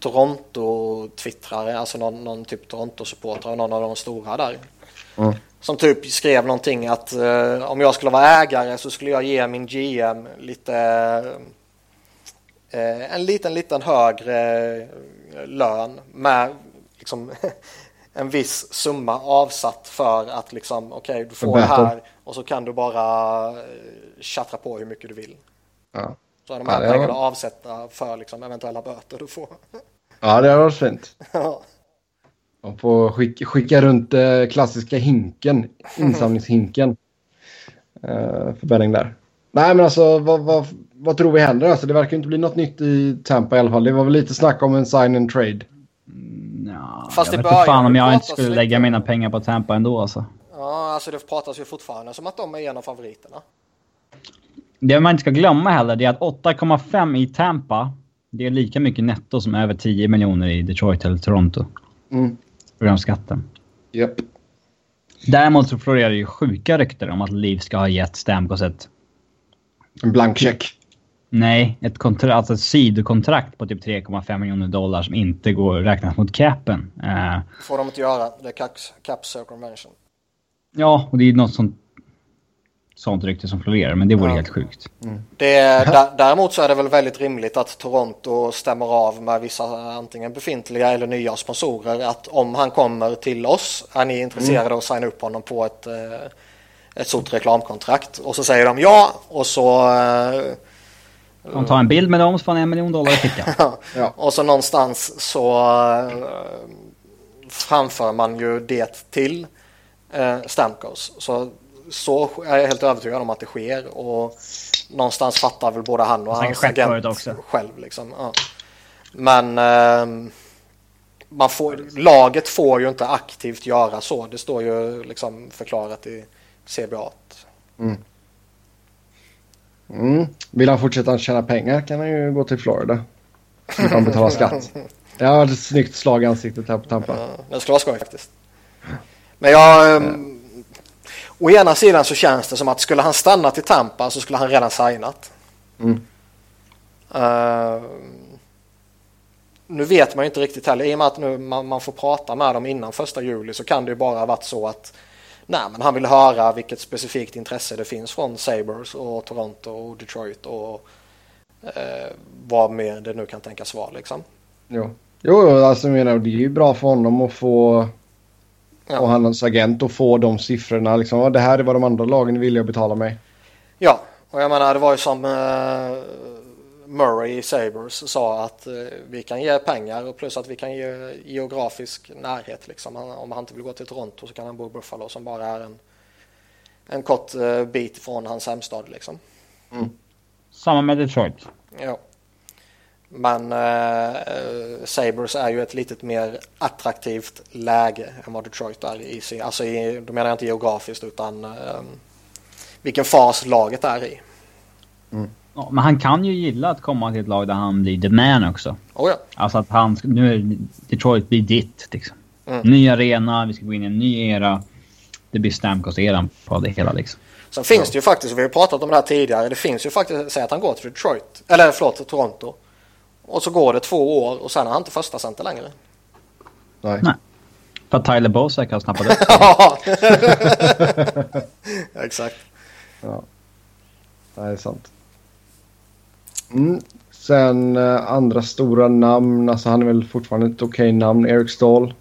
Toronto-twittrare, alltså någon, någon typ Toronto-supporter, någon av de stora där. Mm. Som typ skrev någonting att eh, om jag skulle vara ägare så skulle jag ge min GM lite eh, en liten, liten högre lön med liksom en viss summa avsatt för att liksom okej okay, du får det här och så kan du bara tjattra på hur mycket du vill. Ja. Så är de här ja, pengarna var... avsätta för liksom eventuella böter du får. Ja, det har varit fint. Ja. Och få skicka, skicka runt eh, klassiska hinken, insamlingshinken. eh, för Benning där. Nej, men alltså vad, vad, vad tror vi händer? Alltså, det verkar inte bli något nytt i Tampa i alla fall. Det var väl lite snack om en sign and trade. Mm, ja, Fast jag vet inte fan om jag inte skulle lägga mina pengar på Tampa ändå alltså. Ja, alltså det pratas ju fortfarande som att de är en av favoriterna. Det man inte ska glömma heller är att 8,5 i Tampa, det är lika mycket netto som över 10 miljoner i Detroit eller Toronto. Mm. På grund av skatten. Yep. Däremot så florerar det ju sjuka rykten om att Liv ska ha gett Stamkos ett... En blank check. Nej, ett, kontrakt, alltså ett sidokontrakt på typ 3,5 miljoner dollar som inte går att räknas mot capen. Uh, får de inte göra. Det är caps, cap circumvention. Ja, och det är något sånt sånt rykte som florerar, men det vore ja. helt sjukt. Mm. Det, däremot så är det väl väldigt rimligt att Toronto stämmer av med vissa antingen befintliga eller nya sponsorer att om han kommer till oss är ni intresserade mm. att signa upp honom på ett, eh, ett stort reklamkontrakt och så säger de ja och så de tar en bild med dem så får han en miljon dollar i fickan. ja. Och så någonstans så uh, framför man ju det till uh, Stamkos. Så så är jag helt övertygad om att det sker och någonstans fattar väl både han och hans agent också. själv. Liksom. Ja. Men eh, man får, laget får ju inte aktivt göra så. Det står ju liksom förklarat i CBA. Mm. Mm. Vill han fortsätta tjäna pengar kan han ju gå till Florida. Slipper han betala skatt. Jag har ett snyggt slag i ansiktet här på Tampa. Ja, det skulle vara skoj faktiskt. Men jag... Um, å ena sidan så känns det som att skulle han stanna till Tampa så skulle han redan signat. Mm. Uh, nu vet man ju inte riktigt heller. I och med att nu man, man, får prata med dem innan första juli så kan det ju bara ha varit så att nej, men han vill höra vilket specifikt intresse det finns från Sabres och Toronto och Detroit och eh, vad mer det nu kan tänkas vara liksom. Jo, jo alltså menar det är ju bra för honom att få ja. och hans agent att få de siffrorna liksom. Det här är vad de andra lagen vill jag betala mig. Ja, och jag menar det var ju som eh, Murray i Sabres sa att eh, vi kan ge pengar och plus att vi kan ge geografisk närhet. Liksom. om han inte vill gå till Toronto så kan han bo i Buffalo som bara är en, en kort eh, bit från hans hemstad. Liksom. Mm. Samma med Detroit. Ja. Men eh, Sabres är ju ett lite mer attraktivt läge än vad Detroit är i sin, alltså i, då menar jag inte geografiskt utan eh, vilken fas laget är i. Mm. Ja, men han kan ju gilla att komma till ett lag där han blir the man också. Oh ja. Alltså att han, nu är Detroit blir ditt liksom. Mm. Ny arena, vi ska gå in i en ny era. Det blir Stamkos-eran på det hela liksom. Sen finns ja. det ju faktiskt, vi har pratat om det här tidigare, det finns ju faktiskt, säg att han går till Detroit, eller förlåt, till Toronto. Och så går det två år och sen är han inte första center längre. Nej. Nej. För att Tyler Bozak har snappat upp Ja, exakt. Ja, det är sant. Mm. Sen uh, andra stora namn, alltså han är väl fortfarande ett okej okay namn, Eric Stahl.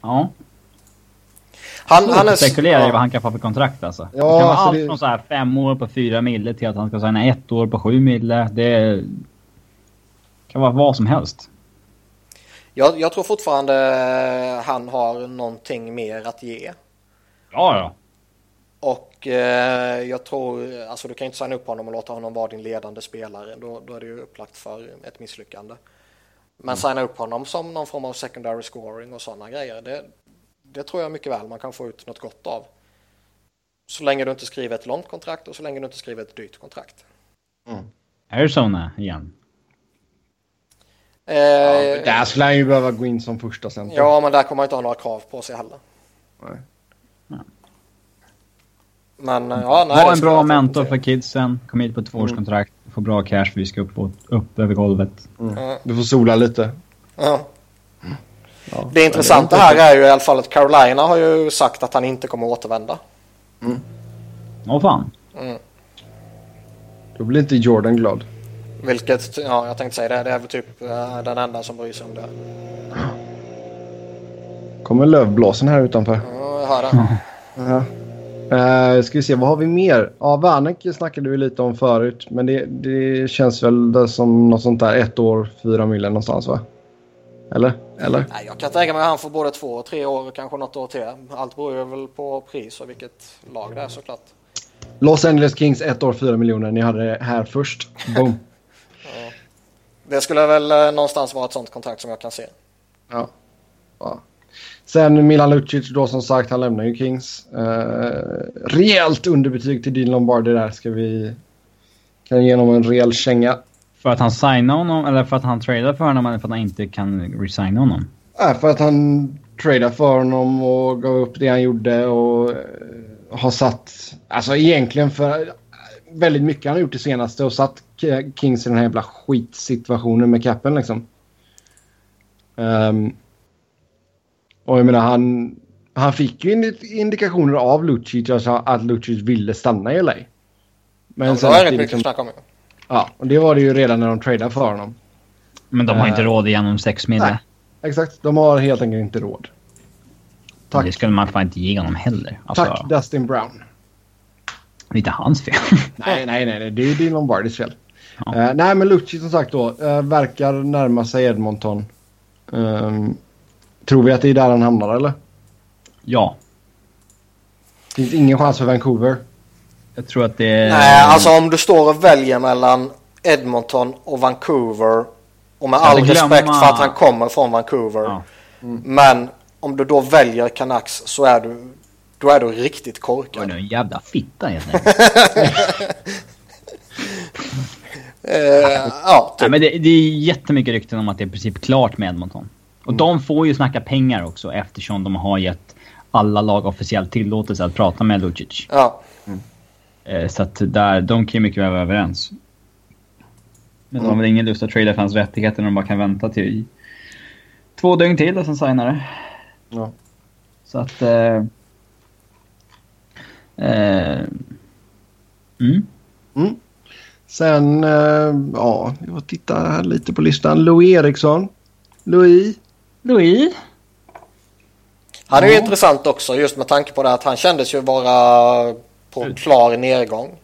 Ja. Han, han är... Spekulerar i vad han kan få för kontrakt alltså. Ja, det kan vara alltså allt det... från så här fem år på fyra mille till att han ska signa ett år på sju mille. Det kan vara vad som helst. Jag, jag tror fortfarande han har någonting mer att ge. Ja, ja. Och eh, jag tror, alltså du kan inte signa upp honom och låta honom vara din ledande spelare. Då, då är det ju upplagt för ett misslyckande. Men mm. signa upp honom som någon form av secondary scoring och sådana grejer. Det, det tror jag mycket väl man kan få ut något gott av. Så länge du inte skriver ett långt kontrakt och så länge du inte skriver ett dyrt kontrakt. Mm. Arizona igen. Eh, ja, där skulle han ju behöva gå in som första center. Ja, men där kommer han inte ha några krav på sig heller. Nej. Men ja, nej, Var en bra mentor för kidsen. Kom hit på ett tvåårskontrakt. Mm. Få bra cash för vi ska upp, och, upp över golvet. Mm. Du får sola lite. Ja. Ja, det intressanta det här är ju i alla fall att Carolina har ju sagt att han inte kommer återvända. Mm. Åh fan. Mm. Då blir inte Jordan glad. Vilket, ja jag tänkte säga det, det är väl typ uh, den enda som bryr sig om det. Kommer lövblåsen här utanför. Ja, jag hör. Ja. Uh, ska vi se, vad har vi mer? Ja, Werneck snackade vi lite om förut. Men det, det känns väl som något sånt där ett år, fyra miljoner någonstans va? Eller? Eller? Nej, jag kan tänka mig att han får både två och tre år, kanske något år till. Allt beror väl på pris och vilket lag det är såklart. Los Angeles Kings ett år, fyra miljoner. Ni hade det här först. Boom. ja. Det skulle väl eh, någonstans vara ett sånt kontrakt som jag kan se. Ja. ja. Sen Milan Lucic då som sagt, han lämnar ju Kings. Uh, rejält underbetyg till Dean Lombardi där. Ska vi... Kan ge honom en rejäl känga. För att han signade honom eller för att han tradade för honom eller för att han inte kan resigna honom? Nej, för att han tradade för honom och gav upp det han gjorde och uh, har satt... Alltså egentligen för väldigt mycket han har gjort det senaste och satt Kings i den här jävla skitsituationen med capen liksom. Um, och jag menar han, han fick ju indikationer av Lucic alltså att Lucic ville stanna i LA. Men ja, sen... Det var inget liksom, mycket om. Ja, och det var det ju redan när de tradade för honom. Men de har uh, inte råd igenom sex mille. exakt. De har helt enkelt inte råd. Tack. Det skulle man fan inte ge honom heller. Alltså, Tack Dustin Brown. Det är inte hans fel. nej, nej, nej. Det är ju Lombardis fel. Ja. Uh, nej, men Lucci som sagt då uh, verkar närma sig Edmonton. Um, Tror vi att det är där han hamnar eller? Ja. Finns ingen chans för Vancouver? Jag tror att det är... Nej, alltså om du står och väljer mellan Edmonton och Vancouver Och med Ska all glömma- respekt för att han kommer från Vancouver. Ja. Men om du då väljer Canucks så är du, då är du riktigt Oj, korkad. är en jävla fitta helt enkelt. Eh, ja, Nej, typ. men det, det är jättemycket rykten om att det är i princip klart med Edmonton. Och de får ju snacka pengar också eftersom de har gett alla lag officiellt tillåtelse att prata med Lucic. ja. Eh, Så att där, de kan ju mycket väl vara överens. Men de har väl ingen lust att trada för hans rättigheter när de bara kan vänta till två dygn till och sen signa det. Ja. Så att... Eh, mm. Mm. Sen, eh, ja, jag får titta här lite på listan. Louis Eriksson. Louis. Louis? Han är ju Ja. intressant också just med tanke på det att han kändes ju vara på klar nedgång.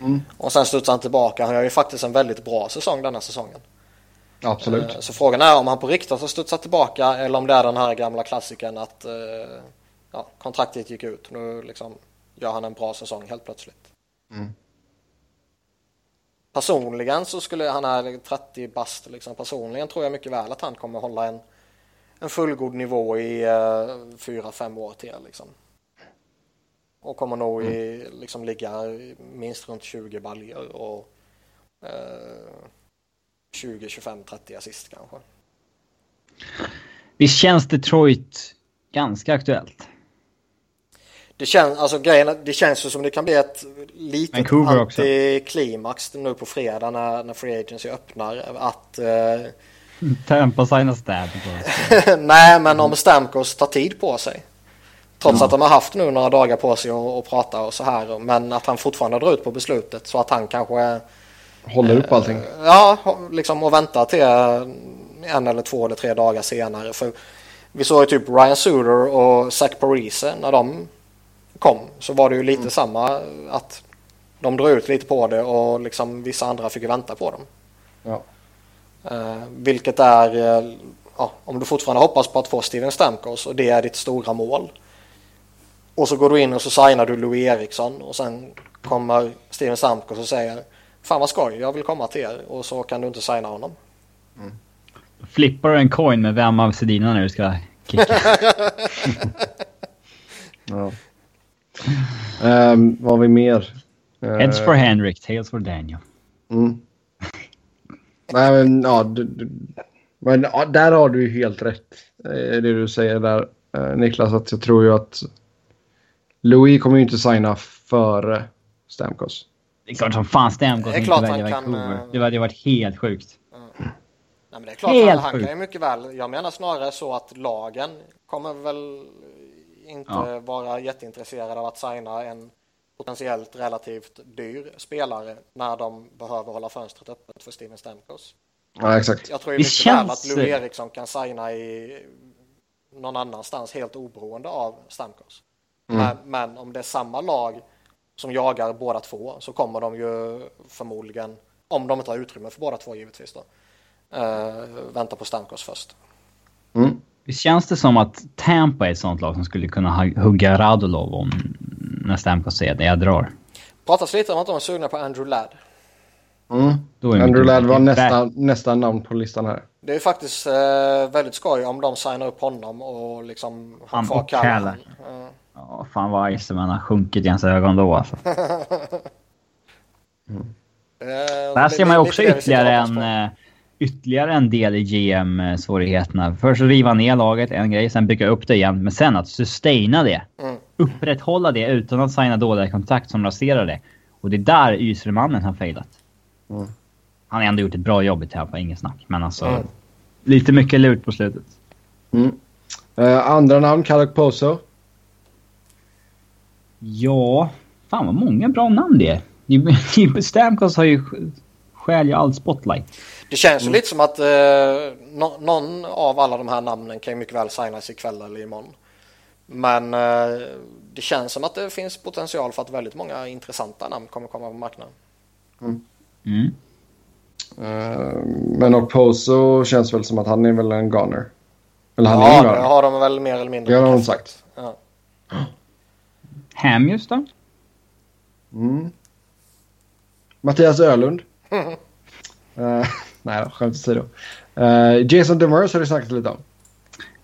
Mm. Och sen studsade han tillbaka. Han gör ju faktiskt en väldigt bra säsong denna säsongen. Absolut. Eh, Så frågan är om han på riktigt har studsat tillbaka eller om det är den här gamla klassiken att eh, ja, kontraktet gick ut. Nu liksom gör han en bra säsong helt plötsligt. Mm. Personligen så skulle han är 30 bast liksom. Personligen tror jag mycket väl att han kommer hålla en, en fullgod nivå i eh, fyra, fem år till liksom. Och kommer nog i, liksom ligga minst runt 20 baljor och eh, 20, 25, 30 assist kanske. Visst känns Detroit ganska aktuellt? Det känns, alltså grejen, det känns ju som det kan bli ett litet antiklimax nu på fredag när, när Free Agency öppnar. Att, eh, Tampa signar stab. nej, men om Stamkos tar tid på sig. Trots att de har haft nu några dagar på sig att, att prata och så här. Men att han fortfarande drar ut på beslutet så att han kanske, Håller upp allting. ja, liksom och väntar till en eller två eller tre dagar senare. För vi såg ju typ Ryan Suter och Zach Parise när de kom. Så var det ju lite samma att de drog ut lite på det och liksom vissa andra fick vänta på dem. Ja. Eh, vilket är, ja, om du fortfarande hoppas på att få Steven Stamkos och det är ditt stora mål. Och så går du in och så signar du Louis Eriksson och sen kommer Steven Stamkos och säger Fan vad skoj, jag vill komma till er och så kan du inte signa honom. Flippar du en coin med vem av Sedina när du ska kicka? Ja. Ehm, vad har vi mer? Heads for Henrik, tails for Daniel. Mm. Nej, men ja, du, du, men ja, där har du ju helt rätt. eh, Det du säger där, eh, Niklas, att jag tror ju att Louis kommer ju inte signa före Stamkos. Det är klart som fan Stamkos Det är inte klart välja han kan, Vancouver. eh, Det hade varit helt sjukt. Nej, men det är klart, Helt han, han sjukt. kan ju mycket väl. Jag menar snarare så att lagen kommer väl inte Ja. vara jätteintresserade av att signa en potentiellt relativt dyr spelare när de behöver hålla fönstret öppet för Steven Stamkos. Ja, exakt. Jag tror ju mycket väl att känns- Louis Eriksson kan signa i någon annanstans helt oberoende av Stamkos. Men, men om det är samma lag som jagar båda två så kommer de ju förmodligen, om de inte har utrymme för båda två givetvis då, eh, vänta på Stamkos först. Mm. Visst känns det som att Tampa är ett sånt lag som skulle kunna hugga Radulov om när Stamkos säger att jag drar. Pratas lite om att de är sugna på Andrew Ladd. Mm. Då är det Andrew Ladd var nästa, nästa namn på listan här. Det är ju faktiskt eh, väldigt skoj om de signar upp honom och liksom Han. Callahan. Eh, Ja, fan vad Iceman har sjunkit i hans ögon då alltså. eh, Där det- ser man ju också ytterligare en, eh, ytterligare en del i GM-svårigheterna. Först riva ner laget, en grej, sen bygga upp det igen. Men sen att sustaina det. Mm. Upprätthålla det utan att signa dåliga kontrakt som raserar det. Och det är där Ysermannen har failat. Mm. Han har ändå gjort ett bra jobb i Tampa, inget snack. Men alltså, Mm. lite mycket lut på slutet. Mm. Eh, andra namn, Kalak Poso. Ja, fan vad många bra namn det är. Jimmy Stamkos har ju skäl ju all spotlight. Det känns ju lite som att eh, nå- någon av alla de här namnen kan ju mycket väl signas ikväll eller imorgon. Men eh, det känns som att det finns potential för att väldigt många intressanta namn kommer komma på marknaden. Mm. Eh, men och Poso känns väl som att han är väl en gunner. Eller han är Ja, en det gunner. har de väl mer eller mindre Det har de sagt. Ja. Hamjus då? Mm. Mattias Ölund. Eh, Nej då, skämt åsido. Uh, Jason Demers har du snackat lite om.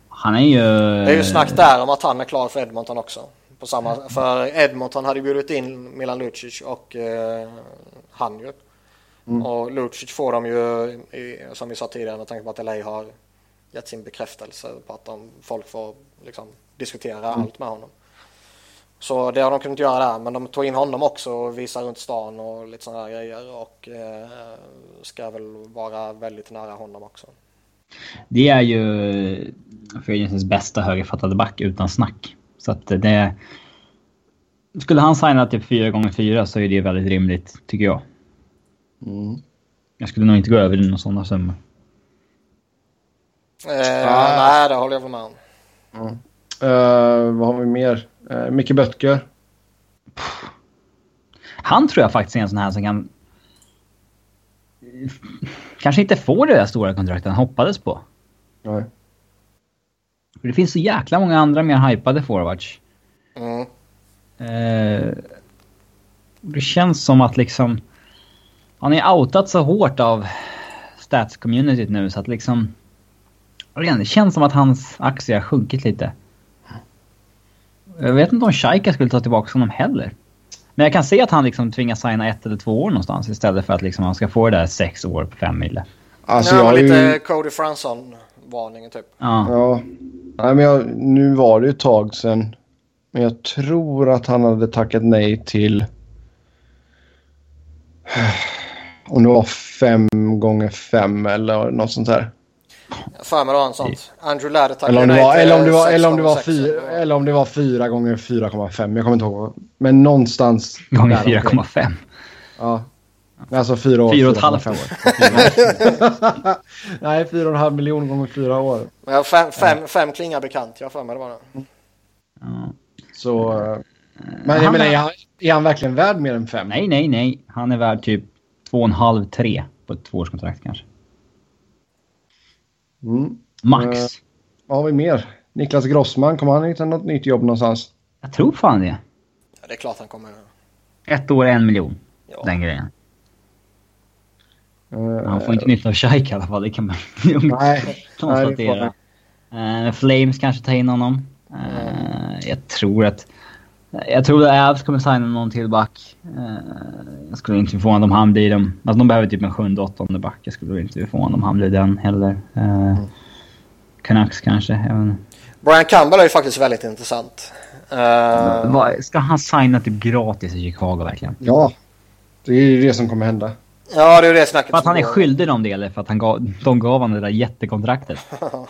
Han är ju... Det är ju snack där om att han är klar för Edmonton också. På samma, för Edmonton hade bjudit in Milan Lucic och eh, han ju. Mm. Och Lucic får de ju, i, som vi sa tidigare, med tanke på att LA har gett sin bekräftelse på att de, folk får liksom, diskutera mm. allt med honom. Så det har de kunnat göra där, men de tog in honom också och visade runt stan och lite sådana grejer och eh, ska väl vara väldigt nära honom också. Det är ju Free bästa högerfattade back utan snack. Så att det... Skulle han signa till 4 gånger 4 så är det väldigt rimligt, tycker jag. Mm. Jag skulle nog inte gå över någon sådana summor. Eh, ah. Nej, det håller jag med om. Mm. Uh, vad har vi mer? Uh, Micke Böttger. Han tror jag faktiskt är en sån här som kan... Kanske inte får det där stora kontraktet han hoppades på. Nej. För det finns så jäkla många andra mer hypade forwards. Mm. Uh, det känns som att liksom... Han är outat så hårt av stats-communityt nu så att liksom... Det känns som att hans aktie har sjunkit lite. Jag vet inte om Shaika skulle ta tillbaka honom heller. Men jag kan se att han liksom tvingas signa ett eller två år någonstans istället för att liksom han ska få det där sex år på fem mille. Alltså, ja, jag lite ju... Cody Fransson-varningen typ. Ja. ja. Nej, men jag, nu var det ju ett tag sedan. Men jag tror att han hade tackat nej till... Om det var fem gånger fem eller något sånt här. För mig då sånt. Andrew Ladd eller om det var, eller om det var, eller om det var, fyra, eller om det var 4 gånger 4,5. Jag kommer inte ihåg. Men någonstans. Gånger 4,5? Ja. Alltså fyra år. Fyra och ett halvt år. Nej, fyra och en halv miljon gånger fyra år. Ja, fem, fem, fem klingar bekant. Jag för mig det var det. Ja. Så... Men jag menar, är han, är han verkligen värd mer än fem? Nej, nej, nej. Han är värd typ två och en halv, tre på ett tvåårskontrakt kanske. Mm. Max. Uh, vad har vi mer? Niklas Grossman, kommer han hitta något nytt jobb någonstans? Jag tror fan det. Ja, det är klart han kommer. Ett år, en miljon. Ja. Den grejen. Uh, han får inte nytta av Shaik i alla fall, det kan man nej, konstatera. Nej, uh, Flames kanske tar in honom. Uh, jag tror att... Jag tror att Avs kommer signa någon till back. Uh, jag skulle inte bli förvånad om han blir dem. Alltså de behöver typ en sjunde, åttonde back. Jag skulle inte bli förvånad om han blir den heller. Uh, mm. Canucks kanske, även. Brian Campbell är ju faktiskt väldigt intressant. Uh... Ska han signa typ gratis i Chicago verkligen? Ja, det är ju det som kommer hända. Ja, det är det snacket. För att han är skyldig dem det eller för att han gav, de gav honom det där jättekontraktet. ja.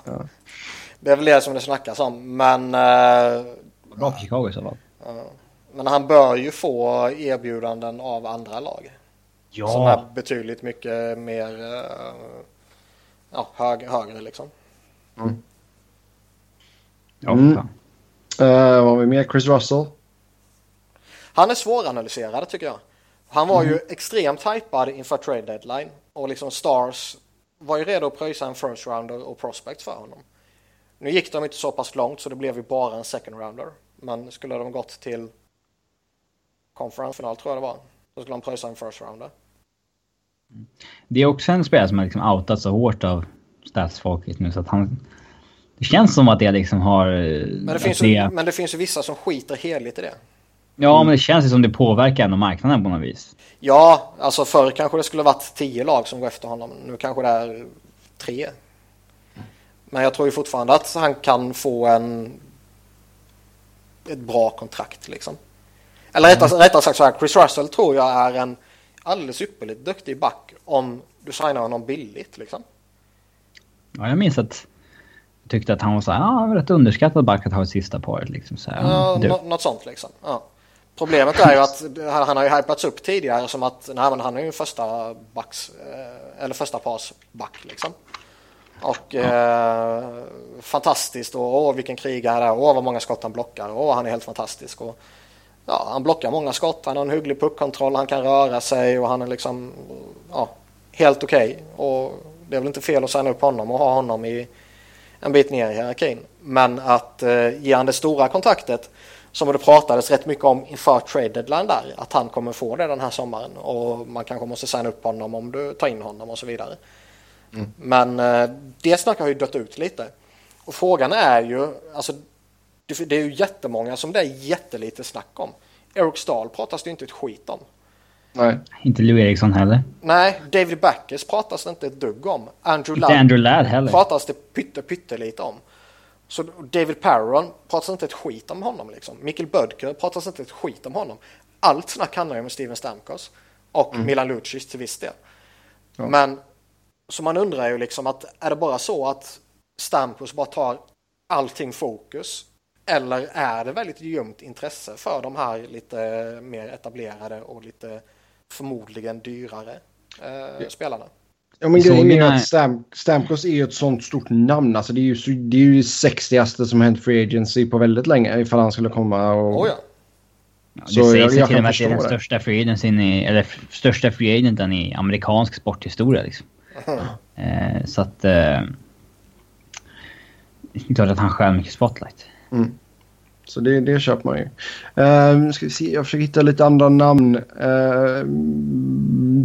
Det är väl det som det snackas om, men... Uh... Bra för Chicago i så fall. Uh, men han bör ju få erbjudanden av andra lag. Ja. Som är betydligt mycket mer... Uh, ja, hög, högre liksom. Mm. Ja, mm. Uh, vad har vi mer? Chris Russell? Han är svåranalyserad tycker jag. Han var mm. ju extremt hypad inför trade deadline och liksom Stars var ju redo att pröjsa en first rounder och prospect för honom. Nu gick de inte så pass långt så det blev ju bara en second rounder. Men skulle de gått till conference-final tror jag det var, då skulle de pröjsa en first rounder. Det är också en spelare som har liksom outat så hårt av statsfolket nu så att han... Det känns som att det liksom har... Men det, finns ju, men det finns ju vissa som skiter heligt i det. Ja, men det känns ju som det påverkar ändå marknaden på något vis. Ja, alltså förr kanske det skulle varit tio lag som går efter honom. Nu kanske det är tre. Men jag tror ju fortfarande att han kan få en ett bra kontrakt liksom. Eller rättare, mm. rättare sagt så här, Chris Russell tror jag är en alldeles ypperligt duktig back om du signar honom billigt liksom. Ja, jag minns att jag tyckte att han var så här, ja, rätt underskattad back att ha i sista paret liksom. Så här, ja, något sånt liksom. Ja. Problemet är ju att han har ju hypats upp tidigare som att nej, men han är ju första backs, eh, eller första pars back liksom. Och eh, fantastiskt och åh vilken krigare det är, åh vad många skott han blockar, åh han är helt fantastisk. Och, ja, han blockar många skott, han har en hygglig puckkontroll, han kan röra sig och han är liksom ja, helt okej. Okay. Och det är väl inte fel att signa upp honom och ha honom i en bit ner i hierarkin. Men att eh, ge han det stora kontraktet som det pratades rätt mycket om inför trade deadline där, att han kommer få det den här sommaren och man kanske måste signa upp honom om du tar in honom och så vidare. Mm. Men eh, det snacket har ju dött ut lite. Och frågan är ju, alltså det, är ju jättemånga som det är jättelite snack om. Eric Stahl pratas det ju inte ett skit om. Nej. Inte Lou Eriksson heller. Nej, David Backes pratas det inte ett dugg om. Andrew Inte Andrew Ladd heller. pratas det pytte, pyttelite om. Så David Perron pratas inte ett skit om honom liksom. Mikkel Bödker pratas inte ett skit om honom. Allt snack handlar ju om Steven Stamkos. Och Mm. Milan Lucic till viss del. Ja. Men så man undrar ju liksom att är det bara så att Stamkos bara tar allting fokus? Eller är det väldigt ljumt intresse för de här lite mer etablerade och lite förmodligen dyrare eh, spelarna? Ja, men grejen är att Stam, Stamkos är ju ett sånt stort namn. Alltså det är ju, så, det är ju det sexigaste som hänt Free Agency på väldigt länge ifall han skulle komma och... Oh ja. Ja, det Så sägs jag till och med att det är den största free agencyn i, eller största free agenten i amerikansk sporthistoria liksom. Eh, så att... Eh, det är klart att han stjäl mycket spotlight. Så det, det köper man ju. Uh, ska vi se, jag försöker hitta lite andra namn. Eh,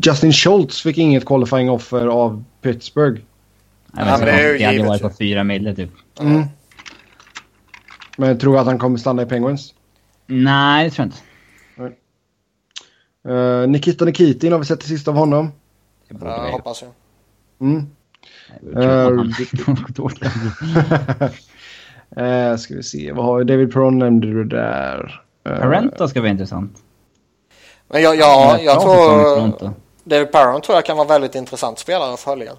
Justin Schultz fick inget qualifying offer av Pittsburgh. Jag men vet det är ju det hade varit på fyra mille typ. Mm. Men jag tror att han kommer stanna i Penguins. Nej, det tror jag inte. Eh, Nikita Nikitin har vi sett det sista av honom. Det borde vi- hoppas jag. Mm. Eh, ska vi se, vad har vi? David Perron nämnde du där. Eh, Parenta ska bli intressant. Men jag, ja, jag i tror. David Perron tror jag kan vara väldigt intressant spelare att följa.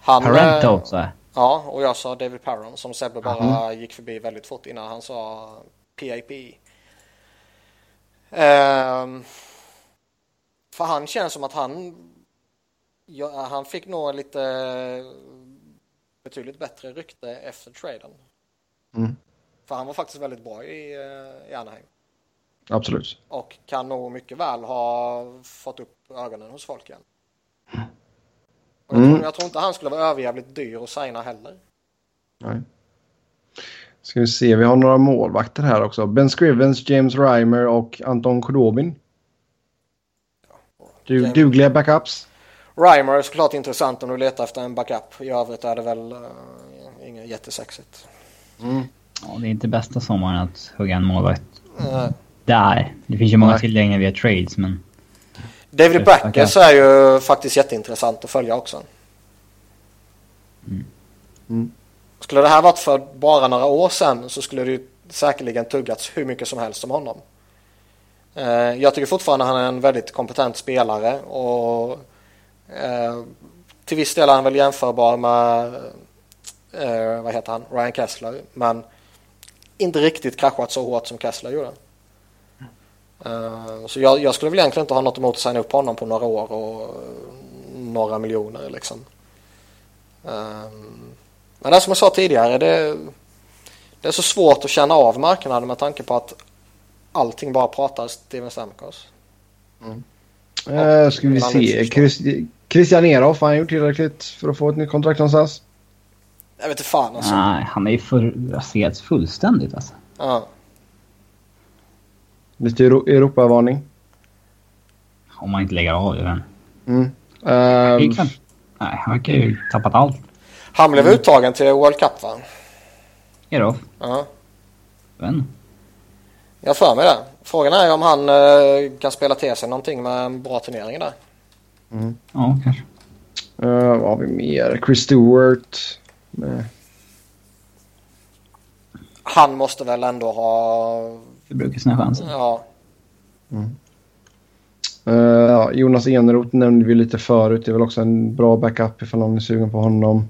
Han, Parenta eh, också. Ja, och jag sa David Perron som Sebbe bara gick förbi väldigt fort innan han sa PIP. Ehm, för han känns som att han, ja, han fick nog lite betydligt bättre rykte efter traden. Mm. För han var faktiskt väldigt bra i, eh, i Anaheim. Absolut. Och kan nog mycket väl ha fått upp ögonen hos folk igen. Och jag, Mm. tror, jag tror inte han skulle vara överjävligt dyr att signa heller. Nej. Ska vi se, vi har några målvakter här också. Ben Scrivens, James Reimer och Anton Khudobin. Du, James- dugliga backups. Reimer är såklart intressant om du letar efter en backup. I övrigt är det väl uh, inget jättesexigt. Ja, det är inte bästa sommaren att hugga en målvakt. Uh, Där. Det finns ju många tillgängliga via trades, men... David Backes är ju faktiskt jätteintressant att följa också. Mm. Skulle det här varit för bara några år sedan så skulle det ju säkerligen tuggats hur mycket som helst om honom. Eh, Jag tycker fortfarande han är en väldigt kompetent spelare och eh, till viss del är han väl jämförbar med eh, vad heter han? Ryan Kessler. Men inte riktigt kraschat så hårt som Kessler gjorde. Eh, Så jag, jag skulle väl egentligen inte ha något emot att signa upp honom på några år och eh, några miljoner liksom. Eh, Men det som jag sa tidigare, det, det är så svårt att känna av marknaden med tanke på att allting bara pratar Steven Stamkos. Eh, ska vi se. Christ- Christian Eroff, har han gjort tillräckligt för att få ett nytt kontrakt någonstans? Jag vet inte fan alltså. Nej, han är ju för raserad fullständigt alltså. Ja. Lite Euro- Europavarning. Om man inte lägger av det, men... Mm. Det är Eh, klart. Nej, han verkar ju tappat allt. Han blev uttagen till World Cup va? Då? Ja. Men. Jag har för mig det. Frågan är om han eh, kan spela till sig någonting med en bra turnering där. Ja, kanske. eh, vad har vi mer? Chris Stewart. Eh, Han måste väl ändå ha... Det brukar sina chanser. Ja. eh, ja, Jonas Eneroth nämnde vi lite förut. Det är väl också en bra backup ifall någon är sugen på honom.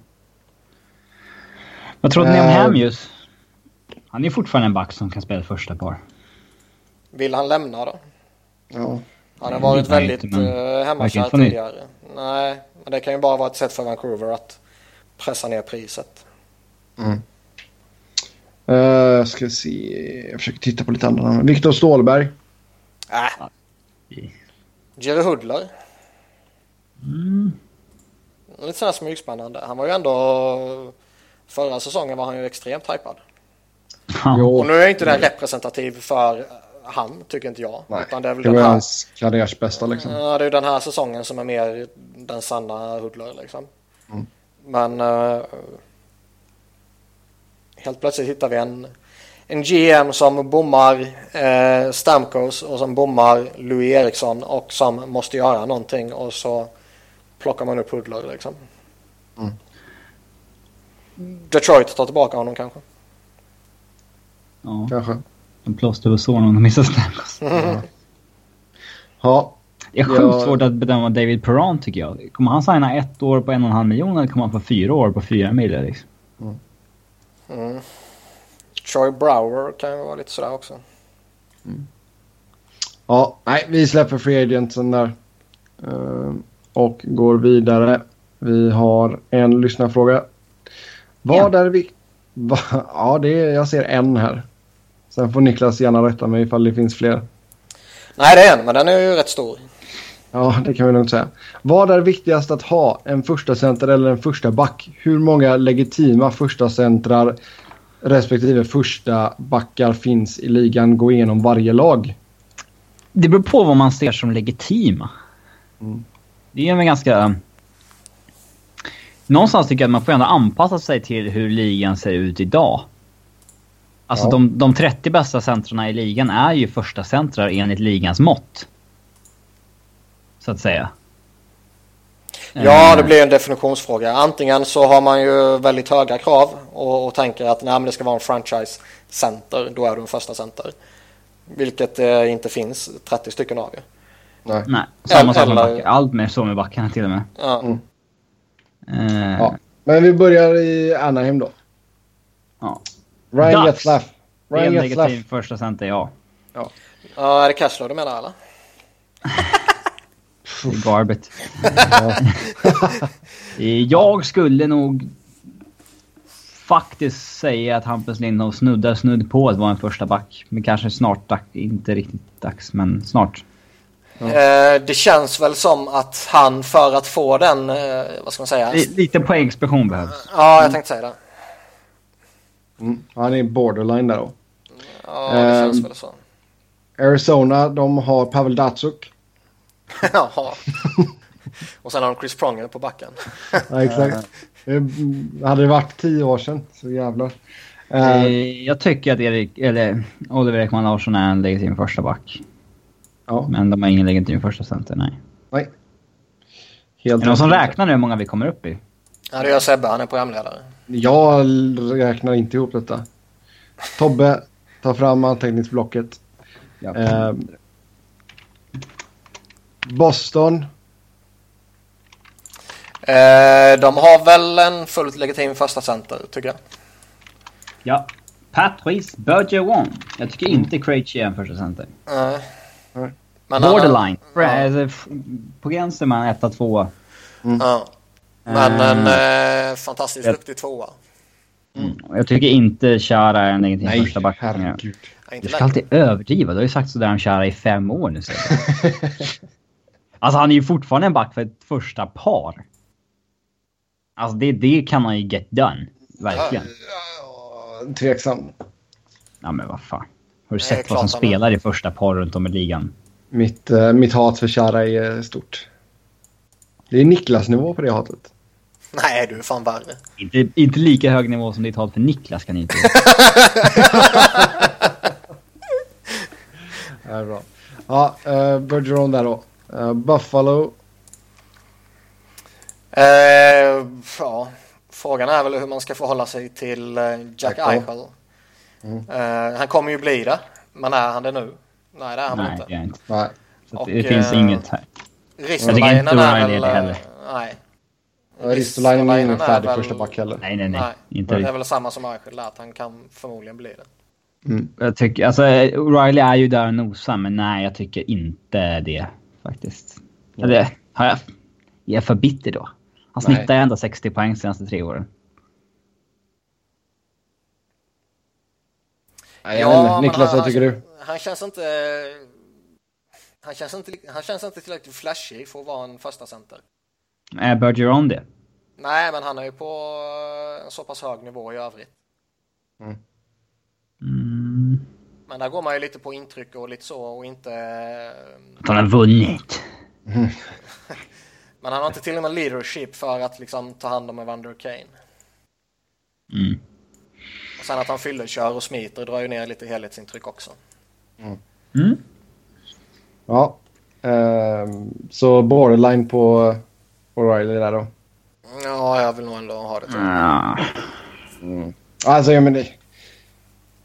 Vad trodde ni om. Hamius? Han är fortfarande en back som kan spela första par. Vill han lämna då? Ja. Han har varit väldigt inte, men verkar hemmakär tidigare. Nej, men det kan ju bara vara ett sätt för Vancouver att pressa ner priset. Uh, ska se. Jag försöker titta på lite andra namn. Viktor Stålberg. Äh. Jerry Hudler. Mm. Lite sådär smygspännande. Han var ju ändå... Förra säsongen var han ju extremt hypad. Ja. Och nu är inte den representativ för han, tycker inte jag. Nej, Utan det är väl det den var här... hans karriärs bästa liksom. Ja, det är ju den här säsongen som är mer den sanna Hudler liksom. Mm. Men uh, helt plötsligt hittar vi en, en GM som bommar uh, Stamkos och som bommar Louis Eriksson och som måste göra någonting och så plockar man upp Hudler liksom. Mm. Detroit tar tillbaka honom kanske. Ja, kanske. De plåster på såren om de missar Stamkos. Ja. Det är sjukt jag... svårt att bedöma David Perron tycker jag. Kommer han signa ett år på en och en halv miljon eller kommer han få fyra år på fyra miljoner liksom? Mm. Mm. Troy Brower kan ju vara lite sådär också. Mm. Ja, nej, vi släpper free agentsen där. Uh, och går vidare. Vi har en lyssnarfråga. Vad ja. är vi... Va? Ja, det är, jag ser en här. Sen får Niklas gärna rätta mig ifall det finns fler. Nej, det är en, men den är ju rätt stor. Ja, det kan vi lugnt säga. Vad är viktigast att ha? En första center eller en första back? Hur många legitima första centrar respektive första backar finns i ligan? Gå igenom varje lag. Det beror på vad man ser som legitima. Mm. Det är väl ganska... Någonstans tycker jag att man får ändå anpassa sig till hur ligan ser ut idag. Alltså ja. de, de 30 bästa centrarna i ligan är ju första centrar enligt ligans mått. Så att säga. Ja, det blir en definitionsfråga. Antingen så har man ju väldigt höga krav och, och tänker att nej, men det ska vara en franchise-center. Då är du en första center. Vilket eh, inte finns 30 stycken av ju. Nej. nej. Samma sak med backar. Allt mer så med backarna till och med. Ja. Mm. Uh, ja. Men vi börjar i Anaheim då. Ja. Ryan Getzlaff. Ryan Getzlaff. första center, ja. Ja, ja är det Kessler du menar eller? Det är garbet. jag skulle nog faktiskt säga att Hampus Lindholm snuddar snudd på att vara en första back. Men kanske snart, inte riktigt dags, men snart. Ja. Eh, det känns väl som att han för att få den, eh, vad ska man säga? Lite poängexplosion behövs. Ja, jag tänkte säga det. Mm. Han är borderline där då. Ja, det känns um, väl så. Arizona, de har Pavel Datsuk. Jaha. Och sen har de Chris Pronger på backen. ja, exakt. hade det varit tio år sedan, så jävlar. Uh, jag tycker att Erik, eller Oliver Ekman Larsson är en legitim första back. Ja. Men de har ingen legitim första center, nej. Nej. Helt är det någon som räknar nu hur många vi kommer upp i? Ja, det gör Sebbe. Han är programledare. Jag räknar inte ihop detta. Tobbe, ta fram anteckningsblocket. Ja. Eh, Boston. Eh, de har väl en fullt legitim första center, tycker jag. Ja. Patrice Bergeron. Jag tycker mm. inte Krejci är en första center. Uh. Men Borderline. Ja. På gränsen mellan 1 och 2. Mm. Ja. Men en eh, eh fantastiskt jag, duktig tvåa. Mm. Jag tycker inte Chara är en Nej, första back. herregud. Du ska alltid överdriva. Du har ju sagt sådär om Chara i fem år nu. alltså han är ju fortfarande en back för ett första par. Alltså det, det kan man ju get done. Verkligen. Ja, tveksam. Ja men vad fan. Har du sett vad som spelar i första par runt om i ligan? Mitt, uh, mitt hat för Chara är stort. Det är Niklas-nivå på det hatet. Nej, du är fan värre. Inte, inte lika hög nivå som ditt hat för Niklas kan inte Det är bra. Ja, uh, Bergeron där då. Uh, Buffalo. Uh, ja, frågan är väl hur man ska förhålla sig till Jack Eichel. Mm. Uh, han kommer ju bli det. Men är han det nu? Nej, det är han Nej, inte. inte. Nej. Så det finns inget här. Ristolainen är väl... Det nej. Ristolainen är ingen färdig väl... första back heller. Nej, nej, nej. nej. Inte det är väl samma som Eichel att han kan förmodligen bli det. Mm. Jag tycker, alltså Riley är ju där och nosar, men nej, jag tycker inte det faktiskt. Mm. Eller, har jag... Jag är för bitter då. Han snittar ändå 60 poäng de senaste tre åren. ja, Niklas, vad tycker du? Han känns inte han känns inte, han känns inte tillräckligt flashig för att vara en första center. Är Bergeron det? Nej, men han är ju på en så pass hög nivå i övrigt. Mm. Mm. Men där går man ju lite på intryck och lite så och inte... Att han har vunnit. Men han har inte till och med leadership för att liksom ta hand om Evander Kane. Mm. Och sen att han fyller, kör och smiter drar ju ner lite helhetsintryck också. Mm. Ja. Ehm, så borderline på O'Reilly där då. Ja, jag vill nog ändå ha det. Ah. Alltså, jag menar...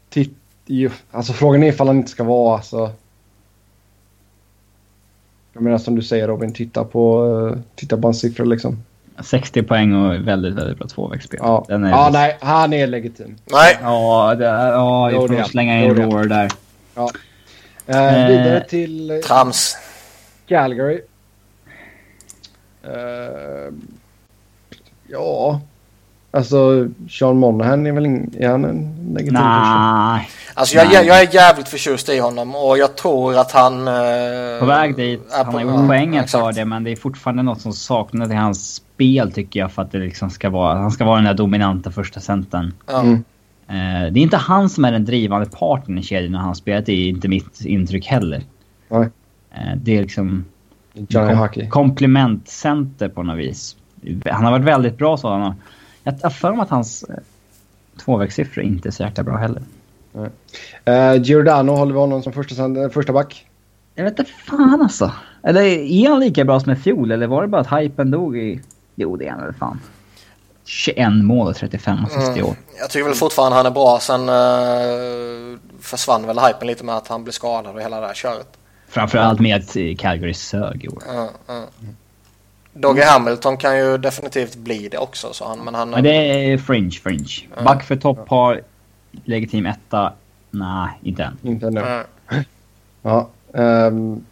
Titt, ju, alltså frågan är ifall han inte ska vara alltså... Jag menar som du säger Robin, titta på, eh, titta på hans siffror liksom. 60 poäng och väldigt, väldigt bra tvåvägsspel. Ja, Den är ja nej, han är legitim. Nej, Ja, det ja jag får slänga in. Roar där. Ja. Eh, Eh. vidare till eh, trams. Calgary. Eh, ja, alltså Sean Monahan är väl in, är han en legitim person? Nej, Alltså jag, Nej. jag är jävligt förtjust i honom och jag tror att han... eh, på väg dit. är Han har gjort poängen för det, men det är fortfarande något som saknas i hans spel tycker jag för att det liksom ska vara... Han ska vara den där dominanta första centern. Mm. Eh, det är inte han som är den drivande parten i kedjan när han spelar. Det är inte mitt intryck heller. Nej, Eh, det är liksom... Johnny Hockey. komplementcenter på något vis. Han har varit väldigt bra så. Han har, jag har för mig att hans eh, tvåvägssiffror inte är så jäkla bra heller. Uh, Giordano håller vi honom som första, cent- första back. Jag vet inte fan alltså. Eller är han lika bra som i fjol eller var det bara att hypen dog i... Jo det är han väl fan. 21 mål och 35 assist i år. Jag tycker väl fortfarande han är bra. Sen uh, försvann väl hypen lite med att han blev skadad och hela det här köret. Framförallt med att eh, Calgary sög i år. Ja, ja. Doggy Hamilton kan ju definitivt bli det också. Så han, men han, Men det är fringe, fringe. Back för topp har legitim etta. Nej, inte än. Inte ännu. Ja. Ja. ehm,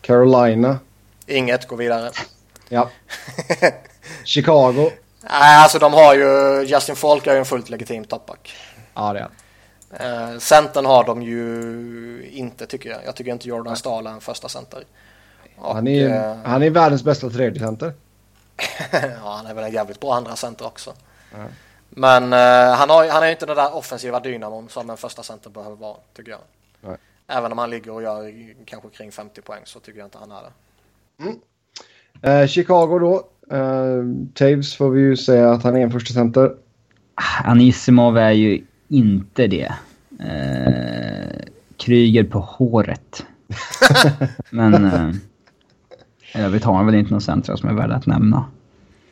Carolina. Inget går vidare. Ja. Chicago. Nej, alltså de har ju... Justin Falk är ju en fullt legitim toppback. Ja, det är. Eh, centern har de ju inte tycker jag. Jag tycker inte Jordan Stahl är en första center. Och, Han är, eh, han är världens bästa tredjecenter. ja, han är väl en jävligt bra andra center också. Men eh, han, har, han är ju inte den där offensiva dynamon som en första center behöver vara, tycker jag. Nej. Även om han ligger och gör kanske kring 50 poäng så tycker jag inte han är det. Eh, Chicago då. Uh, Taves får vi ju säga att han är en första center. Anisimov är ju inte det. Eh, Kryger på håret. Men eh, övrigt har han väl inte någon centra som är värda att nämna.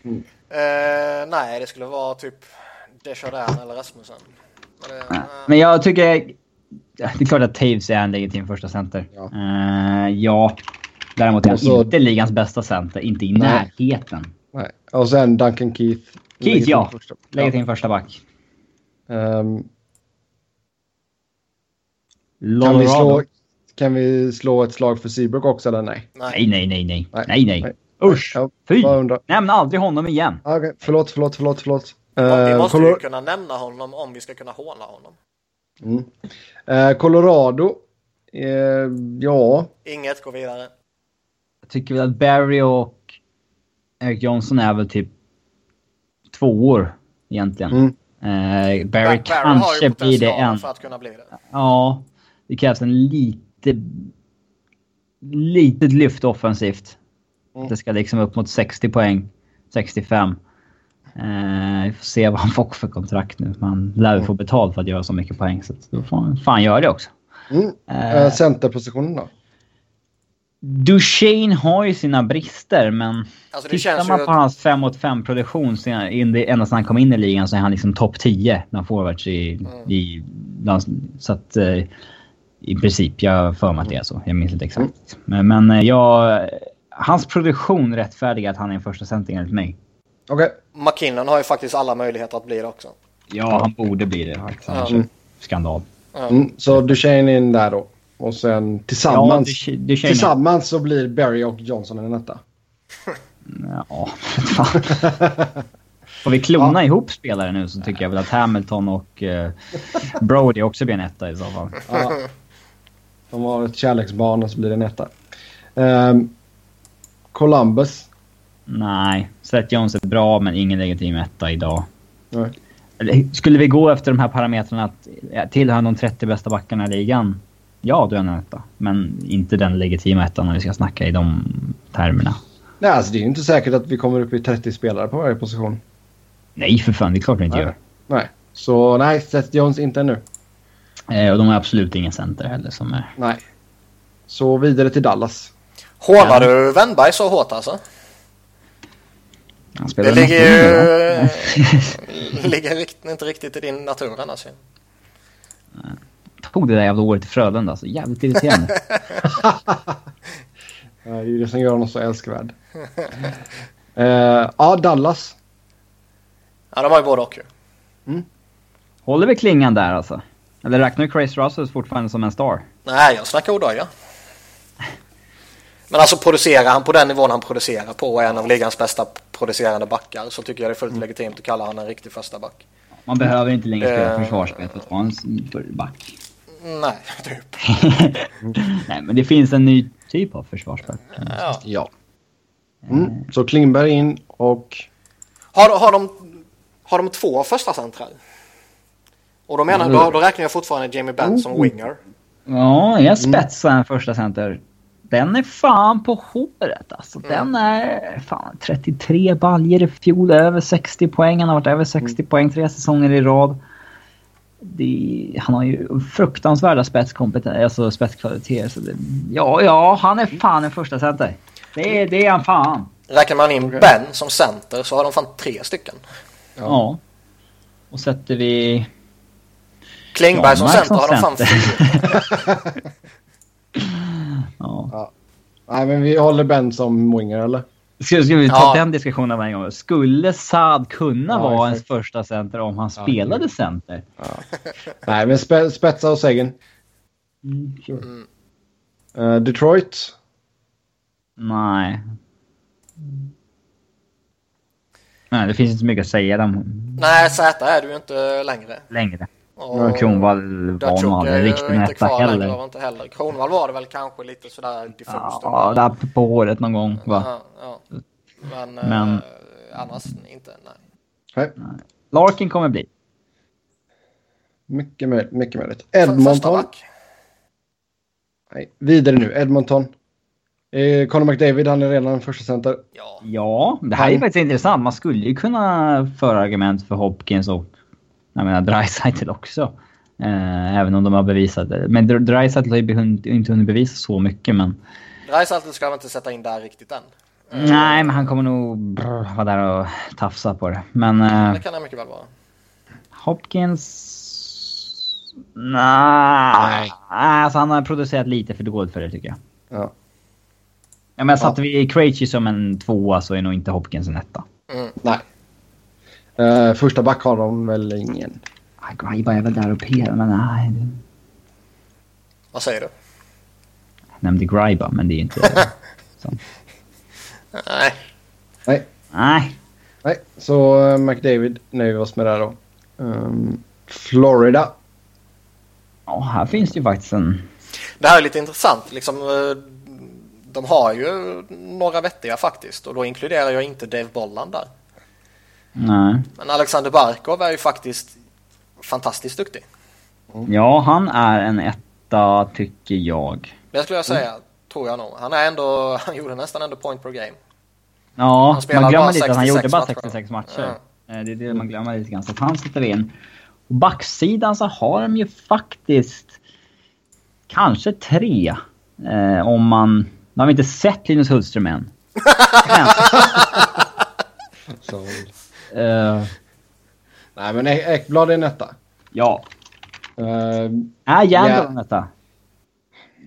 Eh, nej, det skulle vara typ Desjardins eller Rasmussen. Men det, eh, Men jag tycker... Det är klart att Taves är en legitim första center. Ja. Eh, ja. Däremot är han så- inte ligans bästa center. Inte i Nej. närheten. Nej. Och sen Duncan Keith. Keith, ja. Första. Legitim första back. Ehm, kan, vi slå, kan vi slå ett slag för Seabrook också eller nej? Nej, nej, nej, nej. Nej. Nej, nej. Usch! Ja, Fy! Nämn aldrig honom igen. Okej, förlåt, förlåt, förlåt, förlåt. ja, vi Eh, måste Color- ju kunna nämna honom om vi ska kunna håna honom. Mm. Eh, Colorado. Eh, ja, Inget går vidare. Jag tycker väl att Barry och Eric Johnson är väl typ två år egentligen. Mm. Eh, Barry Barry ju kanske blir det en... för att kunna bli det. Ja, det krävs en lite... Litet lyft offensivt. Mm. Det ska liksom upp mot 60 poäng. 65. Eh, vi får se vad han får för kontrakt nu. Man lär ju få betalt för att göra så mycket poäng. Så då får han fan göra det också. mm. Eh, eh, centerpositionen då? Duchene har ju sina brister, men Alltså det tittar känns man på hans 5 mot 5 produktion ända sedan han kom in i ligan så är han liksom topp 10 bland forwards i... i bland, så att... Eh, I princip, jag har för mig att det är så. Jag minns inte exakt. Men, men eh, jag... Hans produktion rättfärdigar att han är en första center enligt mig. Okej. McKinnon har ju faktiskt alla möjligheter att bli det också. Ja, han borde bli det faktiskt. Det skandal. Mm. Så Duchene in där då. Och sen tillsammans. Duche- Duchene- tillsammans så blir Barry och Johnson en etta. Ja, fan. Får vi klona ihop spelare nu så tycker jag väl att Hamilton och eh, Brody också blir en etta i så fall. Ja. De har ett kärleksbarn och så blir det en etta. Ehm, Columbus. Nej, Seth Jones är bra men ingen legitim etta idag. Nej. Skulle vi gå efter de här parametrarna att ja, tillhör han de 30 bästa backarna i ligan? Ja, då är en etta. Men inte den legitima ettan när vi ska snacka i de termerna. Nej, alltså det är ju inte säkert att vi kommer upp i 30 spelare på varje position. Nej, för fan. Det är klart vi inte Nej. gör. Nej. Så nej, Seth Jones inte ännu. Eh, och de har absolut ingen center heller som är... Nej. Så vidare till Dallas. Hånar du Wennberg så hårt alltså? Han Det spelar ligger nästan ju... ligger inte riktigt i din natur annars ju. Tog det där jävla året i Frölunda alltså. Jävligt irriterande. Det är ju det som gör honom så älskvärd. Eh, ja, Dallas. Ja, de har ju både och ju. Håller vi klingan där alltså? Eller räknar du Chris Russell fortfarande som en star? Nej, jag snackar Odoja. Men alltså producerar han på den nivån han producerar på och är en av ligans bästa producerande backar så tycker jag det är fullt legitimt att kalla han en riktig första back. Man behöver inte längre spela Eh. försvarsspel för att vara en back. Nej, typ. Nej, men det finns en ny typ av försvarsback. Ja. Ja. Mm. Så Klingberg in och... Har, har, de, har de två första centrar? Och då menar då, då räknar jag fortfarande Jamie Benn som winger. Ja, jag spetsar en första center. Den är fan på håret alltså. Den är fan 33 baljer i fjol, över 60 poäng. Han har varit över 60 poäng tre säsonger i rad. Det, han har ju fruktansvärda spetskompetens, alltså spetskvaliteter. Så det, ja, ja, han är fan en första center. Det, är- det är han fan. Räknar man in Ben som center så har de fan tre stycken. Ja. Och sätter vi... Klingberg som center har de fan fyra. Ja. Nej, men vi håller Ben som winger, eller? Ska, ska vi ta Ja. den diskussionen varje gång? Skulle Saad kunna Ja, vara ens första center om han Ja, spelade center? Nej, men spe, spetsa och Sagan. sure. Eh, Detroit. Nej. Nej, det finns inte så mycket att säga dem Nej, Z är du inte längre. längre. Och Kronwall var nog aldrig är en etta heller. Var inte heller. Kronwall var det väl kanske lite sådär diffust. Ja, där på håret någon gång va? Ja, ja. Men, Men- Eh, annars inte. Nej. Nej, Larkin kommer bli. mycket möjligt. Mycket möjligt. Edmonton. Nej, vidare nu. Edmonton. Eh, Conor McDavid, han är redan första center. Ja. Ja, det här är Han- faktiskt intressant. Man skulle ju kunna föra argument för Hopkins och jag menar Dreisaitl också. Eh, även om de har bevisat det. Men Dr- Dreisaitl har ju inte hunnit bevisa så mycket men... Dreisaitl ska man inte sätta in där riktigt än. Nej, men han kommer nog brr, vara där och tafsa på det. Men eh, Det kan han mycket väl vara. Hopkins... Nej. Alltså han har producerat lite för dåligt för det tycker jag. Ja. Ja, men satte vi Krejci som en tvåa så är nog inte Hopkins en etta. Mm. Nej. Eh, första back har de väl ingen. Greiba är väl där och perar, men nej. Vad säger du? Jag nämnde Greiba, men det är inte... så. Nej. Nej. Nej. Nej, så eh, McDavid nöjer vi oss med det då. Ehm, Florida. Ja, här finns det ju faktiskt en... Det här är lite intressant. Liksom, eh, de har ju några vettiga faktiskt. Och då inkluderar jag inte Dave Bolland där. Nej. Men Alexander Barkov är ju faktiskt fantastiskt duktig. Ja, han är en etta, tycker jag. Det skulle jag säga, tror jag nog. Han är ändå, han gjorde nästan ändå point per game. Ja, man glömmer lite att han 66 gjorde bara matcher. 66 matcher. Eh, Det är det man glömmer lite grann. Så att han sitter in. Och backsidan så har de ju faktiskt kanske tre. Eh, om man... Nu har vi inte sett Linus Hultström än. Eh, nej, men Ek- Ekblad är en etta. ja. Ehm, Är Järnblad Ja. en etta?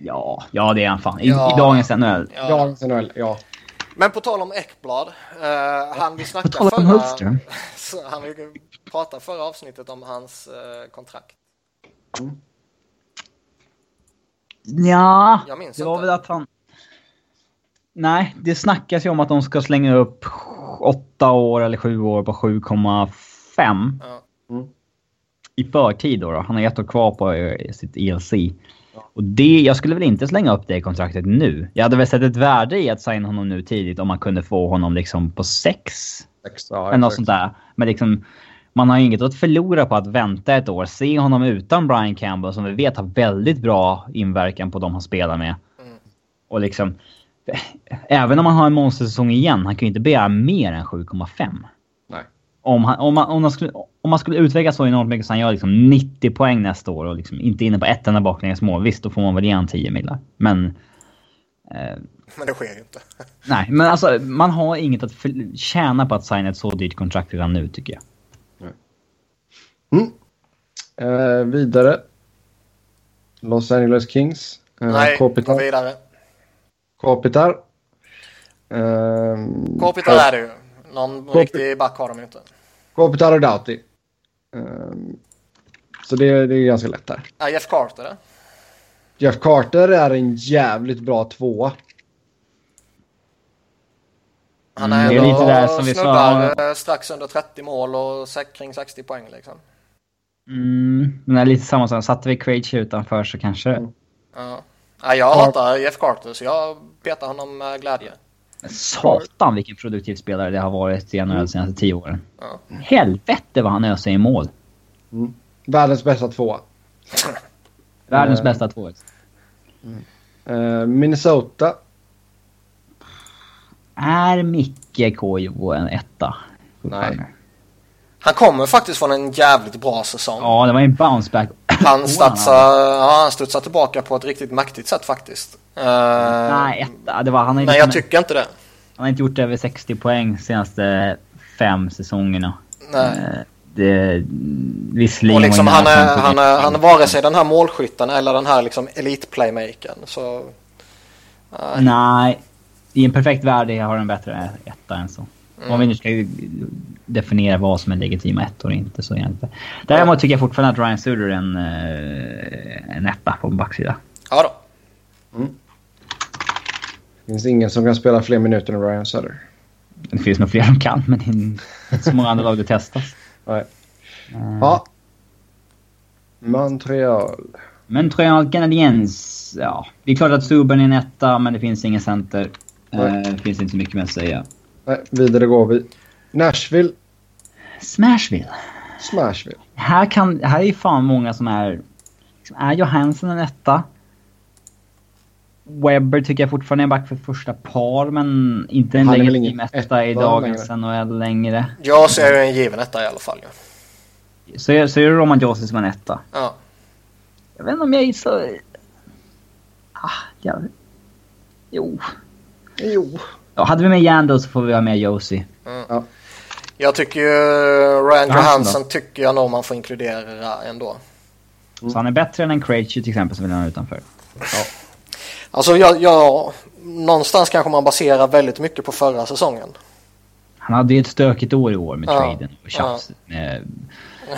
Ja, ja det är han fan. I, Ja. i dagens NHL. Ja. Dagens NHL, ja. Men på tal om Ekblad, eh, han vi På snackade tal om förra... Hultström. så han vi pratade förra avsnittet om hans eh, kontrakt. Ja, Jag minns det var inte. väl att han... Nej, det snackas ju om att de ska slänga upp åtta år eller sju år på 7,5 Ja. i förtid då, då. Han har ett år kvar på eh, sitt ELC. Och det, jag skulle väl inte slänga upp det kontraktet nu. Jag hade väl sett ett värde i att signa honom nu tidigt om man kunde få honom liksom på sex Sex, ja, eller något sånt där. Men liksom, man har ju inget att förlora på att vänta ett år. Se honom utan Brian Campbell som vi vet har väldigt bra inverkan på de han spelar med. Mm. Och liksom Även om man har en monstersäsong igen, han kan ju inte begära mer än 7,5. Nej. Om, han, om, man, om, man skulle, om man skulle utvecklas så enormt mycket så han gör liksom 90 poäng nästa år och liksom inte inne på ett enda baklängesmål, visst då får man väl ge han 10 millar. Men... Eh, men det sker ju inte. nej, men alltså man har inget att för, tjäna på att signa ett så dyrt kontrakt redan nu tycker jag. Mm. Eh, vidare. Los Angeles Kings. Eh, Nej, Kopitar. gå vidare. Kopitar. Eh, Kopitar är det ju. Någon Kopi- riktig back har de ju inte. Kopitar och Doughty. Eh, så det, det är ganska lätt där. Ja, Jeff Carter det. Jeff Carter är en jävligt bra tvåa. Han Mm, är är ändå lite där som vi sa. eh, strax under 30 mål och kring 60 poäng liksom. Mm, men det är lite samma sak. Satte vi Krejci utanför så kanske... Ja. Ja, jag hatar Jeff Carter så jag petar honom med glädje. Satan vilken produktiv spelare det har varit i NHL de senaste tio åren. Ja. Helvete vad han öser i mål. Världens bästa tvåa. Världens Eh. bästa tvåvägs. Eh, Minnesota. Är Micke Koivu en etta? Nej. Han kommer faktiskt från en jävligt bra säsong. Ja, det var en bounceback. Han, statsar, ja, han studsar tillbaka på ett riktigt mäktigt sätt faktiskt. Eh, Nej, etta. Det var, han, Nej, jag tycker inte det. han har inte gjort över 60 poäng senaste fem säsongerna. Nej. Eh, Det, visserligen Och liksom han är, han är, han är vare sig den här målskytten eller den här liksom elitplaymakern. Så... Nej. Nej. I en perfekt värld har en bättre etta än så. Mm. Om vi nu ska definiera vad som är legitima ettor och inte så egentligen. Däremot tycker jag fortfarande att Ryan Suder är en, eh, en etta på backsida. Ja då. Det finns ingen som kan spela fler minuter än Ryan Sutter. Det finns nog fler som kan, men det är inte så många andra lag det testas. Nej. Eh, Ja. Montreal. Montreal Canadiens. Ja, det är klart att Subban är en etta, men det finns ingen center. Nej. Det finns inte så mycket mer att säga. Nej, vidare går vi. Nashville. Smashville. Smashville. Här, kan, här är ju fan många som är... Liksom, är Johansson en etta? Webber tycker jag fortfarande är back för första par, men inte en legitim etta i dagens NHL längre. Jag ser ju en given etta i alla fall. Ja. Så, är- så är det Roman Josi som en etta. Ja. Jag vet inte om jag är så... Ah, jag... Jo. Jo. Ja, hade vi med Jandel så får vi ha med Josi. Ja. Jag tycker ju Ryan Johansson tycker jag nog man får inkludera ändå. Så han är bättre än en Krejci till exempel som vill ha utanför. Alltså jag, jag, någonstans kanske man baserar väldigt mycket på förra säsongen. Han hade ju ett stökigt år i år med Ja, traden och tjafs. Med,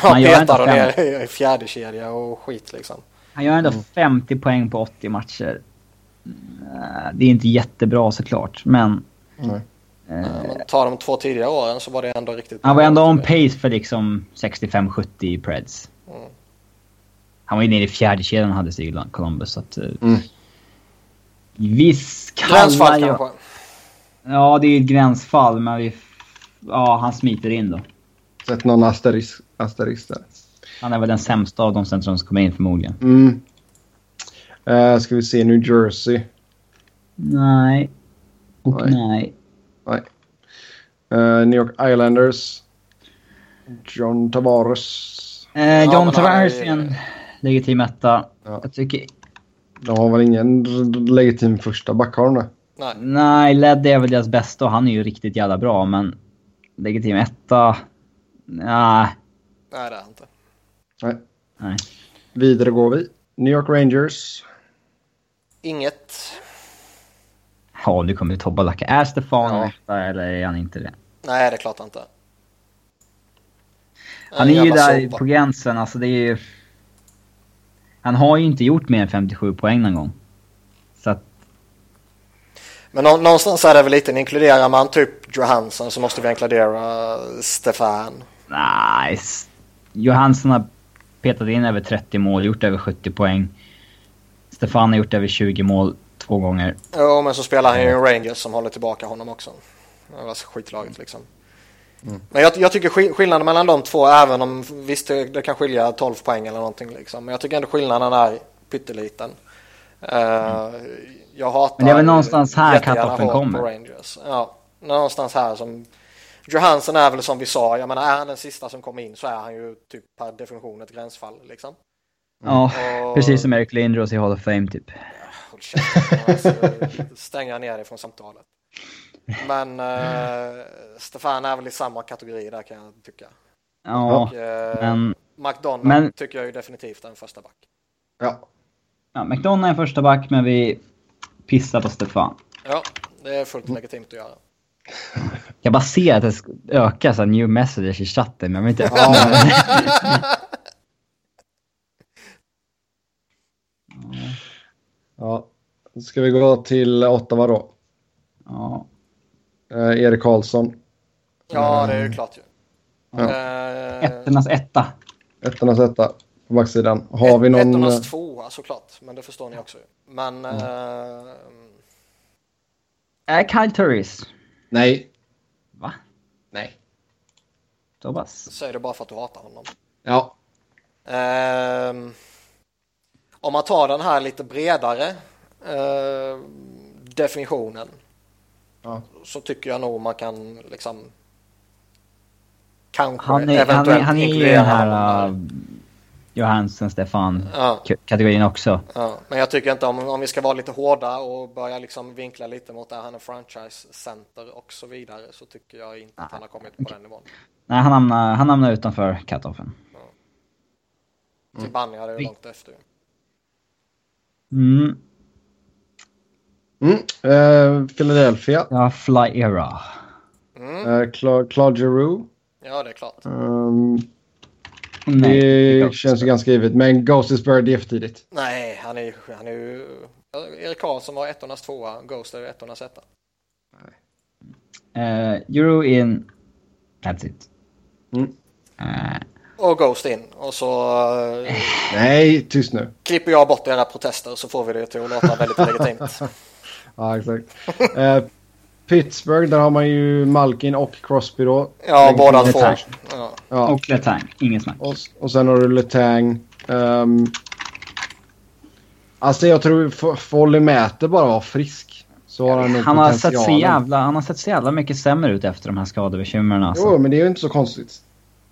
Ja, Man gör ändå petar ner i fjärde kedja och skit liksom. han gör ändå Mm. 50 poäng på 80 matcher. Eh, Det är inte jättebra såklart, men... Nej. eh, Men tar de två tidigare åren så var det ändå riktigt han var ändå on pace för liksom 65-70 i Preds. Mm. Han var ju nere i fjärde kedjan hade sig i Columbus, så att... eh, Mm. Visst kallar Gränsfall jag... kanske. Ja, det är ett gränsfall, men vi... Ja, han smiter in då. Sätt någon asterisk, asterisk där. Han är väl den sämsta av de centrum som kommer in förmodligen. Mm. Eh, ska vi se New Jersey. Nej. Och Nej. nej. Nej. Eh, New York Islanders. John Tavares. Eh, Ja, John han Tavares är- en legitim etta. Ja. Jag tycker... De har väl ingen legitim första back har de det? Nej. Nej, Led är väl deras bästa och han är ju riktigt jävla bra, men... Legitim etta... Nej. Nej det är inte. Nej. Nej. Vidare går vi. New York Rangers. Inget. Ja, nu kommer toppa lacka. Är Stefan Ja. etta eller är han inte det? Nej det är klart inte. Han är ju där sopa. på gränsen, alltså det är ju... Han har ju inte gjort mer än 57 poäng någon gång. Så att... Men nå- någonstans är det väl lite, inkluderar man typ Johansson så måste vi inkludera Stefan. Nej. s- Johansson har petat in över 30 mål, gjort över 70 poäng. Stefan har gjort över 20 mål två gånger. Jo men så spelar han ju en Rangers som håller tillbaka honom också. Det var skitlaget liksom. Men jag, jag tycker skill- skillnaden mellan de två, även om visst det, det kan skilja 12 poäng eller någonting liksom. Men jag tycker ändå skillnaden är pytteliten. Uh, jag hatar... Men det är väl någonstans här hårt kommer. Rangers. Ja, någonstans här som... Johansson är väl som vi sa, jag menar är han den sista som kommer in så är han ju typ per definition ett gränsfall liksom. Ja, Och- precis som Eric Lindros i Hall of Fame typ. Håll käften, alltså, stänga ner dig från samtalet. Men uh, Stefan är väl i samma kategori där kan jag tycka. Ja, Och, eh, men McDonald men- tycker jag ju definitivt är en första back. Ja. ja, McDonough är en första back, men vi pissar på Stefan. Ja, det är fullt legitimt att göra. Jag bara ser att det ökar så här new messages i chatten, men jag vill inte ja. Ska vi gå till Ottawa då? Ja. Eh, Erik Karlsson. Ja, det är ju klart ju. Ja. Eh, Ettornas etta. Ettornas etta på backsidan. Har vi någon... eh, Ettornas tvåa såklart, men det förstår ni också ju. Men eh, Är Kyle Turris? Nej. Va? Nej. Tobas? säg det bara för att du hatar honom. Ja. Ehm, om man tar den här lite bredare eh, definitionen Ja. så tycker jag nog man kan liksom kanske Han är, han är, eventuellt han är ju den här uh, Johansen, Stefan Ja. kategorin också. Ja, men jag tycker inte om, om vi ska vara lite hårda och börja liksom vinkla lite mot att han är franchise center och så vidare så tycker jag inte att han har kommit på den nivån. Nej, han hamnar, han hamnar utanför cut-offen. Till Banny hade ju långt efter. Mm. Mm. Eh, Philadelphia. Ja, Fly Era. Mm, Eh, Cla- Claude Giroux. ja, det är klart. Um, Nej, det är känns ju ganska givet. Men Ghost is Bird är för tidigt. Nej, han är. Han är ju Erik Karlsson var ettornas tvåa, Ghost är ettornas etta. Uh, Euro in... That's it. Mm. Eh, Och Ghost in. Och så eh, Nej, tyst nu. klipper jag bort era protester så får vi det till att låta väldigt legitimt. Ja, exakt. Eh, Pittsburgh, där har man ju Malkin och Crosby då. Ja, båda två. Ja. Ja. och Letang, ingen snack. Och, och sen har du Letang. Um, alltså jag tror Folly Mäter bara var frisk. Så har han Han har, sett så jävla, han har sett så jävla mycket sämre ut efter de här skadebekymren alltså. Jo, men det är ju inte så konstigt.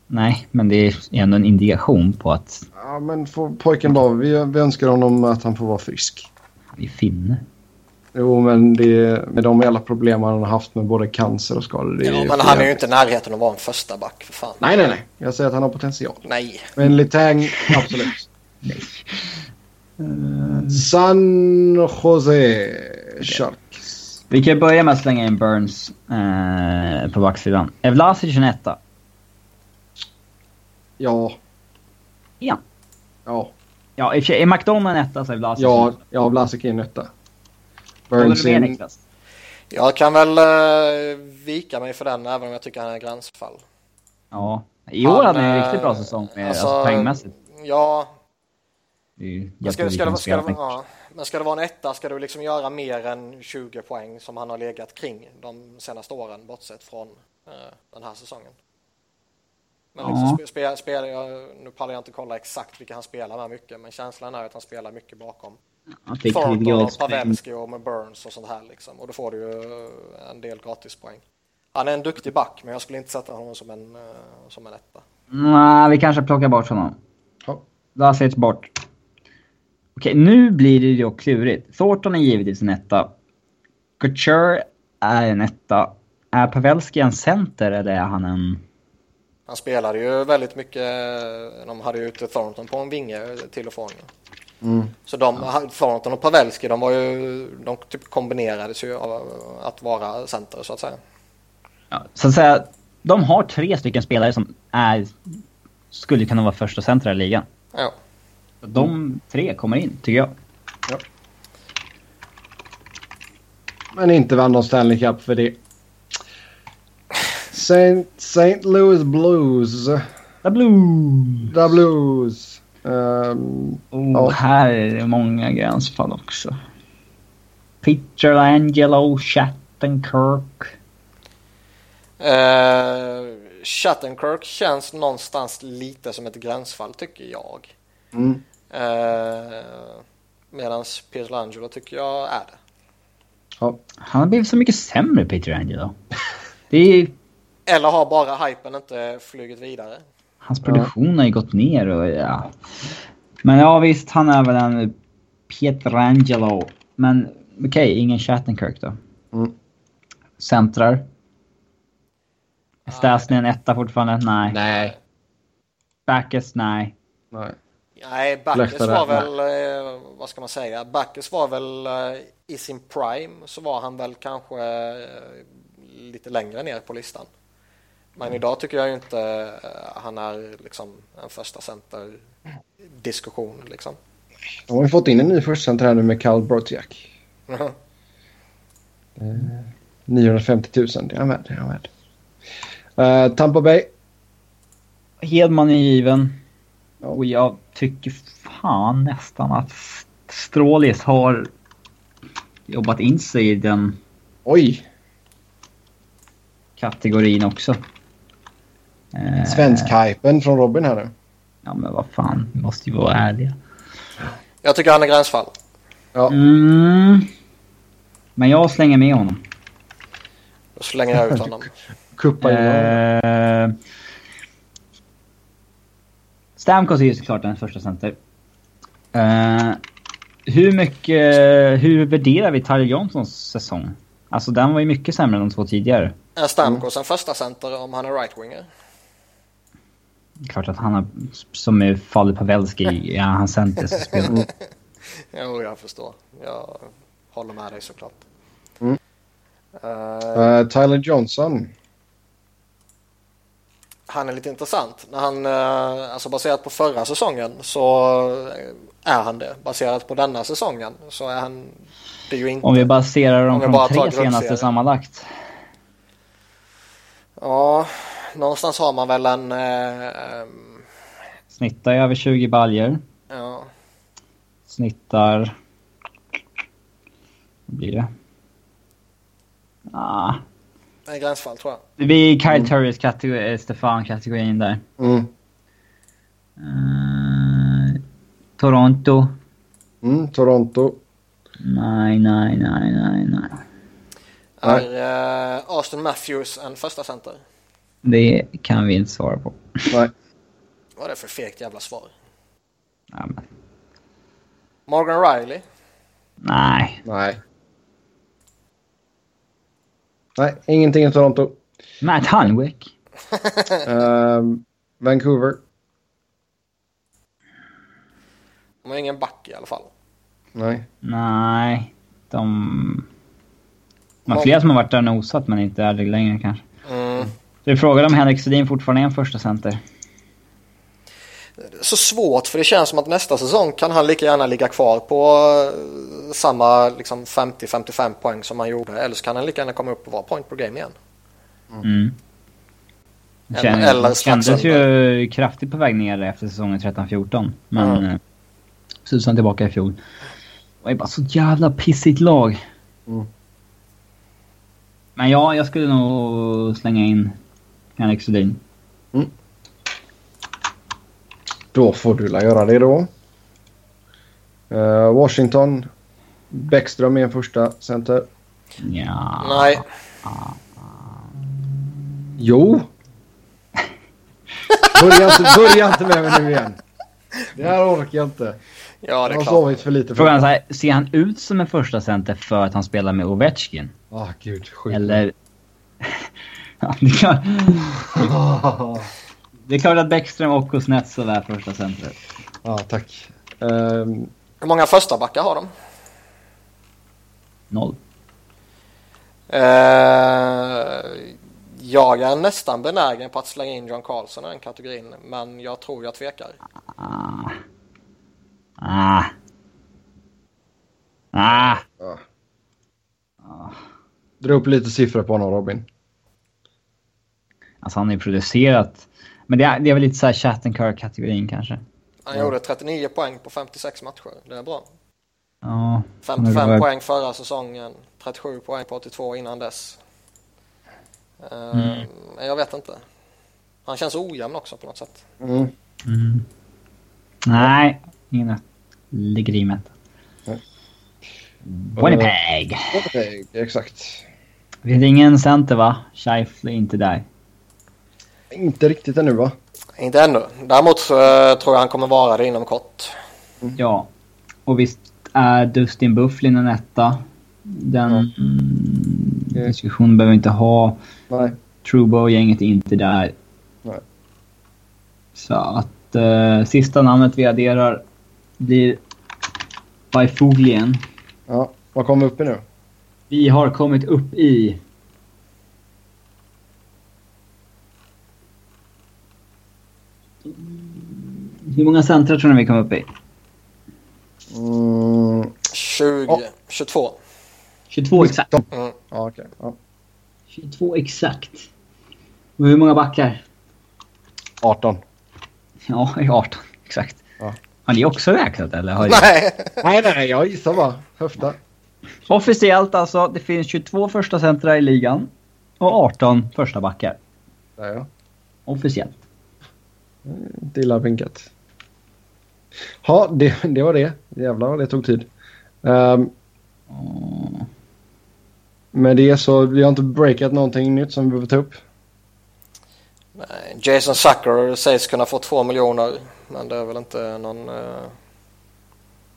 Nej, men det är ändå en indikation på att Ja, men får pojken bara, vi, vi önskar honom att han får vara frisk. han är finne. Jo, men det, med de jävla problem han har haft med både cancer och skador. Det ja, är men han är ju inte i närheten att vara en första back för fan. Nej, nej, nej. Jag säger att han har potential. Nej. Men Letang, absolut. San Jose Sharks. Vi kan börja med att slänga in Burns eh, på backsidan. Är Vlasic en etta? Ja, Ja. ja, Ja, i och för sig, är McDonald en etta så är Vlasic ja, ja, Vlasic är en etta. Burns. Niklas? Jag kan väl uh, vika mig för den även om jag tycker han är gränsfall. Ja. I år hade han en eh, riktigt bra säsong med, alltså, alltså, poängmässigt. Ja, är men ska, ska, det, ska, det, ja, men ska det vara en etta ska du liksom göra mer än 20 poäng som han har legat kring de senaste åren bortsett från eh, den här säsongen. Men Ja. liksom spe, spe, spel, jag, nu pallar jag inte kolla exakt vilka han spelar med mycket men känslan är att han spelar mycket bakom. Thornton och. Pavelski och med Burns och sånt här liksom. Och då får du ju eh, en del gratispoäng. Han är en duktig back men jag skulle inte sätta honom som en, eh, som en etta. Nej, vi kanske plockar bort honom. Ja. Vlasic bort. Okej, nu blir det ju klurigt. Thornton är givetvis en etta. Couture är en etta. Är Pavelski en center eller är han en... Han spelade ju väldigt mycket, de hade ju ute Thornton på en vinge till och från. Mm. Så de, Thornton och Pavelski, de var ju, de typ kombinerades ju av att vara center så att säga. Ja, så att säga, de har tre stycken spelare som är... Skulle kunna vara första center i ligan. Ja. De tre kommer in, tycker jag. Men inte vann någon Stanley Cup för det. Saint, St. Louis Blues. The Blues! The Blues. Um, Oh, Ja. Här är det många gränsfall också. Peter Angelo Shattenkirk. Uh, Shattenkirk känns någonstans lite som ett gränsfall tycker jag. mm. Eh, Medan Pietrangelo tycker jag är det. Ja. Han har blivit så mycket sämre, Peter Angelo. Det är... Eller har bara hypen inte flugit vidare? Hans produktion har ju gått ner och ja... Men ja visst, han är väl en Pietrangelo. Men okej, okay, ingen Shattenkirk då. Mm. Centrar. Stasny en etta fortfarande? Nej. Nej. Backes? Nej. Nej. Nej, Backes var väl, eh, vad ska man säga, Backes var väl eh, i sin prime så var han väl kanske eh, lite längre ner på listan. Men idag tycker jag ju inte eh, han är liksom en första center diskussion liksom. De har ju fått in en ny första center här nu med Karl Brodziak. Mhm. Eh, 950 000, det är han värd. Det är han värd. Eh, Tampa Bay. Hedman är given. Och jag tycker fan nästan att Strålis har jobbat in sig i den Oj! kategorin också. Eh, Svensk-hypen från Robin här nu. Ja men vad fan, vi måste ju vara ärliga. Jag tycker han är gränsfall. Ja. Mm. Men jag slänger med honom. Då slänger jag ut honom. Kuppa in honom. Eh, Stamkos är ju såklart den första center. Eh, hur mycket... Hur värderar vi Tyler Johnsons säsong? Alltså den var ju mycket sämre än de två tidigare. Är Stamkos en första center om han är right-winger? Klart att han har, som är Falu Pavelski, ja han center så spelar Jo, jag förstår. Jag håller med dig såklart. Mm. Eh, Tyler Johnson. han är lite intressant. När han, eh, alltså baserat på förra säsongen så är han det. Baserat på denna säsongen så är han det ju inte. Om vi baserar dem på de tre senaste sammanlagt. Ja, någonstans har man väl en... Eh, Snittar över 20 baljer. ja, Snittar... Vad blir det? Ah. en gränsfall tror jag. Det blir Kyle Turris kategori, eh, Stefan-kategorin där. Mm. Eh, Toronto. Mm, Toronto. Nej, nej, nej, nej, nej. Är eh, Austin Matthews en första center? Det kan vi inte svara på. Nej. Vad är det för fegt jävla svar? Ja, men, Morgan Riley? nej. Nej. Nej, ingenting i Toronto. Matt Hunwick. Ehm, Vancouver. De har ingen back i alla fall. Nej. Nej. De... De har flera som har varit där och nosat men inte är det längre kanske. Mm. Vi frågar om Henrik Sedin fortfarande är en första center. Så svårt för det känns som att nästa säsong kan han lika gärna ligga kvar på eh, samma liksom 50-55 poäng som han gjorde. Eller så kan han lika gärna komma upp och vara point per game igen. Mm. Det Eller- känns, eller kändes ju kraftigt på väg ner efter säsongen 13-14. Men Mm. mm. så han tillbaka i fjol. Det ju bara så jävla pissigt lag. Mm. Men ja, jag skulle nog slänga in Henrik Sedin. Då får du la göra det då. Eh, Washington. Bäckström är en första center. Ja. Nej, Jo! börja, inte, börja inte med mig nu igen. Det här orkar jag inte. ja Jag det är har klart. sovit för lite. Frågan är ser han ut som en första center för att han spelar med Ovechkin? Ah, gud. Skit. Eller... ja, det, är klart, det är klart att Bäckström och Kuznetsov är första center. Ja, tack. Ehm, Hur många första backar har de? Noll. Eh, jag är nästan benägen på att slänga in John Carlson i den kategorin. Men jag tror jag tvekar. Ah. Ah. Ah. ja. Dra upp lite siffror på honom Robin. Alltså han har ju producerat. Men det är, det är väl lite såhär Chattenkirk-kategorin kanske. Han gjorde 39 poäng på 56 matcher. Det är bra. Ja. 55 var- poäng förra säsongen. 37 poäng på 82 innan dess. Mm. Men jag vet inte. Han känns ojämn också på något sätt. Mm. Mm. Nej, ingen ligger i med. Eh, Winnipeg. Winnipeg, exakt. Det finns ingen center va? Scheifele är inte där. Inte riktigt ännu va? Inte ännu. Däremot så eh, tror jag han kommer vara det inom kort. Ja. Och visst är Dustin Bufflin en etta. Den Ja. mm, diskussionen behöver vi inte ha. Nej. Trubo-gänget är inte där. Nej. Så att eh, sista namnet vi adderar blir Bajfoglien. Ja, vad kom vi upp i nu? Vi har kommit upp i... Hur många centra tror ni vi kom upp i? Mm, 20, Ja. 22. 22 exakt. Mm. ja, okej. Ja. 22 exakt. Och hur många backar? 18. Ja, i 18 exakt. Ja. Har ni också räknat eller? Har. Nej. Nej, nej, jag gissar bara. Höfta. Officiellt alltså, det finns 22 första centra i ligan. Och 18 första backar. Där ja. Officiellt. Inte illa vinkat. Ja, det, det var det. Jävlar vad det tog tid. Um, med det så, vi har inte breakat någonting nytt som vi behöver ta upp. Nej, Jason Zucker sägs kunna få 2 miljoner. Men det är väl inte någon eh,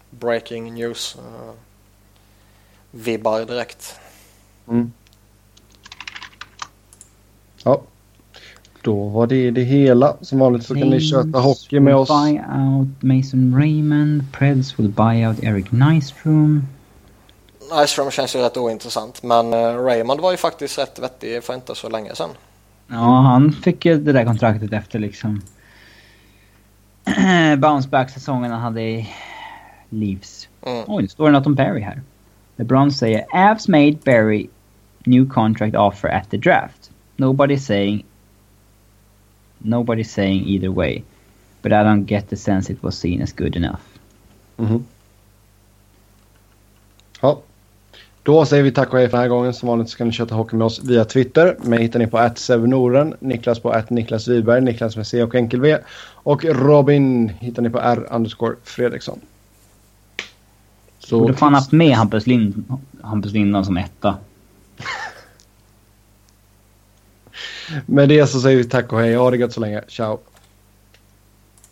breaking news. Uh, vibbar direkt. Mm. Ja. Då var det det hela. Som vanligt så kan ni köta hockey med oss. Buy out Mason Raymond. Preds will buy out Eric Nystrom. Nyström känns ju rätt ointressant. Men eh, Raymond var ju faktiskt rätt vettig för inte så länge sedan. Ja, han fick ju det där kontraktet efter liksom... bounceback-säsongen han hade i Leafs. Mm. Oj, det står det något om Barry här. LeBron säger Avs made Barry new contract offer at the draft. Nobody's saying... Nobody's saying either way. But I don't get the sense it was seen as good enough. Mhm. Ja. Då säger vi tack och hej för den här gången. Som vanligt så kan ni köta hockey med oss via Twitter. Mig hittar ni på @sevnoren, Niklas på Niklas Wiberg, Niklas med C och enkel V. Och Robin hittar ni på R underscore Fredriksson. Så Borde fan haft med Hampus, Lind, Hampus Lindholm som etta. med det så säger vi tack och hej. Ha det gött så länge. Ciao!